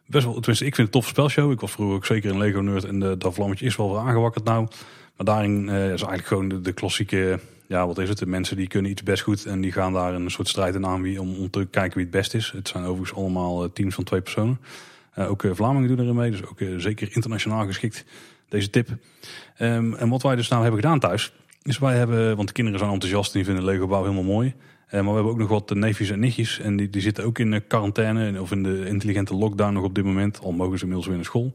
Best wel, tenminste, ik vind het een toffe spelshow. Ik was vroeger ook zeker een Lego nerd. En de, dat vlammetje is wel weer aangewakkerd nou. Maar daarin is eigenlijk gewoon de, klassieke ja, wat is het? De mensen die kunnen iets best goed en die gaan daar een soort strijd in aan wie, om, om te kijken wie het best is. Het zijn overigens allemaal eh, teams van twee personen. Uh, ook uh, Vlamingen doen erin mee, dus ook zeker internationaal geschikt deze tip. Um, en wat wij dus nou hebben gedaan thuis, is wij hebben, want de kinderen zijn enthousiast en die vinden Lego bouw helemaal mooi. maar we hebben ook nog wat neefjes en nichtjes en die, die zitten ook in quarantaine of in de intelligente lockdown nog op dit moment. Al mogen ze inmiddels weer naar school.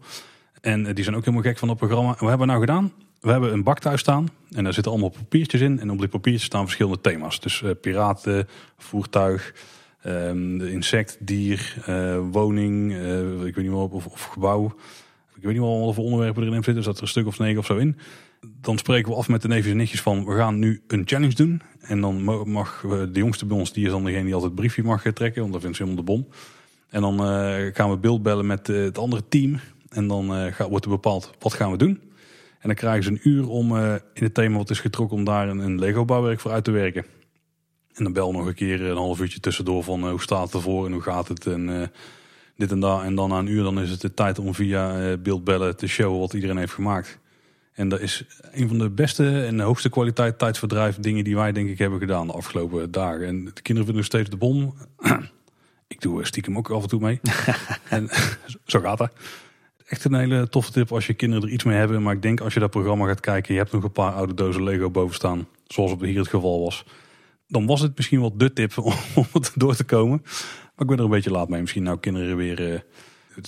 En die zijn ook helemaal gek van dat programma. Wat hebben we nou gedaan? we hebben een bak thuis staan en daar zitten allemaal papiertjes in. En op die papiertjes staan verschillende thema's. Dus piraten, voertuig, um, insect, dier, uh, woning, uh, ik weet niet meer of, of gebouw. Ik weet niet wel voor onderwerpen erin zitten. Er zat er een stuk of negen of zo in. Dan spreken we af met de neefjes en nichtjes van we gaan nu een challenge doen. En dan mag de jongste bij ons, die is dan degene die altijd het briefje mag trekken. Want dat vindt ze helemaal de bom. En dan gaan we beeldbellen met het andere team. En dan wordt er bepaald wat gaan we doen. En dan krijgen ze een uur om in het thema wat is getrokken om daar een Lego bouwwerk voor uit te werken. En dan bel nog een keer een half uurtje tussendoor van hoe staat het ervoor en hoe gaat het en dit en dat. En dan na een uur dan is het de tijd om via beeldbellen te showen wat iedereen heeft gemaakt. En dat is een van de beste en de hoogste kwaliteit tijdsverdrijf dingen die wij denk ik hebben gedaan de afgelopen dagen. En de kinderen vinden nog steeds de bom. ik doe stiekem ook af en toe mee. en zo gaat dat. Echt een hele toffe tip als je kinderen er iets mee hebben. Maar ik denk als je dat programma gaat kijken, je hebt nog een paar oude dozen Lego boven staan. Zoals op hier het geval was. Dan was het misschien wel de tip om, om het door te komen. Maar ik ben er een beetje laat mee. Misschien nou kinderen weer... Uh,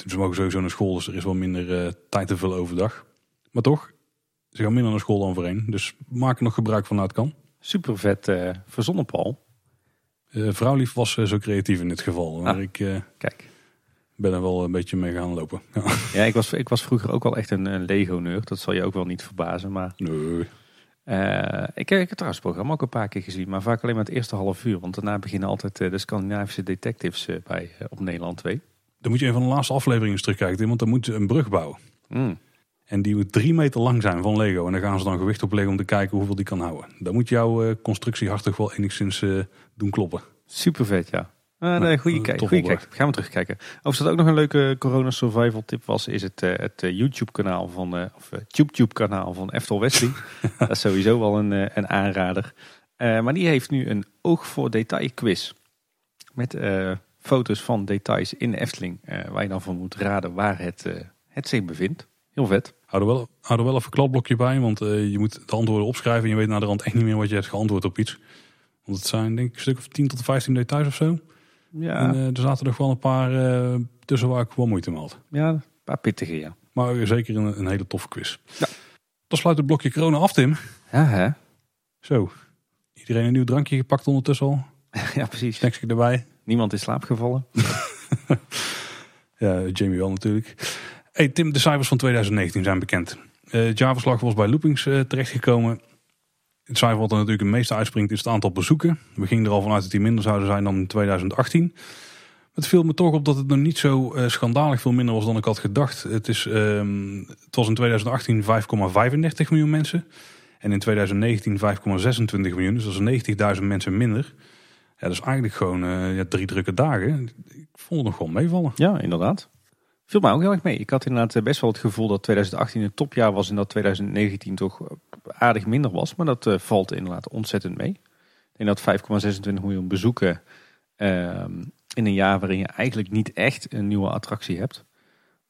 ze mogen sowieso naar school, dus er is wel minder uh, tijd te vullen overdag. Maar toch, ze gaan minder naar school dan voorheen. Dus maak er nog gebruik van het kan. Super vet uh, verzonnen, Paul. Uh, vrouwlief was zo creatief in dit geval. Maar ah, ik kijk. ben er wel een beetje mee gaan lopen. Ja, ja ik, was, ik was vroeger ook wel echt een, een Lego-nerd. Dat zal je ook wel niet verbazen. Maar nee. Uh, ik, heb het programma ook een paar keer gezien, maar vaak alleen maar het eerste half uur. Want daarna beginnen altijd de Scandinavische detectives bij, op Nederland 2. Dan moet je een van de laatste afleveringen eens terugkijken, want dan moet je een brug bouwen. Mm. En die moet drie meter lang zijn van Lego. En dan gaan ze dan gewicht opleggen om te kijken hoeveel die kan houden. Dan moet jouw constructie hartig wel enigszins doen kloppen. Super vet, ja. Uh, nee, goede kijk. Goede kijk. Gaan we terugkijken. Of dat ook nog een leuke corona survival tip was, is het, het YouTube kanaal van, of TubeTube kanaal van Eftel Wesley. dat is sowieso wel een, een aanrader. maar die heeft nu een oog voor detail quiz. Met foto's van details in de Efteling. waar je dan van moet raden waar het, het zich bevindt. Heel vet. Hou er wel, hou er wel even een kladblokje bij, want uh, je moet de antwoorden opschrijven. En je weet naar de rand echt niet meer wat je hebt geantwoord op iets. Want het zijn denk ik een stuk of 10 tot 15 details of zo. Ja. En uh, er zaten nog wel een paar uh, tussen waar ik wel moeite mee had. Ja, een paar pittige, ja. Maar zeker een, een hele toffe quiz. Ja. Dan sluit het blokje corona af, Tim. Ja, hè? Zo. Iedereen een nieuw drankje gepakt ondertussen al. ja, precies. Snacksje erbij. Niemand in slaap gevallen. ja, Jamie wel natuurlijk. Hey Tim, de cijfers van 2019 zijn bekend. Uh, het jaarverslag was bij Loopings uh, terechtgekomen. Het cijfer wat er natuurlijk het meeste uitspringt is het aantal bezoeken. We gingen er al vanuit dat die minder zouden zijn dan in 2018. Het viel me toch op dat het nog niet zo uh, schandalig veel minder was dan ik had gedacht. Het, is, uh, het was in 2018 5,35 miljoen mensen. En in 2019 5,26 miljoen. Dus dat is 90.000 mensen minder. Ja, dat is eigenlijk gewoon ja, drie drukke dagen. Ik vond het nog gewoon meevallen. Ja, inderdaad. Viel mij ook heel erg mee. Ik had inderdaad eh, best wel het gevoel dat 2018 een topjaar was en dat 2019 toch eh, aardig minder was. Maar dat uh, valt inderdaad ontzettend mee. Ik denk dat 5,26 miljoen bezoeken uh, in een jaar waarin je eigenlijk niet echt een nieuwe attractie hebt.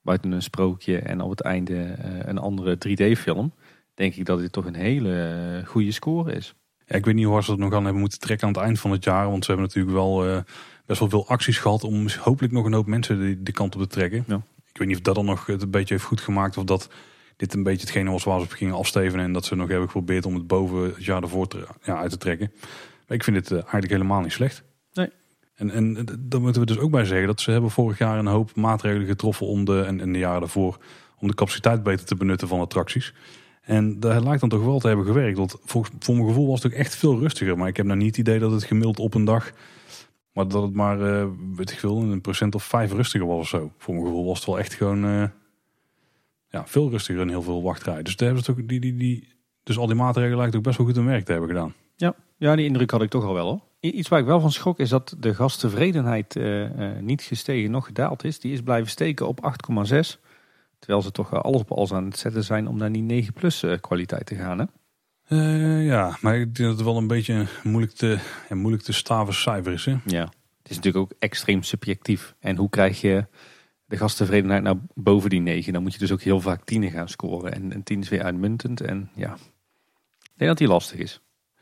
Buiten een sprookje en op het einde een andere 3D-film. Denk ik dat dit toch een hele goede score is. Ja, ik weet niet hoe ze het nog aan hebben moeten trekken aan het eind van het jaar. Want ze hebben natuurlijk wel best wel veel acties gehad om hopelijk nog een hoop mensen die, die kant op te trekken. Ja. Ik weet niet of dat dan nog het een beetje heeft goed gemaakt of dat dit een beetje hetgene was waar ze op gingen afstevenen en dat ze nog hebben geprobeerd om het boven het jaar ervoor te, ja, uit te trekken. Maar ik vind het uh, eigenlijk helemaal niet slecht. Nee. En, en daar moeten we dus ook bij zeggen dat ze hebben vorig jaar een hoop maatregelen getroffen om de, en, en de jaren daarvoor, om de capaciteit beter te benutten van attracties. En dat lijkt dan toch wel te hebben gewerkt. Want voor, mijn gevoel was het ook echt veel rustiger. Maar ik heb nou niet het idee dat het gemiddeld op een dag maar dat het maar, uh, weet ik veel, een procent of vijf rustiger was of zo. Voor mijn gevoel was het wel echt gewoon uh, ja, veel rustiger en heel veel wachtrij. Dus, daar hebben ze ook die, die, die, dus al die maatregelen lijkt ook best wel goed hun werk te hebben gedaan. Ja, ja, die indruk had ik toch al wel hoor. Iets waar ik wel van schrok is dat de gasttevredenheid uh, niet gestegen, nog gedaald is. Die is blijven steken op 8,6. Terwijl ze toch alles op alles aan het zetten zijn om naar die 9 plus kwaliteit te gaan hè? Uh, ja, maar ik denk dat het wel een beetje moeilijk te, moeilijk te staven cijfer is. Hè? Ja, het is natuurlijk ook extreem subjectief. En hoe krijg je de gasttevredenheid nou boven die 9? Dan moet je dus ook heel vaak 10 gaan scoren. En, en 10 is weer uitmuntend. En ja, ik denk dat die lastig is.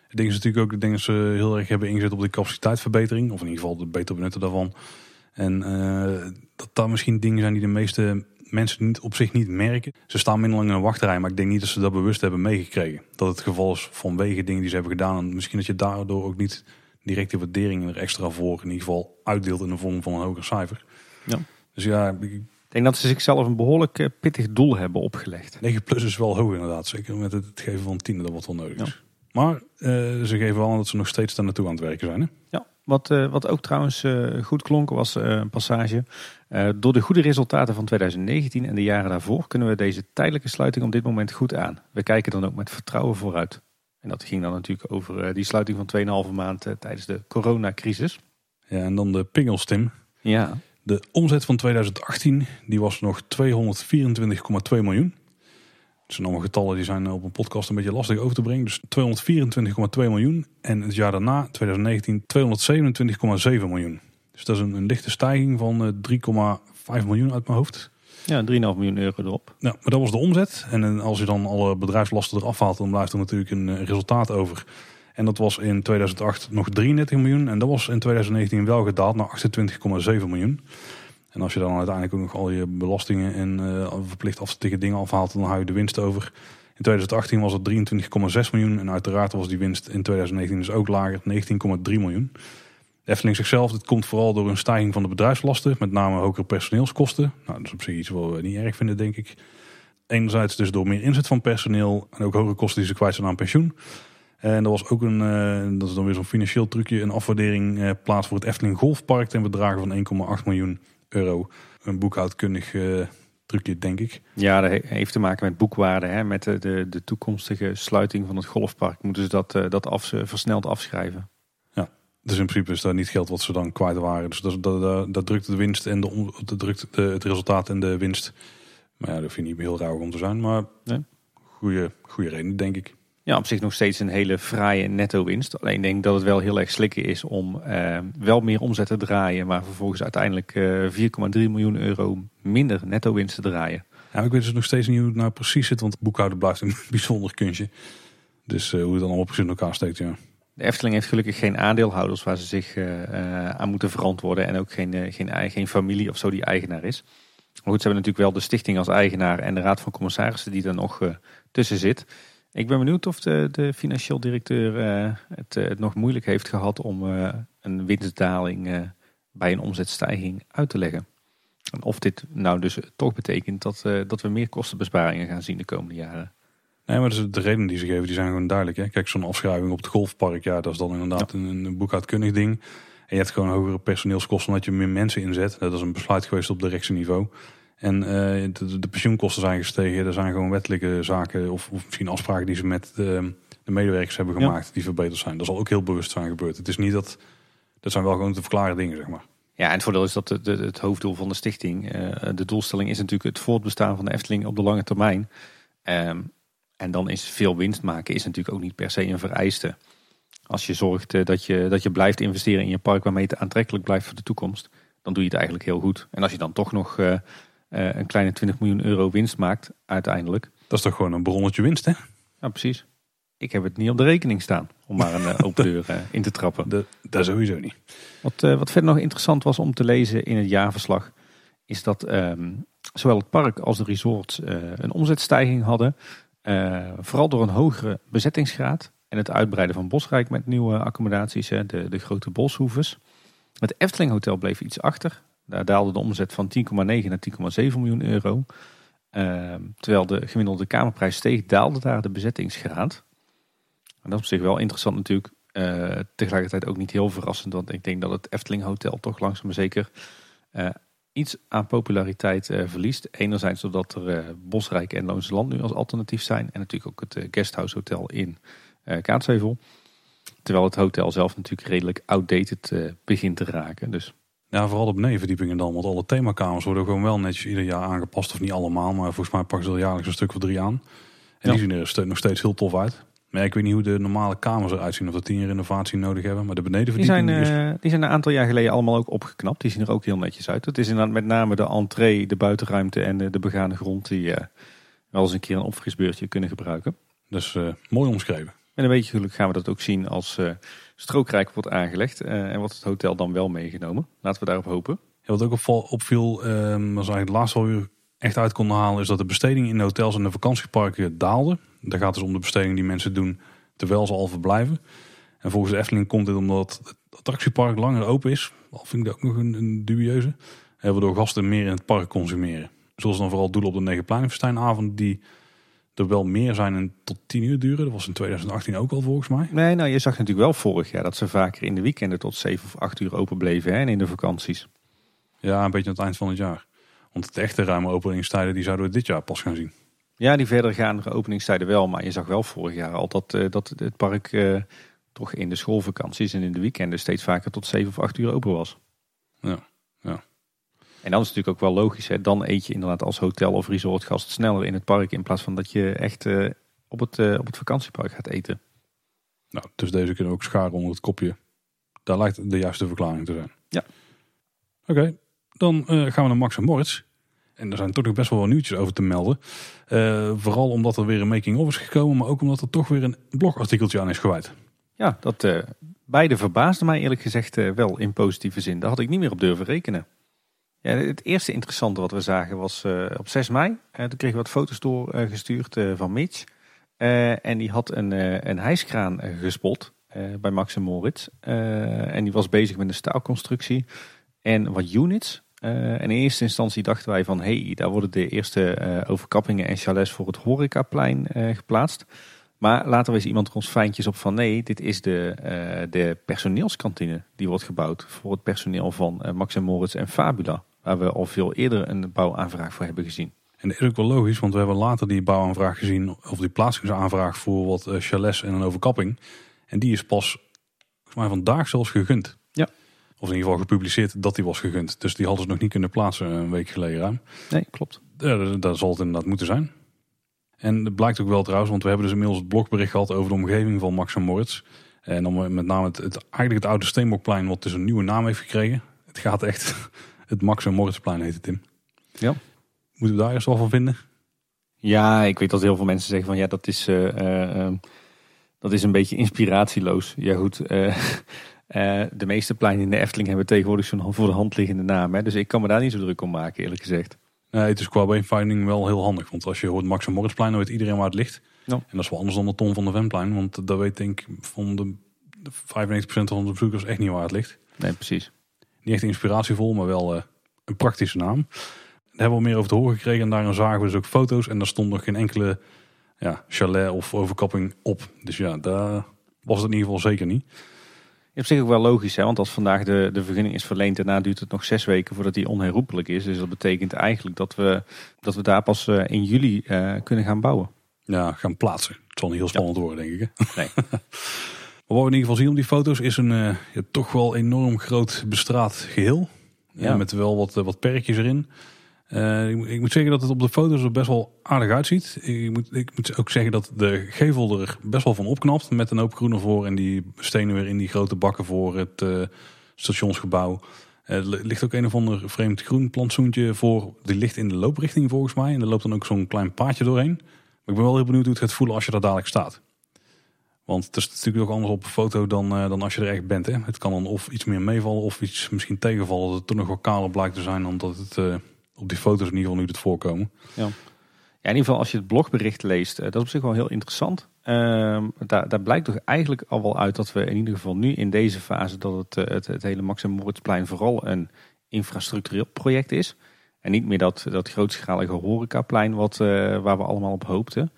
Ik denk natuurlijk ook dat ze heel erg hebben ingezet op de capaciteitsverbetering. Of in ieder geval het beter benutten daarvan. En uh, dat daar misschien dingen zijn die de meeste mensen niet, op zich niet merken. Ze staan minder lang in een wachtrij, maar ik denk niet dat ze dat bewust hebben meegekregen. Dat het geval is vanwege dingen die ze hebben gedaan. En misschien dat je daardoor ook niet direct de waardering er extra voor in ieder geval uitdeelt in de vorm van een hoger cijfer. Ja. Dus ja, ik denk dat ze zichzelf een behoorlijk eh, pittig doel hebben opgelegd. 9 plus is wel hoog inderdaad. Zeker met het geven van tienen dat wat wel nodig is. Maar uh, ze geven wel aan dat ze nog steeds daar naartoe aan het werken zijn. Hè? Ja, wat, uh, wat ook trouwens uh, goed klonk was een passage. door de goede resultaten van 2019 en de jaren daarvoor kunnen we deze tijdelijke sluiting op dit moment goed aan. We kijken dan ook met vertrouwen vooruit. En dat ging dan natuurlijk over die sluiting van 2,5 maand tijdens de coronacrisis. Ja, en dan de pingels, Tim. Ja. De omzet van 2018 die was nog 224,2 miljoen. Dat zijn allemaal getallen die zijn op een podcast een beetje lastig over te brengen. Dus 224,2 miljoen. En het jaar daarna, 2019, 227,7 miljoen. Dus dat is een, een lichte stijging van 3,5 miljoen uit mijn hoofd. Ja, 3,5 miljoen euro erop. Ja, maar dat was de omzet. En als je dan alle bedrijfslasten eraf haalt, dan blijft er natuurlijk een resultaat over. En dat was in 2008 nog 33 miljoen. En dat was in 2019 wel gedaald naar 28,7 miljoen. En als je dan uiteindelijk ook nog al je belastingen en uh, verplicht afzettige dingen afhaalt, dan hou je de winst over. In 2018 was het 23,6 miljoen. En uiteraard was die winst in 2019 dus ook lager, 19,3 miljoen. Efteling zichzelf, dit komt vooral door een stijging van de bedrijfslasten, met name hogere personeelskosten. Nou, dat is op zich iets wat we niet erg vinden, denk ik. Enerzijds dus door meer inzet van personeel en ook hogere kosten die ze kwijt zijn aan pensioen. En er was ook een, uh, dat is dan weer zo'n financieel trucje, een afwaardering uh, plaats voor het Efteling Golfpark ten bedrage van 1,8 miljoen euro. Een boekhoudkundig uh, trucje, denk ik. Ja, dat heeft te maken met boekwaarde. Hè? Met de, de, de toekomstige sluiting van het golfpark moeten ze dat, dat af, versneld afschrijven. Ja, dus in principe is dat niet geld wat ze dan kwijt waren. Dus dat, dat, dat drukt de winst en de, dat drukt de, het resultaat en de winst. Maar ja, dat vind ik niet heel raar om te zijn. Maar nee. goede, goede reden, denk ik. Ja, op zich nog steeds een hele fraaie netto winst. Alleen denk dat het wel heel erg slikken is om eh, wel meer omzet te draaien. Maar vervolgens uiteindelijk uh, eh, 4,3 miljoen euro minder netto winst te draaien. Ja, ik weet dus nog steeds niet hoe het nou precies zit. Want boekhouden blijft een bijzonder kunstje. Dus uh, hoe het dan allemaal precies in elkaar steekt, ja. De Efteling heeft gelukkig geen aandeelhouders waar ze zich aan moeten verantwoorden. En ook geen, geen, geen familie of zo die eigenaar is. Maar goed, ze hebben natuurlijk wel de stichting als eigenaar en de raad van commissarissen die er nog tussen zit. Ik ben benieuwd of de, de financieel directeur uh, het, uh, het, nog moeilijk heeft gehad om uh, een winstdaling bij een omzetstijging uit te leggen. En of dit nou dus toch betekent dat, dat we meer kostenbesparingen gaan zien de komende jaren. Nee, maar dus de redenen die ze geven die zijn gewoon duidelijk. Hè? Kijk, zo'n afschrijving op het golfpark, ja, dat is dan inderdaad een, een boekhoudkundig ding. En je hebt gewoon hogere personeelskosten omdat je meer mensen inzet. Dat is een besluit geweest op directieniveau. En uh, de, de, pensioenkosten zijn gestegen. Er zijn gewoon wettelijke zaken of, of misschien afspraken die ze met de, de medewerkers hebben gemaakt die verbeterd zijn. Dat zal ook heel bewust zijn gebeurd. Het is niet dat, dat zijn wel gewoon te verklaren dingen, zeg maar. Ja, en het voordeel is dat de, de, het hoofddoel van de stichting, uh, de doelstelling is natuurlijk het voortbestaan van de Efteling op de lange termijn. Um, en dan is veel winst maken is natuurlijk ook niet per se een vereiste. Als je zorgt uh, dat, je, dat je blijft investeren in je park waarmee het aantrekkelijk blijft voor de toekomst, dan doe je het eigenlijk heel goed. En als je dan toch nog uh, uh, een kleine 20 miljoen euro winst maakt uiteindelijk. Dat is toch gewoon een bronnetje winst, hè? Ja, precies. Ik heb het niet op de rekening staan om maar een uh, open deur uh, in te trappen. De, dat sowieso niet. Wat, wat verder nog interessant was om te lezen in het jaarverslag, is dat ehm, zowel het park als de resorts een omzetstijging hadden. vooral door een hogere bezettingsgraad en het uitbreiden van Bosrijk met nieuwe accommodaties, hè, de, de grote boshoeves. Het Efteling Hotel bleef iets achter. Daar daalde de omzet van 10,9 naar 10,7 miljoen euro. Ehm, terwijl de gemiddelde kamerprijs steeg, daalde daar de bezettingsgraad. En dat is op zich wel interessant natuurlijk. Uh, tegelijkertijd ook niet heel verrassend, want ik denk dat het Efteling Hotel toch langzaam maar zeker uh, iets aan populariteit uh, verliest. Enerzijds doordat er Bosrijk en Loonse Land nu als alternatief zijn. En natuurlijk ook het Guesthouse Hotel in Kaatsheuvel. Terwijl het hotel zelf natuurlijk redelijk outdated begint te raken. Dus ja, vooral de benedenverdiepingen dan. Want alle themakamers worden gewoon wel netjes ieder jaar aangepast. Of niet allemaal, maar volgens mij pakken ze er jaarlijks een stuk of drie aan. En die zien er nog steeds heel tof uit. Maar ik weet niet hoe de normale kamers eruit zien. Of dat die een renovatie nodig hebben. Maar de benedenverdiepingen... Die zijn, uh, die zijn een aantal jaar geleden allemaal ook opgeknapt. Die zien er ook heel netjes uit. Het is inderdaad met name de entree, de buitenruimte en de, de begane grond... die uh, wel eens een keer een opfrisbeurtje kunnen gebruiken. Dus uh, mooi omschreven. En een beetje geluk gaan we dat ook zien als strookrijk wordt aangelegd. Uh, en wordt het hotel dan wel meegenomen. Laten we daarop hopen. Ja, wat ook opviel, um, was eigenlijk het laatste wat we echt uit konden halen, is dat de besteding in de hotels en de vakantieparken daalde. Daar gaat dus om de besteding die mensen doen terwijl ze al verblijven. En volgens de Efteling komt dit omdat het attractiepark langer open is. Al vind ik dat ook nog een, dubieuze. eh, waardoor gasten meer in het park consumeren. Zoals dan vooral doelen op de Negenpleinenfestijnavond die er wel meer zijn en tot 10 uur duren. Dat was in 2018 ook al volgens mij. Nee, nou je zag natuurlijk wel vorig jaar dat ze vaker in de weekenden tot 7 of 8 uur open bleven hè, en in de vakanties. Ja, een beetje aan het eind van het jaar. Want de echte ruime openingstijden die zouden we dit jaar pas gaan zien. Ja, die verdergaande openingstijden wel. Maar je zag wel vorig jaar al dat, eh, dat het park eh, toch in de schoolvakanties en in de weekenden steeds vaker tot 7 of 8 uur open was. Ja. En dan is natuurlijk ook wel logisch. Hè? Dan eet je inderdaad als hotel of resortgast sneller in het park. In plaats van dat je echt eh, op, het, eh, op het vakantiepark gaat eten. Nou, dus deze kunnen we ook scharen onder het kopje. Daar lijkt de juiste verklaring te zijn. Ja. Oké, dan eh, gaan we naar Max en Moritz. En er zijn toch nog best wel wat nieuwtjes over te melden. Vooral omdat er weer een making-of is gekomen. Maar ook omdat er toch weer een blogartikeltje aan is gewijd. Ja, dat beide verbaasde mij eerlijk gezegd wel in positieve zin. Daar had ik niet meer op durven rekenen. Ja, het eerste interessante wat we zagen was eh, op 6 mei. Eh, toen kregen we wat foto's doorgestuurd eh, van Mitch. Eh, en die had een, eh, een hijskraan eh, gespot eh, bij Max en Moritz. Eh, en die was bezig met een staalconstructie en wat units. Eh, en in eerste instantie dachten wij van... hey, daar worden de eerste eh, overkappingen en chalets voor het horecaplein eh, geplaatst. Maar later wees iemand ons fijntjes op van... nee, dit is de, eh, de personeelskantine die wordt gebouwd... voor het personeel van eh, Max en Moritz en Fabula. Waar we al veel eerder een bouwaanvraag voor hebben gezien. En dat is ook wel logisch, want we hebben later die bouwaanvraag gezien. Of die plaatsingsaanvraag voor wat eh, chalets en een overkapping. En die is pas, volgens mij vandaag zelfs gegund. Ja. Of in ieder geval gepubliceerd dat die was gegund. Dus die hadden ze nog niet kunnen plaatsen een week geleden ruim. Nee, klopt. Ja, dat, dat zal het inderdaad moeten zijn. En het blijkt ook wel trouwens, want we hebben dus inmiddels het blogbericht gehad over de omgeving van Max en Moritz. En dan met name het, het, eigenlijk het oude Steenbokplein, wat dus een nieuwe naam heeft gekregen. Het gaat echt, het Max en Moritzplein heet het, Tim. Ja. Moeten we daar eerst wel van vinden? Ja, ik weet dat heel veel mensen zeggen van ja, dat is, eh, eh, eh, dat is een beetje inspiratieloos. Ja goed, eh, de meeste pleinen in de Efteling hebben tegenwoordig zo'n voor de hand liggende naam. Hè? Dus ik kan me daar niet zo druk om maken eerlijk gezegd. Nee, het is qua wayfinding wel heel handig. Want als je hoort Max en Moritzplein, dan weet iedereen waar het ligt. Ja. En dat is wel anders dan de Tom van de Venplein. Want daar weet denk ik van de, de 95% van de bezoekers echt niet waar het ligt. Nee, precies. Niet echt inspiratievol, maar wel eh, een praktische naam. Daar hebben we meer over te horen gekregen. En daarin zagen we dus ook foto's. En daar stond nog geen enkele ja, chalet of overkapping op. Dus ja, daar was het in ieder geval zeker niet. Op zich ook wel logisch, hè? want als vandaag de, de vergunning is verleend, daarna duurt het nog zes weken voordat die onherroepelijk is. Dus dat betekent eigenlijk dat we, dat we daar pas eh, in juli eh, kunnen gaan bouwen. Ja, gaan plaatsen. Het zal niet heel spannend worden, denk ik. Hè? Nee. Wat we in ieder geval zien op die foto's is een eh, ja, toch wel enorm groot bestraat geheel. Ja. Ja. met wel wat, eh, wat perkjes erin. Eh, ik, moet- ik moet zeggen dat het op de foto's er best wel aardig uitziet. Ik moet, ik moet ook zeggen dat de gevel er best wel van opknapt. Met een hoop groen ervoor en die stenen weer in die grote bakken voor het eh, stationsgebouw. Eh, Er ligt ook een of ander vreemd groen plantsoentje voor. Die ligt in de looprichting volgens mij. En er loopt dan ook zo'n klein paadje doorheen. Maar ik ben wel heel benieuwd hoe het gaat voelen als je daar dadelijk staat. Want het is natuurlijk ook anders op een foto dan, eh, dan als je er echt bent. Hè? Het kan dan of iets meer meevallen of iets misschien tegenvallen. Dat het toch nog wel kaler blijkt te zijn dan dat het eh, op die foto's in ieder geval nu het voorkomen. Ja, in ieder geval als je het blogbericht leest, eh, dat is op zich wel heel interessant. Ehm, daar, daar blijkt toch eigenlijk al wel uit dat we in ieder geval nu in deze fase dat het, het, het hele Max en Moritzplein vooral een infrastructureel project is. En niet meer dat, dat grootschalige horecaplein wat, waar we allemaal op hoopten.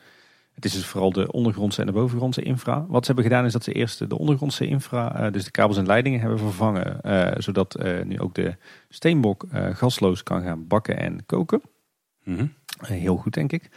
Het is dus vooral de ondergrondse en de bovengrondse infra. Wat ze hebben gedaan is dat ze eerst de ondergrondse infra, eh, dus de kabels en leidingen, hebben vervangen. eh, zodat eh, nu ook de steenbok gasloos kan gaan bakken en koken. Mhm. Heel goed, denk ik.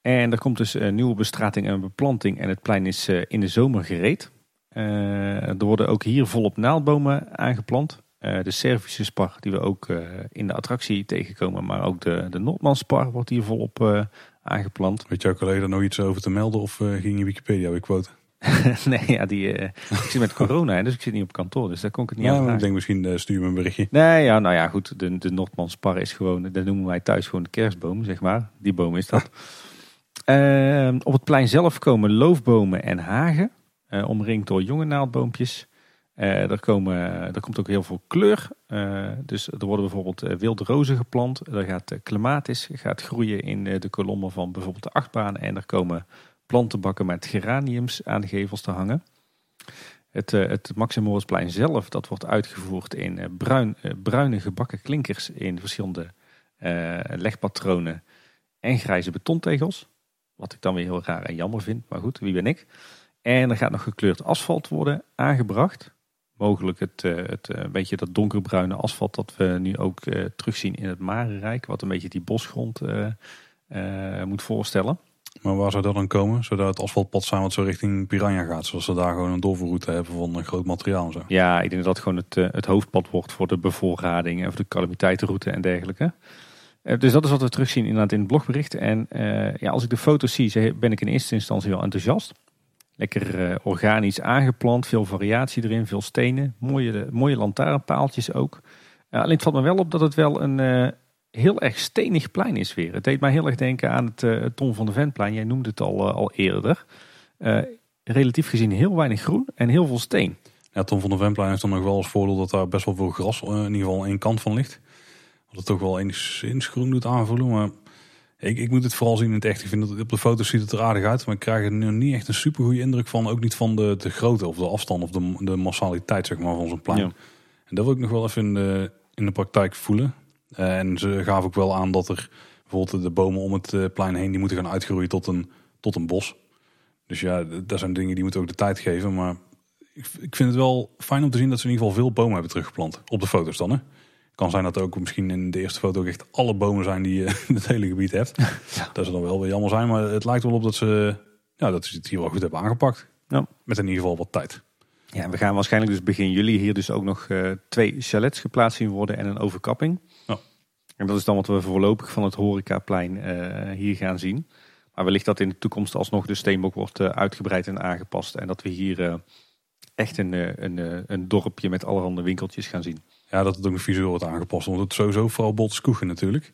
En er komt dus een nieuwe bestrating en beplanting. En het plein is in de zomer gereed. Er worden ook hier volop naaldbomen aangeplant. De Servische spar, die we ook in de attractie tegenkomen. Maar ook de, de wordt hier volop aangeplant. Weet jouw collega nog iets over te melden of eh, ging je Wikipedia weer quoten? nee, ja, die, eh, ik zit met corona, dus ik zit niet op kantoor. Dus daar kon ik het niet Ja, aan ik denk misschien eh, stuur me een berichtje. Nee, ja, nou ja, goed. De, de Noordmanspar is gewoon, dat noemen wij thuis gewoon de kerstboom, zeg maar. Die boom is dat. Ehm, op het plein zelf komen loofbomen en hagen, omringd door jonge naaldboompjes. Eh, er, komen, komt ook heel veel kleur. Eh, dus er worden bijvoorbeeld eh, wilde rozen geplant. Er gaat clematis gaat groeien in de kolommen van bijvoorbeeld de achtbaan. En er komen plantenbakken met geraniums aan de gevels te hangen. Het, uh, het zelf, dat wordt uitgevoerd in uh, bruin, uh, bruine gebakken klinkers in verschillende legpatronen en grijze betontegels. Wat ik dan weer heel raar en jammer vind, maar goed, wie ben ik? En er gaat nog gekleurd asfalt worden aangebracht. Mogelijk het, het een beetje dat donkerbruine asfalt dat we nu ook terugzien in het Marenrijk. Wat een beetje die bosgrond moet voorstellen. Maar waar zou dat dan komen? Zodat het asfaltpad zijn wat zo richting Piranha gaat. Zoals ze daar gewoon een doorverroute hebben van een groot materiaal. Zo. Ja, ik denk dat dat gewoon het, eh, het hoofdpad wordt voor de bevoorrading en voor de calamiteitenroute en dergelijke. Eh, dus dat is wat we terugzien inderdaad in het blogbericht. En uh, ja, als ik de foto's zie, ben ik in eerste instantie wel enthousiast. Lekker uh, organisch aangeplant, veel variatie erin, veel stenen. Mooie, mooie lantaarnpaaltjes ook. alleen het valt me wel op dat het wel een heel erg stenig plein is weer. Het deed mij heel erg denken aan het Tom van de Ventplein. Jij noemde het al, al eerder. Relatief gezien heel weinig groen en heel veel steen. Ja, Tom van de Ventplein heeft dan nog wel als voordeel dat daar best wel veel gras in ieder geval één kant van ligt. Wat het toch wel enigszins groen doet aanvoelen. Maar ik, ik moet het vooral zien in het echt. Ik vind dat op de foto's ziet het er aardig uit. Maar ik krijg er nu niet echt een super goede indruk van. Ook niet van de, de grootte of de afstand of de, de massaliteit zeg maar, van zo'n plein. Ja. En dat wil ik nog wel even in de, in de praktijk voelen. Eh, en ze gaven ook wel aan dat er bijvoorbeeld de bomen om het eh, plein heen die moeten gaan uitgroeien tot een, tot een bos. Dus ja, dat zijn dingen die moeten ook de tijd geven. Maar ik, ik vind het wel fijn om te zien dat ze in ieder geval veel bomen hebben teruggeplant. Op de foto's dan hè. Kan zijn dat er ook misschien in de eerste foto ook echt alle bomen zijn die je in het hele gebied hebt. Ja. Dat zou dan wel weer jammer zijn. Maar het lijkt wel op dat ze, ja, dat ze het hier wel goed hebben aangepakt. Ja. Met in ieder geval wat tijd. Ja, we gaan waarschijnlijk dus begin juli hier dus ook nog uh, twee chalets geplaatst zien worden en een overkapping. En dat is dan wat we voorlopig van het horecaplein uh, hier gaan zien. Maar wellicht dat in de toekomst alsnog de steenbok wordt uh, uitgebreid en aangepast. En dat we hier echt een, een, een dorpje met allerhande winkeltjes gaan zien. Ja, dat het ook een visueel wordt aangepast. Want het sowieso vooral Boltskoegen natuurlijk.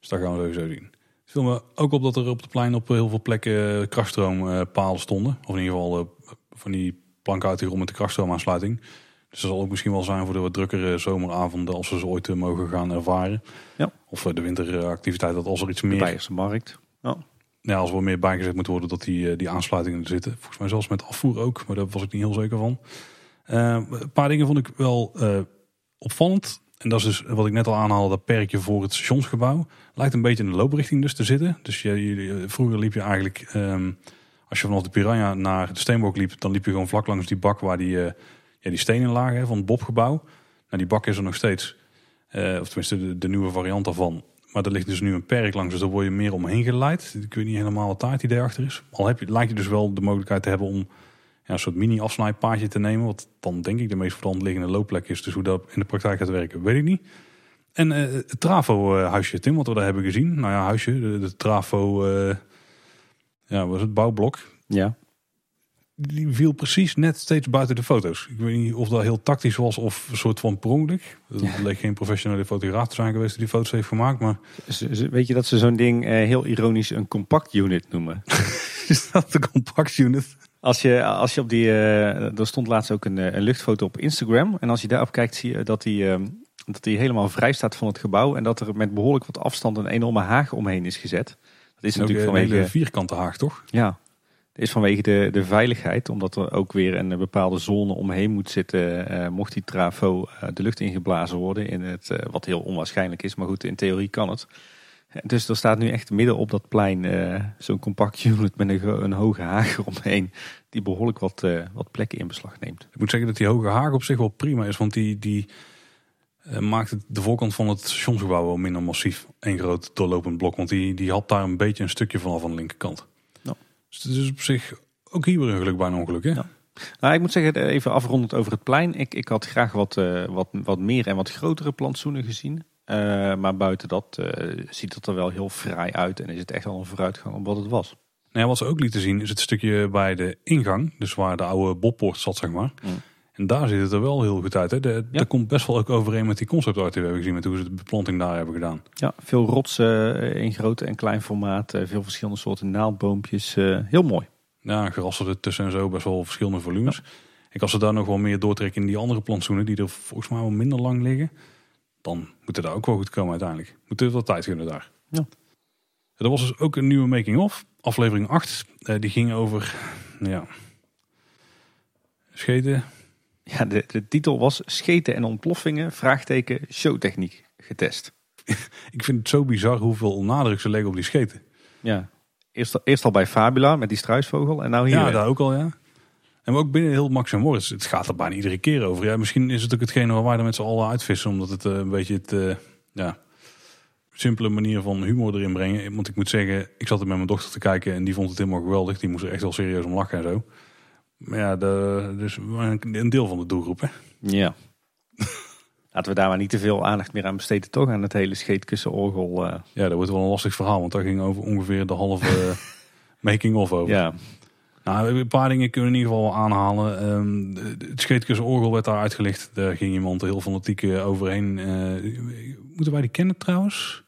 Dus dat gaan we sowieso zien. Het viel me ook op dat er op het plein op heel veel plekken krachtstroompalen stonden. Of in ieder geval van die planken uit de grond met de krachtstroomaansluiting. Dus dat zal ook misschien wel zijn voor de wat drukkere zomeravonden als we ze ooit eh, mogen gaan ervaren. Ja. Of eh, de winteractiviteit, dat als er iets meer... De markt. Ja. ja, als er meer bijgezet moet worden dat die, eh, die aansluitingen er zitten. Volgens mij zelfs met afvoer ook, maar daar was ik niet heel zeker van. een paar dingen vond ik wel opvallend. En dat is dus wat ik net al aanhaalde, dat perkje voor het stationsgebouw. Lijkt een beetje in de looprichting dus te zitten. Dus je, vroeger liep je eigenlijk, ehm, als je vanaf de Piranha naar de Steenbok liep, dan liep je gewoon vlak langs die bak waar die ja, die stenen lagen van het Bobgebouw. Nou, die bak is er nog steeds. Uh, of tenminste de, nieuwe variant daarvan. Maar er ligt dus nu een perk langs, dus daar word je meer omheen geleid. Ik weet niet helemaal wat daar het idee achter is. Al heb je, lijkt je dus wel de mogelijkheid te hebben om ja, een soort mini-afsnijpaadje te nemen. Wat dan denk ik de meest voor de hand liggende loopplek is. Dus hoe dat in de praktijk gaat werken, weet ik niet. En uh, het Trafo-huisje, Tim, wat we daar hebben gezien. Nou ja, huisje, de, de Trafo, uh, ja, was het bouwblok. Ja die viel precies net steeds buiten de foto's. Ik weet niet of dat heel tactisch was of een soort van per Het leek geen professionele fotograaf te zijn geweest die die foto's heeft gemaakt. Maar... Weet je dat ze zo'n ding eh, heel ironisch een compact unit noemen? Is dat de compact unit? Als je, als je op die, uh, er stond laatst ook een, eh, een, luchtfoto op Instagram. En als je daarop kijkt zie je dat die, uh, dat die helemaal vrij staat van het gebouw. En dat er met behoorlijk wat afstand een enorme haag omheen is gezet. Dat is natuurlijk vanwege... Een hele vierkante haag toch? Ja, is vanwege de, de veiligheid, omdat er ook weer een bepaalde zone omheen moet zitten, uh, mocht die trafo de lucht ingeblazen worden, in het, wat heel onwaarschijnlijk is, maar goed, in theorie kan het. Dus er staat nu echt midden op dat plein zo'n compact unit met een, een, hoge haag omheen, die behoorlijk wat, wat plekken in beslag neemt. Ik moet zeggen dat die hoge haag op zich wel prima is, want die, die maakt de voorkant van het stationsgebouw wel minder massief. Een groot doorlopend blok, want die, die had daar een beetje een stukje vanaf aan de linkerkant. Dus het is op zich ook hier weer een geluk bij een ongeluk. Hè? Ja. Nou, ik moet zeggen, even afrondend over het plein. Ik, ik had graag wat, wat, wat meer en wat grotere plantsoenen gezien. Uh, maar buiten dat uh, ziet het er wel heel fraai uit en is het echt al een vooruitgang op wat het was. Nou, wat ze ook lieten zien is het stukje bij de ingang, dus waar de oude bobpoort zat, zeg maar. Mm. En daar ziet het er wel heel goed uit. Hè? De, ja. Dat komt best wel ook overeen met die concept art die we hebben gezien, met hoe ze de beplanting daar hebben gedaan. Ja, veel rotsen in groot en klein formaat, veel verschillende soorten naaldboompjes. Heel mooi. Ja, gerassen ertussen en zo, best wel verschillende volumes. Ik als ze daar nog wel meer doortrekken in die andere plantsoenen, die er volgens mij wel minder lang liggen, dan moet het daar ook wel goed komen uiteindelijk. Moet er wat tijd kunnen daar. Ja. Er was dus ook een nieuwe making-of, aflevering 8. die ging over, ja, scheten, Ja, de, de titel was Scheten en ontploffingen, vraagteken, showtechniek getest. Ik vind het zo bizar hoeveel nadruk ze leggen op die scheten. Ja, eerst, eerst al bij Fabula met die struisvogel en nou hier. Ja, daar ook al, ja. En ook binnen heel Max en Moritz. Het gaat er bijna iedere keer over. Ja, misschien is het ook hetgene waar wij er met z'n allen uitvissen. Omdat het eh, een beetje het, eh, ja, simpele manier van humor erin brengen. Want ik moet zeggen, ik zat er met mijn dochter te kijken en die vond het helemaal geweldig. Die moest er echt wel serieus om lachen en zo. Maar ja, de, dus een deel van de doelgroep, hè. Ja. Laten we daar maar niet te veel aandacht meer aan besteden, toch? Aan het hele scheetkussenorgel. eh Ja, dat wordt wel een lastig verhaal, want daar ging over ongeveer de halve making-of over. ja. Nou, een paar dingen kunnen we in ieder geval wel aanhalen. De- het scheetkussenorgel werd daar uitgelicht. Daar ging iemand heel fanatiek eh, overheen. Eh, moeten wij die kennen trouwens?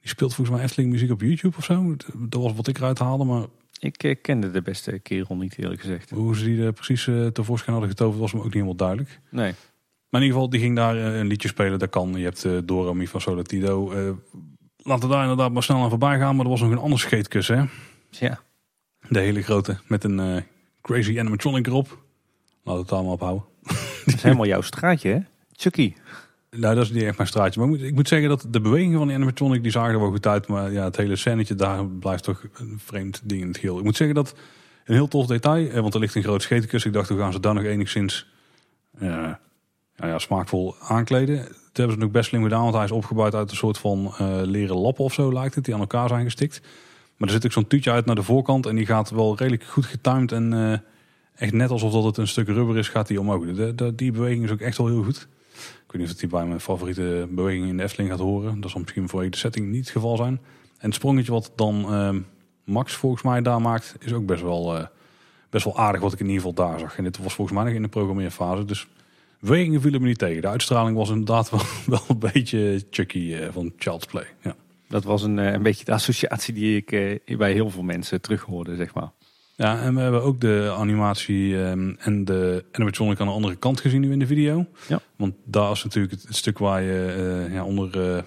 Die speelt volgens mij Efteling muziek op YouTube of zo. Dat was wat ik eruit haalde, maar Ik eh, kende de beste kerel niet, eerlijk gezegd. hoe ze die er precies tevoorschijn hadden getoverd was me ook niet helemaal duidelijk. Nee. Maar in ieder geval, die ging daar een liedje spelen. Dat kan. Je hebt eh, Dora, Mi van Solatido. Laten we daar inderdaad maar snel aan voorbij gaan. Maar er was nog een ander scheetkussen, hè? Ja. De hele grote, met een eh, crazy animatronic erop. Laten we het daar maar op houden. Dat is helemaal jouw straatje, hè? Chucky. Nou, dat is niet echt mijn straatje. Maar ik moet, ik moet zeggen dat de bewegingen van die animatronic, die zagen er wel goed uit. Maar ja, het hele scènetje daar blijft toch een vreemd ding in het geheel. Ik moet zeggen dat een heel tof detail, eh, want er ligt een groot schetenkussen. Ik dacht, hoe gaan ze daar nog enigszins eh, ja, ja, smaakvol aankleden. Dat hebben ze nog best slim gedaan, want hij is opgebouwd uit een soort van eh, leren lappen of zo lijkt het, die aan elkaar zijn gestikt. Maar er zit ook zo'n tuutje uit naar de voorkant en die gaat wel redelijk goed getimed en eh, echt net alsof dat het een stuk rubber is, gaat die omhoog. De, die beweging is ook echt wel heel goed. Ik weet niet of die bij mijn favoriete beweging in de Efteling gaat horen. Dat zal misschien voor de setting niet het geval zijn. En het sprongetje wat dan ehm, Max volgens mij daar maakt, is ook best wel, eh, best wel aardig wat ik in ieder geval daar zag. En dit was volgens mij nog in de programmeerfase. Dus bewegingen vielen me niet tegen. De uitstraling was inderdaad wel, wel een beetje Chucky eh, van Child's Play. Ja. Dat was een, eh, een beetje de associatie die ik eh, bij heel veel mensen terughoorde, zeg maar. Ja, en we hebben ook de animatie ehm, en de animatronic aan de andere kant gezien nu in de video. Ja. Want daar is natuurlijk het, het stuk waar je eh, ja, onder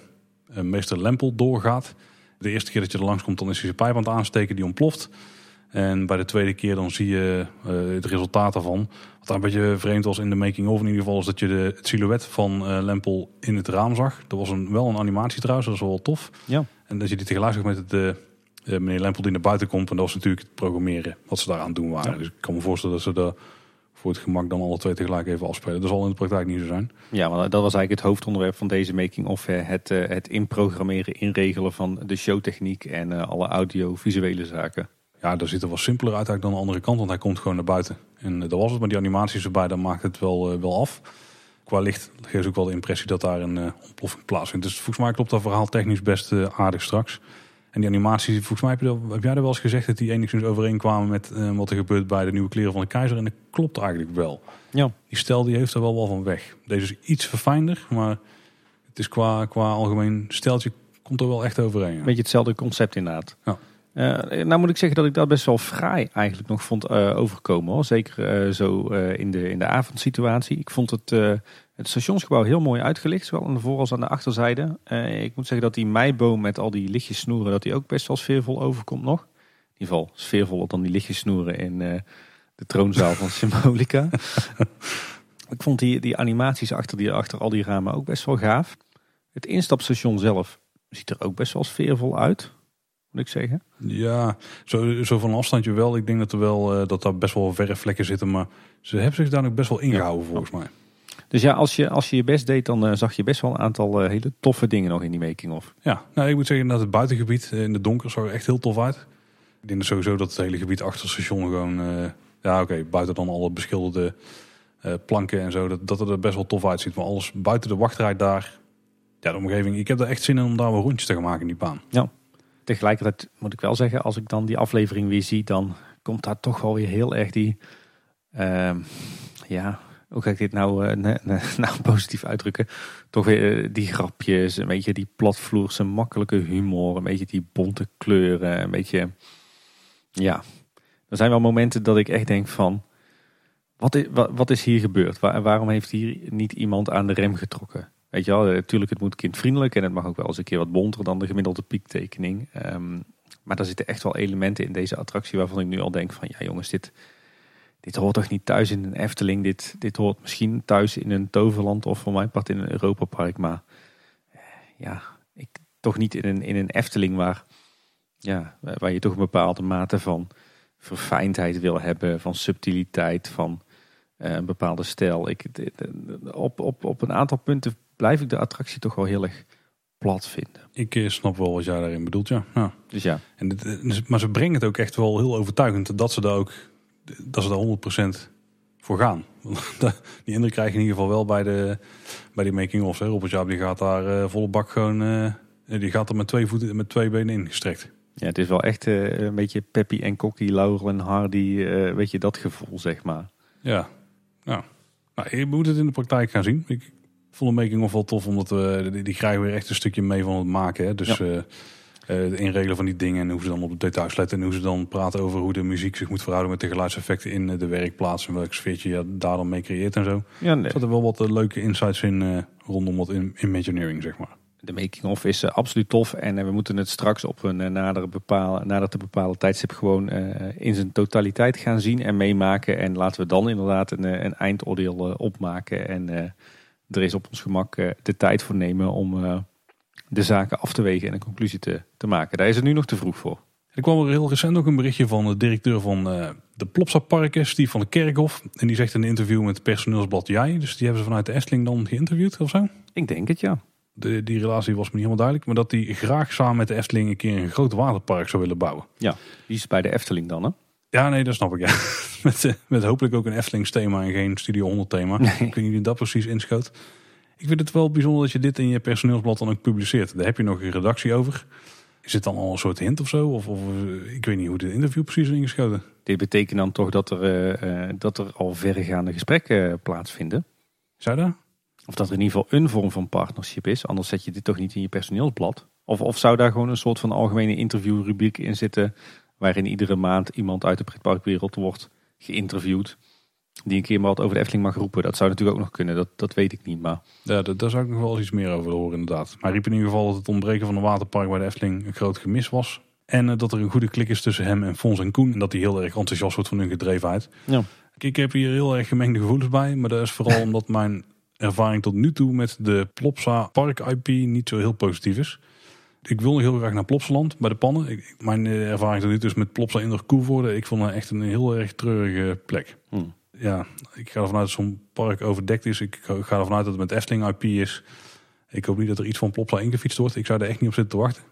eh, meester Lempel doorgaat. De eerste keer dat je er langs komt, dan is hij zijn pijp aan het aansteken, die ontploft. En bij de tweede keer dan zie je het resultaat daarvan. Wat daar een beetje vreemd was in de making-of in ieder geval... is dat je de, het silhouet van eh, Lempel in het raam zag. Dat was een, wel een animatie trouwens, dat is wel tof. Ja. En dat je die tegelijk zag met het, eh, eh, meneer Lempel die naar buiten komt. En dat was natuurlijk het programmeren wat ze daar aan doen waren. Ja. Dus ik kan me voorstellen dat ze daar voor het gemak dan alle twee tegelijk even afspelen. Dat zal in de praktijk niet zo zijn. Ja, maar dat was eigenlijk het hoofdonderwerp van deze making-of. Het, het inprogrammeren, inregelen van de showtechniek en alle audiovisuele zaken. Ja, daar ziet er wel simpeler uit eigenlijk dan de andere kant. Want hij komt gewoon naar buiten. En eh, dat was het. Maar die animaties erbij, dan maakt het wel, eh, wel af. Qua licht geeft ook wel de impressie dat daar een eh, ontploffing plaatsvindt. Dus volgens mij klopt dat verhaal technisch best aardig straks. En die animaties, volgens mij heb, je dat, heb jij er wel eens gezegd dat die enigszins overeenkwamen met wat er gebeurt bij de nieuwe kleren van de keizer. En dat klopt eigenlijk wel. Ja. Die stijl die heeft er wel wel van weg. Deze is iets verfijnder, maar het is qua, qua algemeen steltje komt er wel echt overeen. ja. Een beetje hetzelfde concept inderdaad. Ja. Eh, nou moet ik zeggen dat ik dat best wel fraai eigenlijk nog vond eh, overkomen. Hoor. Zeker eh, zo in, de, in de avondsituatie. Ik vond het, het stationsgebouw heel mooi uitgelicht. Zowel aan de voor- als aan de achterzijde. Ik moet zeggen dat die meiboom met al die lichtjes snoeren... dat die ook best wel sfeervol overkomt nog. In ieder geval sfeervoller dan die lichtjes snoeren in de troonzaal van Symbolica. ik vond die, die animaties achter, die, achter al die ramen ook best wel gaaf. Het instapstation zelf ziet er ook best wel sfeervol uit, moet ik zeggen. Ja, zo, zo van een afstandje wel. Ik denk dat er wel eh, dat daar best wel verre vlekken zitten, maar ze hebben zich daar ook best wel ingehouden volgens mij. Dus ja, als je, als je je best deed, dan eh, zag je best wel een aantal eh, hele toffe dingen nog in die making-of. Ja, nou, ik moet zeggen dat het buitengebied in de donker zag er echt heel tof uit. Ik denk sowieso dat het hele gebied achter het station gewoon, ja oké, buiten dan alle beschilderde planken en zo, dat, dat het er best wel tof uitziet. Maar alles buiten de wachtrij daar, ja de omgeving, ik heb er echt zin in om daar wel rondjes te gaan maken in die baan. Tegelijkertijd moet ik wel zeggen, als ik dan die aflevering weer zie, dan komt daar toch wel weer heel erg die, ehm, ja, hoe ga ik dit nou, eh, nou positief uitdrukken? Toch weer eh, die grapjes, een beetje die platvloerse makkelijke humor, een beetje die bonte kleuren, een beetje, ja. Er zijn wel momenten dat ik echt denk van, wat is, wat, wat is hier gebeurd? Waar, waarom heeft hier niet iemand aan de rem getrokken? Weet je wel, natuurlijk het moet kindvriendelijk en het mag ook wel eens een keer wat bonter dan de gemiddelde piektekening. Ehm, maar daar zitten echt wel elementen in deze attractie waarvan ik nu al denk van ja jongens, dit, dit hoort toch niet thuis in een Efteling. Dit, dit hoort misschien thuis in een Toverland of voor mijn part in een Europapark. Maar eh, ja, ik, toch niet in een, in een Efteling waar, ja, waar je toch een bepaalde mate van verfijndheid wil hebben. Van subtiliteit, van eh, een bepaalde stijl. Ik, op, op, op een aantal punten blijf ik de attractie toch wel heel erg plat vinden. Ik eh, snap wel wat jij daarin bedoelt, ja. ja. Dus ja. En dit, maar ze brengen het ook echt wel heel overtuigend dat ze daar ook dat ze daar 100% voor gaan. die indruk krijg je in ieder geval wel bij, de, bij die making-of. Robert Jaap die gaat daar uh, volle bak gewoon... Uh, die gaat er met twee, voeten, met twee benen in gestrekt. Ja, het is wel echt uh, een beetje Peppy en Cocky, Laurel en Hardy. weet je, dat gevoel, zeg maar. Ja, nou, nou, je moet het in de praktijk gaan zien. Ik vond de making-of wel tof, omdat we, die, krijgen weer echt een stukje mee van het maken. Hè. Dus... Ja uh, de inregelen van die dingen en hoe ze dan op de details letten. En hoe ze dan praten over hoe de muziek zich moet verhouden met de geluidseffecten in eh, de werkplaats. En welk sfeertje je daar dan mee creëert en zo. Ja, nee. Er zitten wel wat leuke insights in rondom wat in Imagineering, zeg maar. De making-of is absoluut tof. En we moeten het straks op een nader, bepalen, nader te bepalen tijdstip gewoon in zijn totaliteit gaan zien en meemaken. En laten we dan inderdaad een, een eindoordeel opmaken. En er is op ons gemak de tijd voor nemen om de zaken af te wegen en een conclusie te, te maken. Daar is het nu nog te vroeg voor. Er kwam er heel recent ook een berichtje van de directeur van uh, de Plopsa Parken, Steve van de Kerkhof. En die zegt in een interview met het personeelsblad Jij. Dus die hebben ze vanuit de Efteling dan geïnterviewd of zo? Ik denk het, ja. De, die relatie was me niet helemaal duidelijk. Maar dat hij graag samen met de Efteling een keer een groot waterpark zou willen bouwen. Ja, die is bij de Efteling dan, hè? Ja, nee, dat snap ik, ja. met, eh, met hopelijk ook een Eftelings thema en geen Studio 100 thema. Ik weet niet wie dat precies inschoot. Ik vind het wel bijzonder dat je dit in je personeelsblad dan ook publiceert. Daar heb je nog een redactie over. Is het dan al een soort hint of zo? Of, of eh, ik weet niet hoe dit interview precies is ingeschoten. Dit betekent dan toch dat er, uh, dat er al verregaande gesprekken plaatsvinden. Zou dat? Of dat er in ieder geval een vorm van partnership is. Anders zet je dit toch niet in je personeelsblad. Of, of zou daar gewoon een soort van algemene interviewrubriek in zitten. Waarin iedere maand iemand uit de pretparkwereld wordt geïnterviewd die een keer maar wat over de Efteling mag roepen. Dat zou natuurlijk ook nog kunnen, dat, dat weet ik niet. Maar... Ja, daar zou ik nog wel eens iets meer over horen inderdaad. Maar hij riep in ieder geval dat het ontbreken van een waterpark bij de Efteling een groot gemis was. En eh, dat er een goede klik is tussen hem en Fons en Koen. En dat hij heel erg enthousiast wordt van hun gedrevenheid. Ja. Ik heb hier heel erg gemengde gevoelens bij. Maar dat is vooral omdat mijn ervaring tot nu toe met de Plopsa Park IP niet zo heel positief is. Ik wil nog heel graag naar Plopsaland bij de pannen. Ik, mijn eh, ervaring tot toe is met Plopsa in de Koevoorde. Ik vond het echt een heel erg treurige plek. Hmm ja, ik ga ervan uit dat zo'n park overdekt is. Ik ga ervan uit dat het met Efteling IP is. Ik hoop niet dat er iets van Plopsa ingefietst wordt. Ik zou er echt niet op zitten te wachten.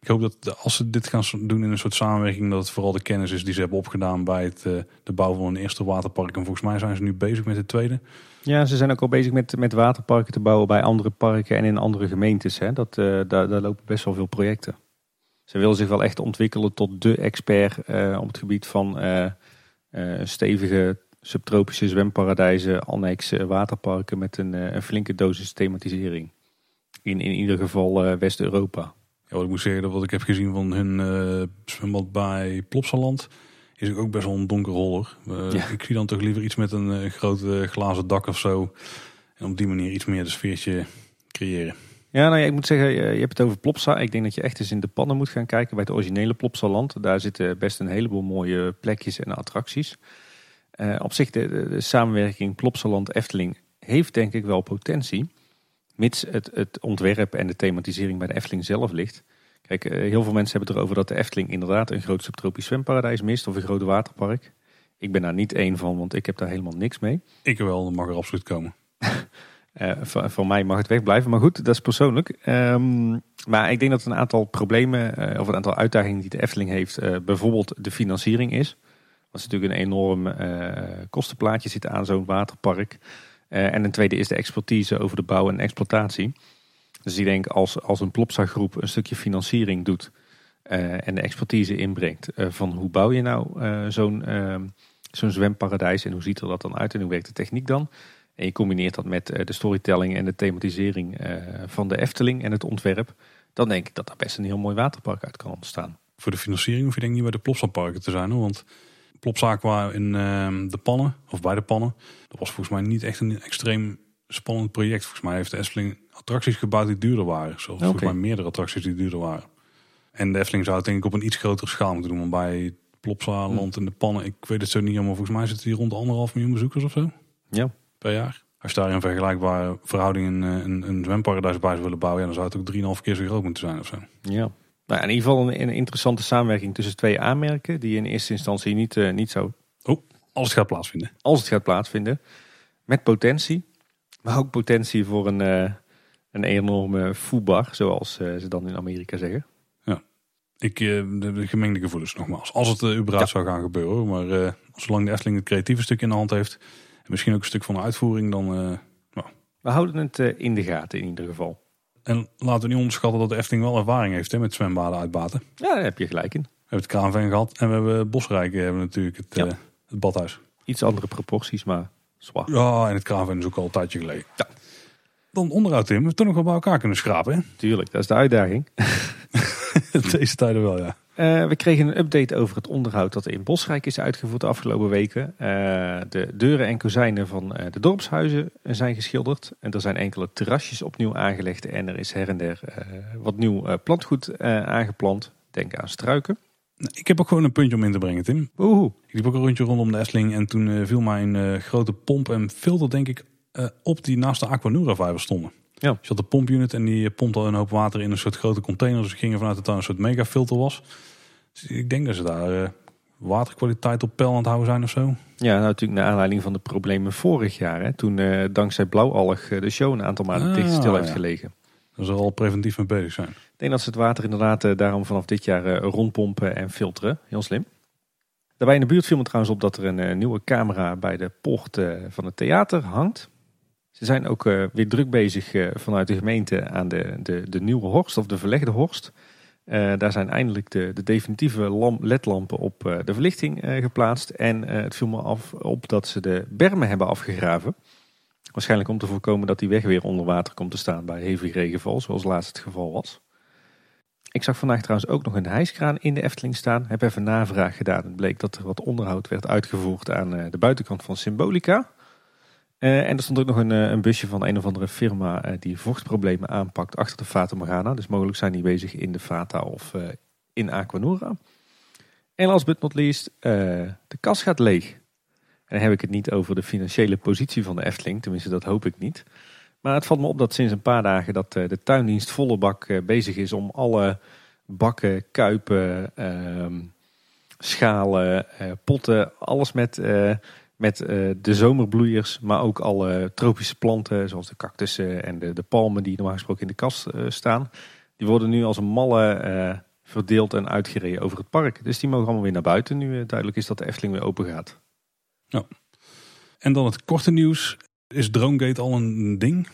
Ik hoop dat als ze dit gaan doen in een soort samenwerking, dat het vooral de kennis is die ze hebben opgedaan bij het, uh, de bouw van een eerste waterpark. En volgens mij zijn ze nu bezig met het tweede. Ja, ze zijn ook al bezig met, met waterparken te bouwen bij andere parken en in andere gemeentes. Hè. Dat, uh, daar, daar lopen best wel veel projecten. Ze willen zich wel echt ontwikkelen tot de expert uh, op het gebied van stevige subtropische zwemparadijzen, annex waterparken met een, eh, een, flinke dosis thematisering. In, in ieder geval West-Europa. Ja, wat ik moet zeggen, wat ik heb gezien van hun uh, zwembad bij Plopsaland, is ook best wel een donker holler. Ik zie dan toch liever iets met een uh, groot glazen dak of zo. En op die manier iets meer de sfeertje creëren. Ja, nou ja, ik moet zeggen, je hebt het over Plopsa. Ik denk dat je echt eens in de pannen moet gaan kijken bij het originele Plopsaland. Daar zitten best een heleboel mooie plekjes en attracties. Op zich, de, de, samenwerking Plopsaland-Efteling heeft denk ik wel potentie. Mits het, het ontwerp en de thematisering bij de Efteling zelf ligt. Kijk, uh, heel veel mensen hebben het erover dat de Efteling inderdaad een groot subtropisch zwemparadijs mist. Of een groot waterpark. Ik ben daar niet één van, want ik heb daar helemaal niks mee. Ik wel, dat mag er absoluut komen. uh, voor, voor, mij mag het wegblijven, maar goed, dat is persoonlijk. Um, maar ik denk dat een aantal problemen of een aantal uitdagingen die de Efteling heeft, bijvoorbeeld de financiering is. Dat is natuurlijk een enorm kostenplaatje zit aan zo'n waterpark. Uh, en een tweede is de expertise over de bouw en exploitatie. Dus ik denk als, als een Plopsa groep een stukje financiering doet uh, en de expertise inbrengt van hoe bouw je nou zo'n zo'n zwemparadijs en hoe ziet er dat dan uit en hoe werkt de techniek dan. En je combineert dat met de storytelling en de thematisering van de Efteling en het ontwerp. Dan denk ik dat daar best een heel mooi waterpark uit kan ontstaan. Voor de financiering hoef je denk ik niet bij de Plopsa parken te zijn. Hoor, want plopzaak waar in uh, de pannen, of bij de pannen. Dat was volgens mij niet echt een extreem spannend project. Volgens mij heeft de Efteling attracties gebouwd die duurder waren. Zoals volgens mij meerdere attracties die duurder waren. En de Efteling zou het denk ik op een iets grotere schaal moeten doen. Want bij Plopsaland in de pannen. Ik weet het zo niet allemaal. Volgens mij zitten die rond de anderhalf miljoen bezoekers of zo Ja. per jaar. Als je daar een vergelijkbare verhouding een, een, een zwemparadijs bij zou willen bouwen, ja, dan zou het ook drieënhalf keer zo groot moeten zijn of zo. Ja. Nou, in ieder geval een, een interessante samenwerking tussen twee aanmerken die in eerste instantie niet, eh, niet zo, Als het gaat plaatsvinden. als het gaat plaatsvinden, met potentie, maar ook potentie voor een, eh, een enorme foobar, zoals eh, ze dan in Amerika zeggen. Ik, eh, de, de gemengde gevoelens nogmaals. Als het überhaupt zou gaan gebeuren. Maar zolang de Efteling het creatieve stuk in de hand heeft. En misschien ook een stuk van de uitvoering. Dan, eh, We houden het in de gaten in ieder geval. En laten we niet onderschatten dat de Efteling wel ervaring heeft hè, met zwembaden uitbaten. We Ja, daar heb je gelijk in. hebben het Kraanveen gehad. En we hebben Bosrijk hebben we natuurlijk het, Ja. eh, het badhuis. Iets andere proporties, maar zwaar. Ja, en het Kraanveen is ook al een tijdje geleden. Ja. Dan onderhoud Tim. We hebben toch nog wel bij elkaar kunnen schrapen. Hè? Tuurlijk, dat is de uitdaging. Deze tijden wel, ja. Eh, we kregen een update over het onderhoud dat in Bosrijk is uitgevoerd de afgelopen weken. Eh, de deuren en kozijnen van eh, de dorpshuizen zijn geschilderd. En er zijn enkele terrasjes opnieuw aangelegd. En er is her en der wat nieuw plantgoed aangeplant. Denk aan struiken. Ik heb ook gewoon een puntje om in te brengen, Tim. Ik liep ook een rondje rondom de Efteling. En toen viel mij een grote pomp en filter, denk ik, op die naast de Aquanura vijver stonden. Ja. Dus je had de pompunit en die pompte al een hoop water in een soort grote container. Dus we gingen vanuit dat het een soort megafilter was. Ik denk dat ze daar eh, waterkwaliteit op peil aan het houden zijn of zo. ja, nou, natuurlijk naar aanleiding van de problemen vorig jaar. Hè, toen eh, dankzij blauwalg eh, de show een aantal maanden Ah, dicht stil heeft ja. gelegen. Ze er al preventief mee bezig zijn. Ik denk dat ze het water inderdaad daarom vanaf dit jaar rondpompen en filteren. Heel slim. Daarbij in de buurt viel me trouwens op dat er een nieuwe camera bij de poort van het theater hangt. Ze zijn ook weer druk bezig vanuit de gemeente aan de, de, de nieuwe horst of de verlegde horst. Eh, daar zijn eindelijk de, de definitieve lam- ledlampen op eh, de verlichting eh, geplaatst. En het viel me af op dat ze de bermen hebben afgegraven. Waarschijnlijk om te voorkomen dat die weg weer onder water komt te staan bij hevig regenval, zoals laatst het geval was. Ik zag vandaag trouwens ook nog een hijskraan in de Efteling staan. Heb even navraag gedaan. Het bleek dat er wat onderhoud werd uitgevoerd aan de buitenkant van Symbolica. Eh, en er stond ook nog een, eh, een busje van een of andere firma eh, die vochtproblemen aanpakt achter de Fata Morgana. Dus mogelijk zijn die bezig in de Fata of in Aquanura. En last but not least, de kas gaat leeg. En dan heb ik het niet over de financiële positie van de Efteling. Tenminste, dat hoop ik niet. Maar het valt me op dat sinds een paar dagen dat de tuindienst volle bak bezig is om alle bakken, kuipen, ehm, schalen, potten, alles met, met eh, de zomerbloeiers, maar ook alle tropische planten zoals de cactussen en de, de palmen die normaal gesproken in de kast eh, staan. Die worden nu als een malle eh, verdeeld en uitgereden over het park. Dus die mogen allemaal weer naar buiten nu duidelijk is dat de Efteling weer open gaat. En dan het korte nieuws. Is Dronegate al een ding?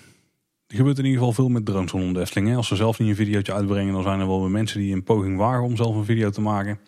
Er gebeurt in ieder geval veel met drones rondom de Efteling. Hè? Als ze zelf niet een videootje uitbrengen, dan zijn er wel weer mensen die een poging wagen om zelf een video te maken.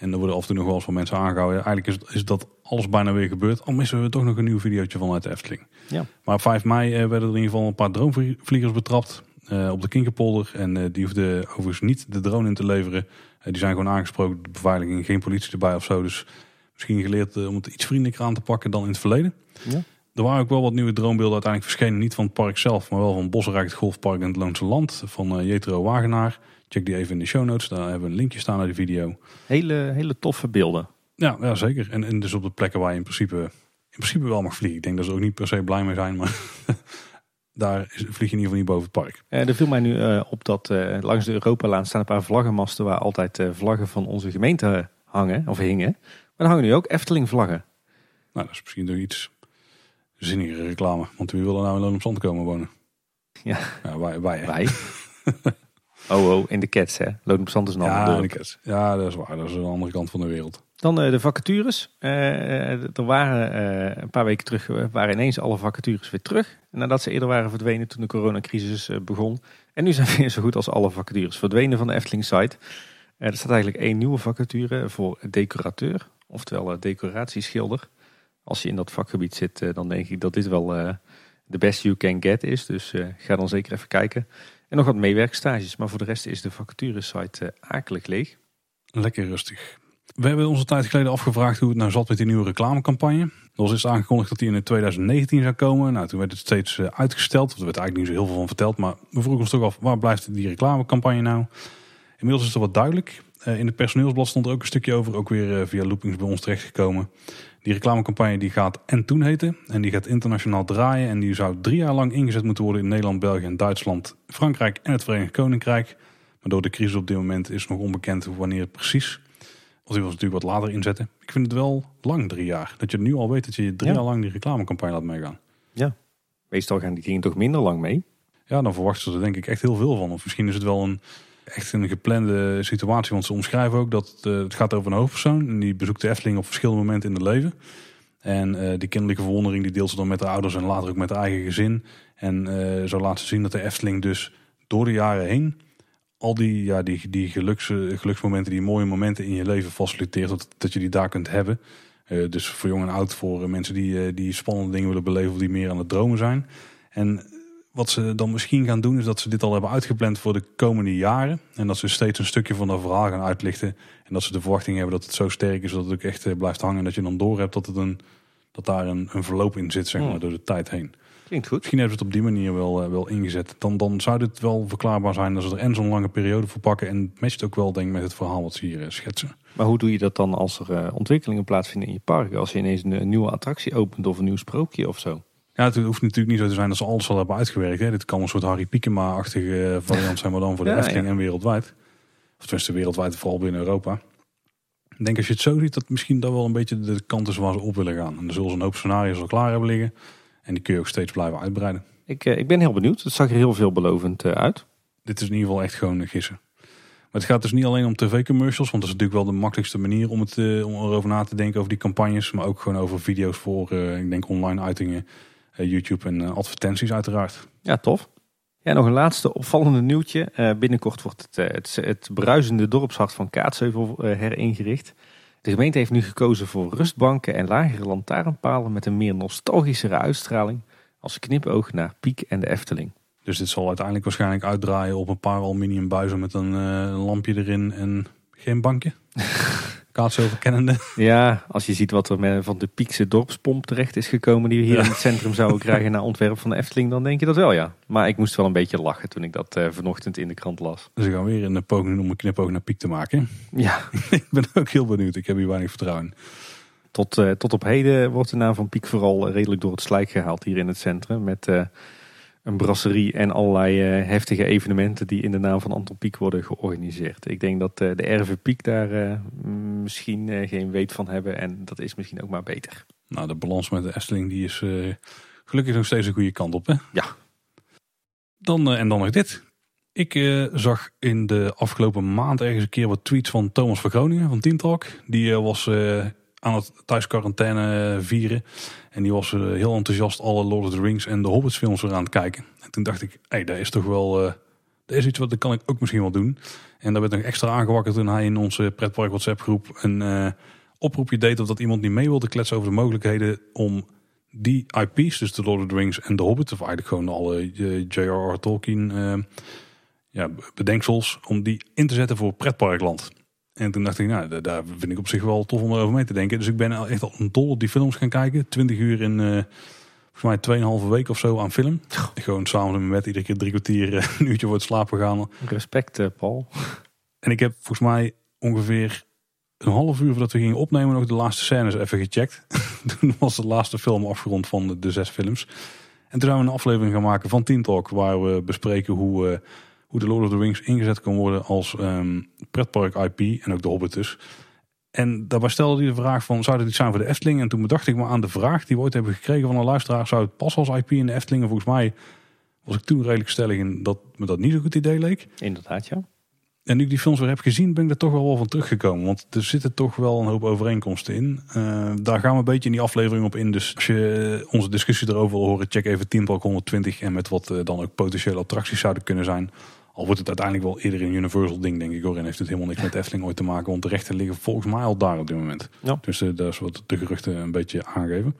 En er worden af en toe nog wel eens van mensen aangehouden. Eigenlijk is, is dat alles bijna weer gebeurd. Al missen we toch nog een nieuw videootje vanuit de Efteling. Ja. Maar op 5 mei eh, werden er in ieder geval een paar dronevliegers betrapt. eh, op de Kinkerpolder. En eh, die hoefden overigens niet de drone in te leveren. Die zijn gewoon aangesproken. De beveiliging, geen politie erbij of zo. Dus misschien geleerd om het iets vriendelijker aan te pakken dan in het verleden. Ja. Er waren ook wel wat nieuwe droombeelden uiteindelijk verschenen. Niet van het park zelf, maar wel van Bosrijk, het Golfpark en het Loonse Land. Van eh, Jetro Wagenaar. Check die even in de show notes. Daar hebben we een linkje staan naar die video. Hele, hele toffe beelden. Ja, ja zeker. En, en dus op de plekken waar je in principe, in principe wel mag vliegen. Ik denk dat ze ook niet per se blij mee zijn, maar daar is- vlieg je in ieder geval niet boven het park. Eh, er viel mij nu eh, op dat eh, langs de Europalaan staan een paar vlaggenmasten waar altijd eh, vlaggen van onze gemeente hangen of hingen. Maar er hangen nu ook Efteling vlaggen. Nou, dat is misschien toch iets zinnigere reclame. Want wie wil er nou in Loon op Zand komen wonen? Ja. ja wij. Wij. oh oh, in de Cats hè. Loon op is een ander ja, dorp. de kets. ja, dat is waar. Dat is aan de andere kant van de wereld. Dan eh, de vacatures. Eh, eh, er waren eh, een paar weken terug waren ineens alle vacatures weer terug. Nadat ze eerder waren verdwenen toen de coronacrisis begon. En nu zijn weer zo goed als alle vacatures verdwenen van de Efteling site. Eh, er staat eigenlijk één nieuwe vacature voor decorateur. Oftewel decoratieschilder. Als je in dat vakgebied zit, dan denk ik dat dit wel eh, de best you can get is. Dus eh, ga dan zeker even kijken. En nog wat meewerkstages. Maar voor de rest is de vacaturesite eh akelig leeg. Lekker rustig. We hebben onze tijd geleden afgevraagd hoe het nou zat met die nieuwe reclamecampagne. Er was eerst aangekondigd dat die in 2019 zou komen. Nou, toen werd het steeds eh, uitgesteld. Er werd eigenlijk niet zo heel veel van verteld. Maar we vroegen ons toch af, waar blijft die reclamecampagne nou? Inmiddels is er wat duidelijk. Uh, in het personeelsblad stond er ook een stukje over, ook weer via loopings bij ons terechtgekomen. Die reclamecampagne die gaat En Toen heten. En die gaat internationaal draaien. En die zou drie jaar lang ingezet moeten worden in Nederland, België en Duitsland, Frankrijk en het Verenigd Koninkrijk. Maar door de crisis op dit moment is nog onbekend wanneer precies. Want die was natuurlijk wat later inzetten. Ik vind het wel lang, drie jaar. Dat je nu al weet dat je drie jaar lang die reclamecampagne laat meegaan. Ja, meestal gaan die dingen toch minder lang mee. Ja, dan verwachten ze er denk ik echt heel veel van. Of misschien is het wel een, echt een geplande situatie. Want ze omschrijven ook dat het, het gaat over een hoofdpersoon. En die bezoekt de Efteling op verschillende momenten in het leven. En uh, die kinderlijke verwondering die deelt ze dan met haar ouders en later ook met haar eigen gezin. En uh, zo laat ze zien dat de Efteling dus door de jaren heen al die, ja, die, die geluks, geluksmomenten, die mooie momenten in je leven faciliteert. Dat, dat je die daar kunt hebben. Dus voor jong en oud, voor mensen die, die spannende dingen willen beleven of die meer aan het dromen zijn. En wat ze dan misschien gaan doen is dat ze dit al hebben uitgepland voor de komende jaren. En dat ze steeds een stukje van dat verhaal gaan uitlichten. En dat ze de verwachting hebben dat het zo sterk is dat het ook echt eh, blijft hangen. En dat je dan door hebt dat, het een, dat daar een, een verloop in zit, zeg maar, door de tijd heen. Klinkt goed. Misschien hebben ze het op die manier wel, uh, wel ingezet. Dan, dan zou dit wel verklaarbaar zijn dat ze er en zo'n lange periode voor pakken. En matcht ook wel denk ik met het verhaal wat ze hier uh, schetsen. Maar hoe doe je dat dan als er ontwikkelingen plaatsvinden in je park? Als je ineens een, een nieuwe attractie opent of een nieuw sprookje of zo? Ja, het hoeft natuurlijk niet zo te zijn dat ze alles al hebben uitgewerkt. Hè. Dit kan een soort Harry Piekema-achtige eh, variant zijn, maar dan voor de ja, Efteling en wereldwijd. Of tenminste wereldwijd, vooral binnen Europa. Ik denk als je het zo ziet, dat misschien dat wel een beetje de kant is waar ze op willen gaan. En dan zullen ze een hoop scenario's al klaar hebben liggen. En die kun je ook steeds blijven uitbreiden. Ik, eh, ik ben heel benieuwd. Het zag er heel veelbelovend uh, uit. Dit is in ieder geval echt gewoon gissen. Maar het gaat dus niet alleen om tv-commercials, want dat is natuurlijk wel de makkelijkste manier om, het, om erover na te denken over die campagnes. Maar ook gewoon over video's voor, ik denk, online uitingen eh, YouTube en eh, advertenties uiteraard. Ja, tof. Ja, nog een laatste opvallende nieuwtje. Uh, binnenkort wordt het, het, het, bruisende dorpshart van Kaatsheuvel uh, heringericht. De gemeente heeft nu gekozen voor rustbanken en lagere lantaarnpalen met een meer nostalgischere uitstraling als knipoog naar Piek en de Efteling. Dus dit zal uiteindelijk waarschijnlijk uitdraaien op een paar aluminium buizen met een, een lampje erin en geen bankje. Kaatsheuvel kennende. Ja, als je ziet wat er met, van de Piekse dorpspomp terecht is gekomen... die we hier in het centrum zouden krijgen naar ontwerp van de Efteling... dan denk je dat wel, ja. Maar ik moest wel een beetje lachen toen ik dat uh, vanochtend in de krant las. Dus we gaan weer een poging om een knipoog naar Piek te maken. Ja. ik ben ook heel benieuwd. Ik heb hier weinig vertrouwen. Tot, uh, tot op heden wordt de naam van Piek vooral redelijk door het slijk gehaald hier in het centrum. Met... Uh, een brasserie en allerlei uh, heftige evenementen die in de naam van Anton Pieck worden georganiseerd. Ik denk dat uh, de RV Piek daar uh, misschien geen weet van hebben en dat is misschien ook maar beter. Nou, de balans met de Efteling die is gelukkig nog steeds een goede kant op hè? Ja. Dan, en dan nog dit. Ik zag in de afgelopen maand ergens een keer wat tweets van Thomas van Groningen van Team Talk. Die was aan het thuis quarantaine vieren. En die was uh, heel enthousiast alle Lord of the Rings en de Hobbits films weer aan het kijken. En toen dacht ik, hé, dat is toch wel... Uh, is iets wat dat kan ik ook misschien wel doen. En daar werd nog extra aangewakkerd toen hij in onze pretpark WhatsApp groep een oproepje deed... of dat iemand die mee wilde kletsen over de mogelijkheden om die IP's, dus de Lord of the Rings en de Hobbit... of eigenlijk gewoon alle J.R.R. Tolkien ja, bedenksels... om die in te zetten voor pretparkland. En toen dacht ik, nou, daar vind ik op zich wel tof om erover mee te denken. Dus ik ben echt al een dol op die films gaan kijken. 20 uur in, uh, volgens mij 2,5 week of zo aan film. Gewoon samen met mijn bed iedere keer drie kwartier uh, een uurtje voor het slapen gaan. Respect, uh, Paul. En ik heb volgens mij ongeveer een half uur voordat we gingen opnemen nog de laatste scènes even gecheckt. toen was de laatste film afgerond van de, de, zes films. En toen zijn we een aflevering gaan maken van Teen Talk, waar we bespreken hoe hoe de Lord of the Rings ingezet kan worden als um, pretpark IP en ook de Hobbit dus. En daarbij stelde hij de vraag van, zou dit iets zijn voor de Efteling? En toen bedacht ik me aan de vraag die we ooit hebben gekregen van een luisteraar, zou het passen als IP in de Efteling? En volgens mij was ik toen redelijk stellig in dat me dat niet zo'n goed idee leek. Inderdaad, ja. En nu ik die films weer heb gezien, ben ik er toch wel, wel van teruggekomen. Want er zitten toch wel een hoop overeenkomsten in. Uh, daar gaan we een beetje in die aflevering op in. Dus als je onze discussie erover wil horen, check even Team Talk 120. En met wat uh, dan ook potentiële attracties zouden kunnen zijn. Al wordt het uiteindelijk wel eerder een Universal ding, denk ik hoor. En heeft het helemaal niks met Efteling ooit te maken. Want de rechten liggen volgens mij al daar op dit moment. Ja. Dus uh, dat is wat de geruchten een beetje aangeven.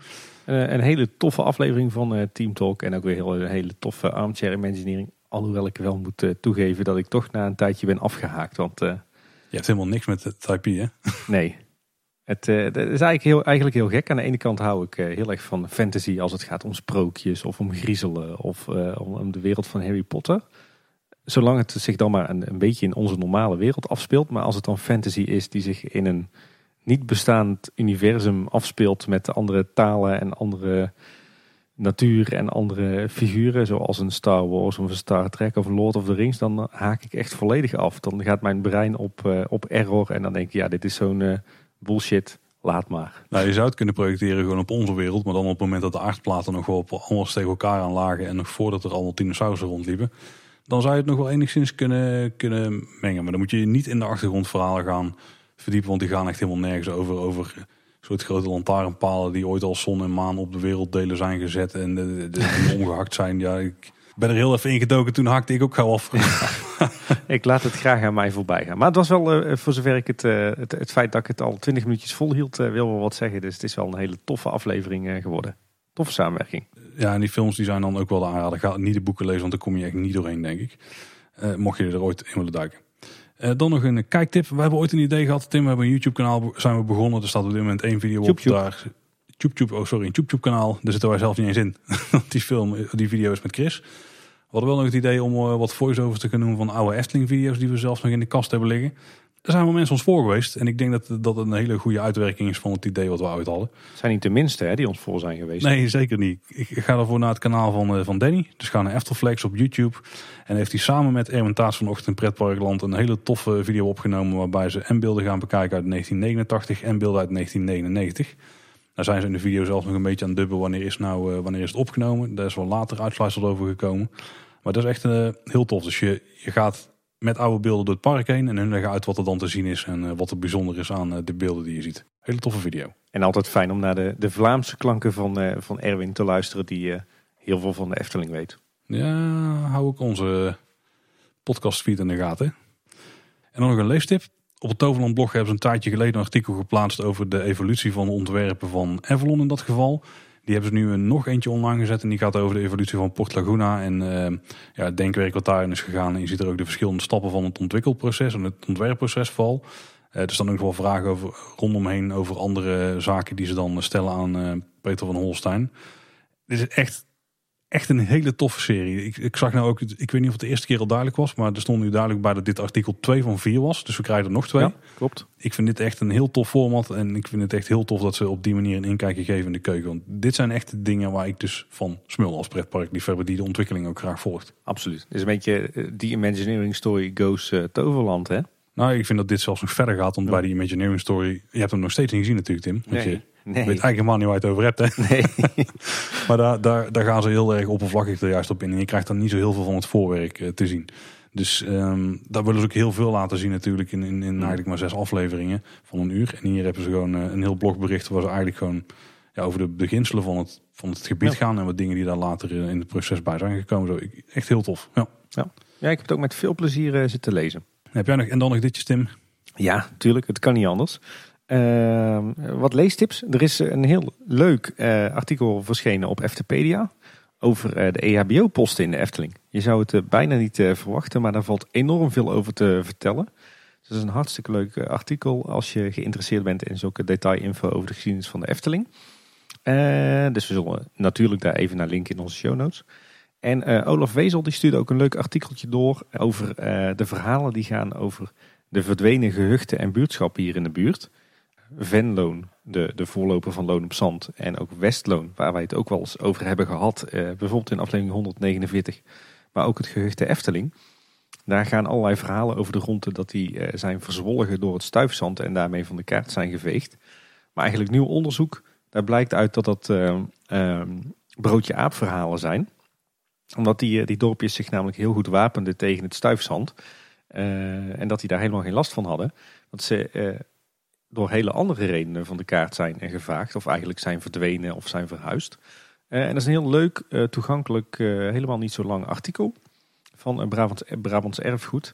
Uh, een hele toffe aflevering van uh, Team Talk. En ook weer heel, een hele toffe armchair imagineering. Alhoewel ik wel moet toegeven dat ik toch na een tijdje ben afgehaakt. Want, Je hebt helemaal niks met het IP hè? Nee. Het, het, is eigenlijk heel, eigenlijk heel gek. Aan de ene kant hou ik heel erg van fantasy als het gaat om sprookjes of om griezelen of om, om de wereld van Harry Potter zolang het zich dan maar een, beetje in onze normale wereld afspeelt. Maar als het dan fantasy is die zich in een niet bestaand universum afspeelt met andere talen en andere natuur en andere figuren, zoals een Star Wars of een Star Trek of Lord of the Rings, dan haak ik echt volledig af. Dan gaat mijn brein op, uh, op error en dan denk ik, ja, dit is zo'n uh, bullshit, laat maar. Nou, je zou het kunnen projecteren gewoon op onze wereld, maar dan op het moment dat de aardplaten nog wel op tegen elkaar aan lagen en nog voordat er allemaal dinosaurussen rondliepen, dan zou je het nog wel enigszins kunnen, kunnen mengen. Maar dan moet je niet in de achtergrondverhalen gaan verdiepen, want die gaan echt helemaal nergens over, over soort grote lantaarnpalen die ooit als zon en maan op de werelddelen zijn gezet en de, omgehakt zijn. Ja, ik ben er heel even ingedoken, toen hakte ik ook gauw af. ik laat het graag aan mij voorbij gaan. Maar het was wel, uh, voor zover ik het, uh, het, het, feit dat ik het al twintig minuutjes volhield, uh, wil wel wat zeggen. Dus het is wel een hele toffe aflevering geworden. Toffe samenwerking. Ja, en die films die zijn dan ook wel de aanrader. Ga niet de boeken lezen, want dan kom je echt niet doorheen, denk ik. mocht je er ooit in willen duiken. Uh, dan nog een kijktip. We hebben ooit een idee gehad. Tim, we hebben een YouTube kanaal zijn we begonnen. Er staat op dit moment één video op daar. YouTube, oh sorry, een YouTube kanaal. Daar zitten wij zelf niet eens in. die film, die video is met Chris. We hadden wel nog het idee om uh, wat voice-overs te kunnen doen van oude Efteling video's die we zelfs nog in de kast hebben liggen. Er zijn wel mensen ons voor geweest. En ik denk dat dat een hele goede uitwerking is van het idee wat we uit hadden. zijn niet de minste hè, die ons voor zijn geweest. Nee, zeker niet. Ik ga daarvoor naar het kanaal van, uh, van Danny. Dus ga naar Eftelflex op YouTube. En heeft hij samen met Erwin Taas vanochtend in Pretparkland een hele toffe video opgenomen. Waarbij ze en beelden gaan bekijken uit 1989 en beelden uit 1999. Daar zijn ze in de video zelfs nog een beetje aan het dubben. Wanneer is, nou, uh, wanneer is het opgenomen? Daar is wel later uitsluitsel over gekomen. Maar dat is echt uh, heel tof. Dus je, je gaat met oude beelden door het park heen. En hun leggen uit wat er dan te zien is en uh, wat er bijzonder is aan uh, de beelden die je ziet. Hele toffe video. En altijd fijn om naar de, de Vlaamse klanken van, uh, van Erwin te luisteren, die heel veel van de Efteling weet. Ja, hou ik onze podcastfeed in de gaten. En dan nog een leestip. Op het Toverland blog hebben ze een tijdje geleden een artikel geplaatst over de evolutie van de ontwerpen van Avalon in dat geval. Die hebben ze nu nog eentje online gezet en die gaat over de evolutie van Port Laguna en uh, ja, denkwerk wat daarin is gegaan. En je ziet er ook de verschillende stappen van het ontwikkelproces en het ontwerpproces val. Uh, er staan ook wel vragen over, rondomheen over andere zaken die ze dan stellen aan Peter van Holstein. Dit is echt echt een hele toffe serie. Ik, ik zag nou ook, ik weet niet of het de eerste keer al duidelijk was, maar er stond nu duidelijk bij dat dit artikel 2 van 4 was. Dus we krijgen er nog twee. Ja, klopt. Ik vind dit echt een heel tof format en ik vind het echt heel tof dat ze op die manier een inkijkje geven in de keuken. Want dit zijn echt de dingen waar ik dus van smul als pretparkliefhebber die de ontwikkeling ook graag volgt. Absoluut. Het is een beetje eh, die Imagineering Story goes uh, Toverland, hè? Nou, ik vind dat dit zelfs nog verder gaat dan bij die Imagineering Story. Je hebt hem nog steeds niet gezien natuurlijk, Tim. Want nee. je, Nee. Ik weet eigenlijk helemaal niet waar je het over hebt. Hè? Nee. maar daar, daar, daar gaan ze heel erg oppervlakkig er juist op in. En je krijgt dan niet zo heel veel van het voorwerk uh, te zien. Dus um, daar willen ze ook heel veel laten zien natuurlijk in, in, in eigenlijk maar zes afleveringen van een uur. En hier hebben ze gewoon uh, een heel blogbericht waar ze eigenlijk gewoon ja, over de beginselen van het, van het gebied ja. gaan. En wat dingen die daar later in het proces bij zijn gekomen. Zo, echt heel tof. Ja. Ja. ja, ik heb het ook met veel plezier uh, zitten lezen. Heb jij nog, en dan nog ditjes Tim? Ja, tuurlijk. Het kan niet anders. Uh, wat leestips. Er is een heel leuk uh, artikel verschenen op Eftepedia over uh, de EHBO-posten in de Efteling. Je zou het uh, bijna niet verwachten, maar daar valt enorm veel over te vertellen. Dus het is een hartstikke leuk artikel als je geïnteresseerd bent in zulke detailinfo over de geschiedenis van de Efteling. dus we zullen natuurlijk daar even naar linken in onze show notes. En Olaf Wezel die stuurde ook een leuk artikeltje door over de verhalen die gaan over de verdwenen gehuchten en buurtschappen hier in de buurt. Venloon, de, de voorloper van Loon op Zand. En ook Westloon, waar wij het ook wel eens over hebben gehad. Eh, bijvoorbeeld in aflevering 149. Maar ook het gehucht Efteling. Daar gaan allerlei verhalen over de ronde dat die eh, zijn verzwolgen door het stuifzand. En daarmee van de kaart zijn geveegd. Maar eigenlijk nieuw onderzoek, daar blijkt uit dat dat uh, broodje aap verhalen zijn. Omdat die, die dorpjes zich namelijk heel goed wapenden tegen het stuifzand. en dat die daar helemaal geen last van hadden. Want ze door hele andere redenen van de kaart zijn en gevaagd. Of eigenlijk zijn verdwenen of zijn verhuisd. Uh, en dat is een heel leuk, uh, toegankelijk, uh, helemaal niet zo lang artikel van Brabants, Brabants Erfgoed.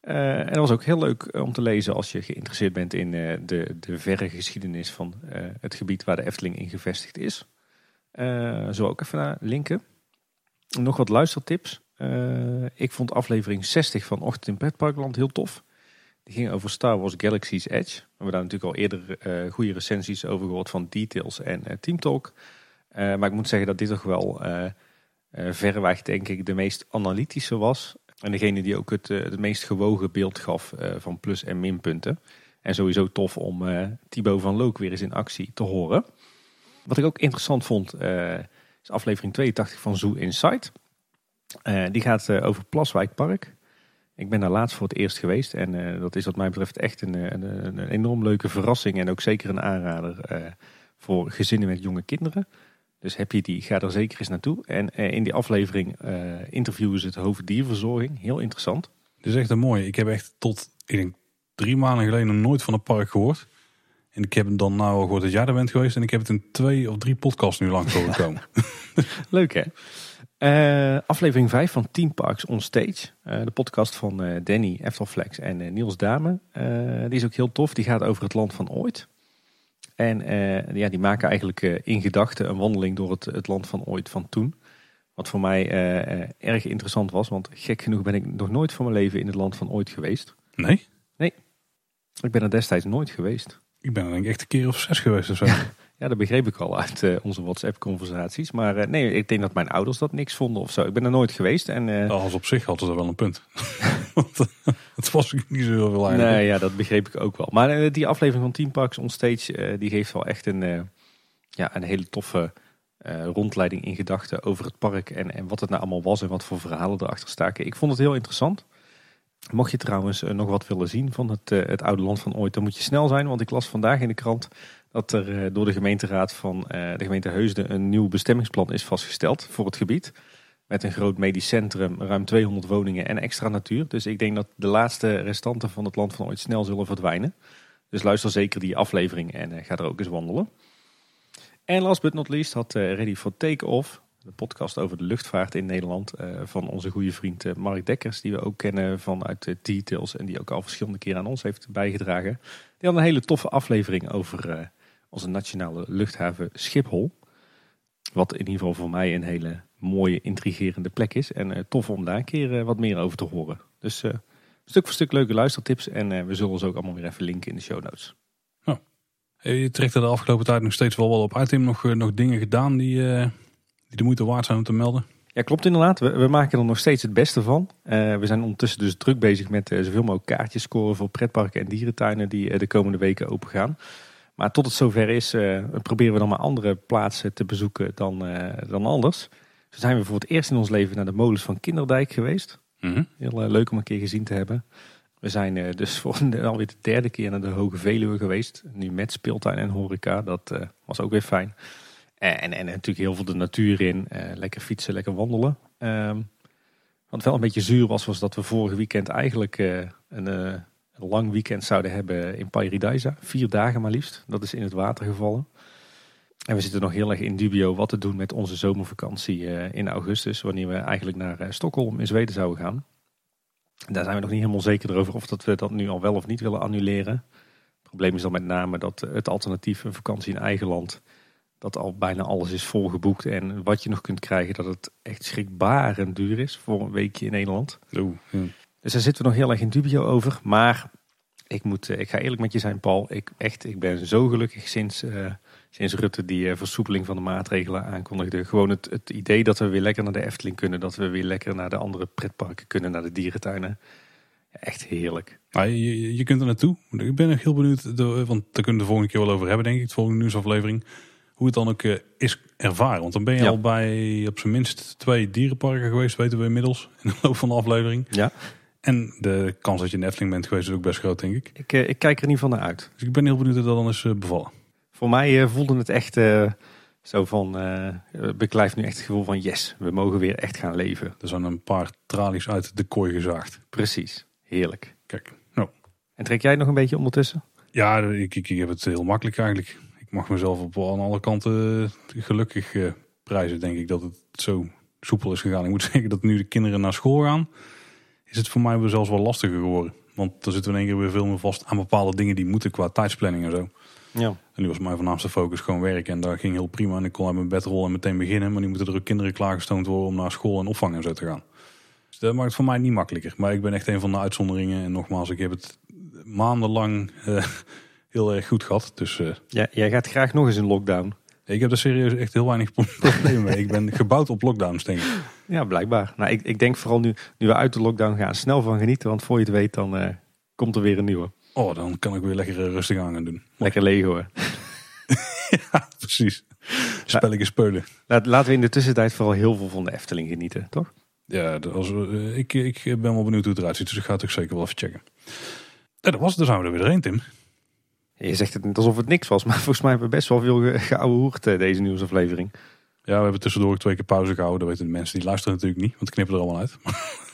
en dat was ook heel leuk om te lezen als je geïnteresseerd bent in de, de verre geschiedenis van het gebied waar de Efteling in gevestigd is. zo ook even naar linken. Nog wat luistertips. ik vond aflevering 60 van Ochtend in Pretparkland heel tof. Die ging over Star Wars Galaxy's Edge. We hebben daar natuurlijk al eerder uh, goede recensies over gehoord van Details en uh, Team Talk. Uh, maar ik moet zeggen dat dit toch wel verreweg denk ik de meest analytische was. En degene die ook het, het meest gewogen beeld gaf van plus- en minpunten. En sowieso tof om Thibaut van Look weer eens in actie te horen. Wat ik ook interessant vond, is aflevering 82 van Zoo Insight. die gaat over Plaswijk Park. Ik ben daar laatst voor het eerst geweest. En dat is wat mij betreft echt een, een, een, enorm leuke verrassing. En ook zeker een aanrader voor gezinnen met jonge kinderen. Dus heb je die, ga er zeker eens naartoe. En eh, in die aflevering interviewen ze het hoofddierverzorging. Heel interessant. Dit is echt een mooie. Ik heb echt tot ik denk, drie maanden geleden nog nooit van het park gehoord. En ik heb hem dan nou al gehoord dat jij er bent geweest. En ik heb het in twee of drie podcasts nu lang gekomen. Leuk hè? Uh, aflevering 5 van Team Parks on Stage. Uh, de podcast van uh, Danny Eftelflex en Niels Dame. die is ook heel tof. Die gaat over het land van ooit. En ja, die maken eigenlijk in gedachten een wandeling door het, het land van ooit van toen. Wat voor mij erg interessant was, want gek genoeg ben ik nog nooit van mijn leven in het land van ooit geweest. Nee? Nee. Ik ben er destijds nooit geweest. Ik ben er denk ik echt een keer of zes geweest of zo. Ja, dat begreep ik al uit uh, onze WhatsApp-conversaties. Maar uh, nee, ik denk dat mijn ouders dat niks vonden of zo. Ik ben er nooit geweest. En, uh... Als op zich hadden ze wel een punt. het was niet zo heel veel eigenlijk. Nee, ja, dat begreep ik ook wel. Maar die aflevering van Team Parks on Stage, die geeft wel echt een, ja, een hele toffe rondleiding in gedachten over het park. En, en wat het nou allemaal was en wat voor verhalen erachter staken. Ik vond het heel interessant. Mocht je trouwens nog wat willen zien van het, het oude land van ooit, dan moet je snel zijn. Want ik las vandaag in de krant dat er eh, door de gemeenteraad van eh, de gemeente Heusden een nieuw bestemmingsplan is vastgesteld voor het gebied. Met een groot medisch centrum, ruim 200 woningen en extra natuur. Dus ik denk dat de laatste restanten van het land van ooit snel zullen verdwijnen. Dus luister zeker die aflevering en uh, ga er ook eens wandelen. En last but not least had Ready for Take-Off, de podcast over de luchtvaart in Nederland, van onze goede vriend Mark Dekkers, die we ook kennen vanuit Details en die ook al verschillende keren aan ons heeft bijgedragen. Die had een hele toffe aflevering over onze nationale luchthaven Schiphol. Wat in ieder geval voor mij een hele mooie, intrigerende plek is. En uh, tof om daar een keer uh, wat meer over te horen. Dus uh, stuk voor stuk leuke luistertips. En we zullen ze ook allemaal weer even linken in de show notes. Oh. Je trekt er de afgelopen tijd nog steeds wel wat op uit. Nog, nog dingen gedaan die, die de moeite waard zijn om te melden? Ja, klopt inderdaad. We, we, maken er nog steeds het beste van. we zijn ondertussen dus druk bezig met zoveel mogelijk kaartjes scoren voor pretparken en dierentuinen die de komende weken open gaan. Maar tot het zover is, uh, proberen we dan maar andere plaatsen te bezoeken dan, uh, dan anders. Zo zijn we voor het eerst in ons leven naar de molens van Kinderdijk geweest. Mhm. Heel uh, leuk om een keer gezien te hebben. We zijn dus voor alweer de derde keer naar de Hoge Veluwe geweest. Nu met speeltuin en horeca. Dat was ook weer fijn. En, en, en, natuurlijk heel veel de natuur in. lekker fietsen, lekker wandelen. Ehm, wat wel een beetje zuur was, was dat we vorige weekend eigenlijk een een lang weekend zouden hebben in Paradise. Vier dagen maar liefst. Dat is in het water gevallen. En we zitten nog heel erg in dubio wat te doen met onze zomervakantie eh, in augustus. Wanneer we eigenlijk naar eh, Stockholm in Zweden zouden gaan. Daar zijn we nog niet helemaal zeker over of dat we dat nu al wel of niet willen annuleren. Het probleem is dan met name dat het alternatief een vakantie in eigen land... dat al bijna alles is volgeboekt. En wat je nog kunt krijgen dat het echt schrikbarend duur is voor een weekje in Nederland. Oeh. Dus daar zitten we nog heel erg in dubio over. Maar ik, moet, eh, ik ga eerlijk met je zijn, Paul. Ik, echt, ik ben zo gelukkig sinds, uh, sinds Rutte die uh, versoepeling van de maatregelen aankondigde. Gewoon het, het idee dat we weer lekker naar de Efteling kunnen. Dat we weer lekker naar de andere pretparken kunnen, naar de dierentuinen. echt heerlijk. Maar je, je kunt er naartoe. Ik ben nog heel benieuwd, want daar kunnen we de volgende keer wel over hebben, denk ik. De volgende nieuwsaflevering. Hoe het dan ook is ervaren. Want dan ben je al bij op zijn minst twee dierenparken geweest, weten we inmiddels. In de loop van de aflevering. Ja. En de kans dat je de Efteling bent geweest is ook best groot, denk ik. Ik, uh, ik kijk er in ieder geval naar uit. Dus ik ben heel benieuwd hoe dat dan is uh, bevallen. Voor mij uh, voelde het echt zo van, beklijft nu echt het gevoel van yes, we mogen weer echt gaan leven. Er zijn een paar tralies uit de kooi gezaagd. Precies, heerlijk. Kijk, nou. En trek jij nog een beetje ondertussen? Ja, ik, ik, ik heb het heel makkelijk eigenlijk. Ik mag mezelf op aan alle kanten gelukkig prijzen, denk ik, dat het zo soepel is gegaan. Ik moet zeggen dat nu de kinderen naar school gaan is het voor mij wel zelfs wel lastiger geworden. Want dan zitten we in één keer weer veel meer vast aan bepaalde dingen die moeten qua tijdsplanning en zo. Ja. En nu was mijn voornaamste focus gewoon werken. En daar ging heel prima. En ik kon uit mijn bed rollen en meteen beginnen. Maar nu moeten er ook kinderen klaargestoomd worden om naar school en opvang en zo te gaan. Dus dat maakt het voor mij niet makkelijker. Maar ik ben echt een van de uitzonderingen. En nogmaals, ik heb het maandenlang uh, heel erg goed gehad. Dus, uh, ja, jij gaat graag nog eens in lockdown. Ik heb er serieus echt heel weinig problemen mee. ik ben gebouwd op lockdowns, denk ik. Ja, blijkbaar. Nou, ik, ik denk vooral nu, nu we uit de lockdown gaan, snel van genieten. Want voor je het weet, dan eh, komt er weer een nieuwe. Oh, dan kan ik weer lekker eh, rustig aan gaan doen. Lekker Lego. Ja, precies. Spelletjes spelen. Laat, laten we in de tussentijd vooral heel veel van de Efteling genieten, toch? Ja, was, eh, ik, ik ben wel benieuwd hoe het eruit ziet. Dus ik ga het ook zeker wel even checken. Ja, dat was het. Dan zijn we er weer doorheen, Tim. Je zegt het alsof het niks was, maar volgens mij hebben we best wel veel ge- geouwehoerd eh, deze nieuwsaflevering. Ja, we hebben tussendoor ook twee keer pauze gehouden. Dat weten de mensen die luisteren natuurlijk niet, want knippen er allemaal uit.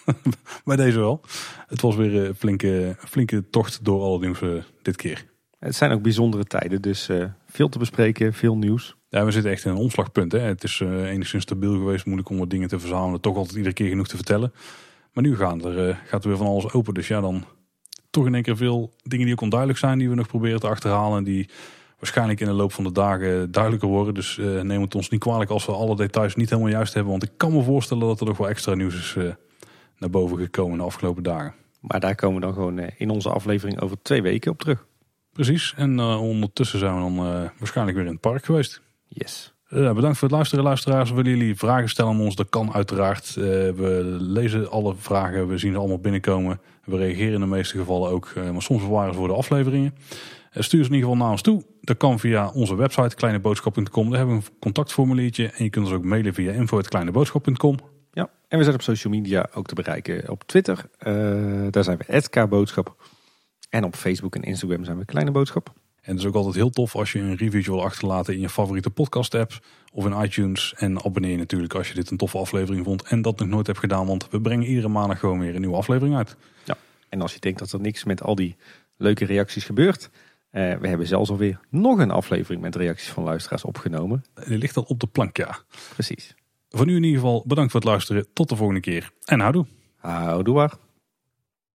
Bij deze wel. Het was weer een flinke, flinke tocht door al het nieuws eh, dit keer. Het zijn ook bijzondere tijden, dus eh, veel te bespreken, veel nieuws. Ja, we zitten echt in een omslagpunt. Hè. Het is eh, enigszins stabiel geweest, moeilijk om wat dingen te verzamelen. Toch altijd iedere keer genoeg te vertellen. Maar nu gaan er, eh, gaat er weer van alles open. Dus ja, dan toch in één keer veel dingen die ook onduidelijk zijn, die we nog proberen te achterhalen. En die waarschijnlijk in de loop van de dagen duidelijker worden. Dus eh, neem het ons niet kwalijk als we alle details niet helemaal juist hebben. Want ik kan me voorstellen dat er nog wel extra nieuws is eh, naar boven gekomen de afgelopen dagen. Maar daar komen we dan gewoon eh, in onze aflevering over twee weken op terug. Precies. En ondertussen zijn we dan waarschijnlijk weer in het park geweest. Yes. Eh, bedankt voor het luisteren, luisteraars. Willen jullie vragen stellen aan ons? Dat kan uiteraard. Eh, we lezen alle vragen, we zien ze allemaal binnenkomen. We reageren in de meeste gevallen ook, eh, maar soms bewaren ze voor de afleveringen. Stuur ze in ieder geval naar ons toe. Dat kan via onze website kleineboodschap.com. Daar hebben we een contactformuliertje. En je kunt ons ook mailen via info.kleineboodschap.com. Ja, en we zijn op social media ook te bereiken. Op Twitter, daar zijn we @kboodschap. En op Facebook en Instagram zijn we Kleine Boodschap. En het is ook altijd heel tof als je een reviewtje wil achterlaten in je favoriete podcast app of in iTunes. En abonneer je natuurlijk als je dit een toffe aflevering vond en dat nog nooit hebt gedaan. Want we brengen iedere maandag gewoon weer een nieuwe aflevering uit. En als je denkt dat er niks met al die leuke reacties gebeurt. eh, we hebben zelfs alweer nog een aflevering met reacties van luisteraars opgenomen. Die ligt al op de plank, ja. Precies. Voor nu in ieder geval bedankt voor het luisteren. Tot de volgende keer. En houdoe. Houdoe waar.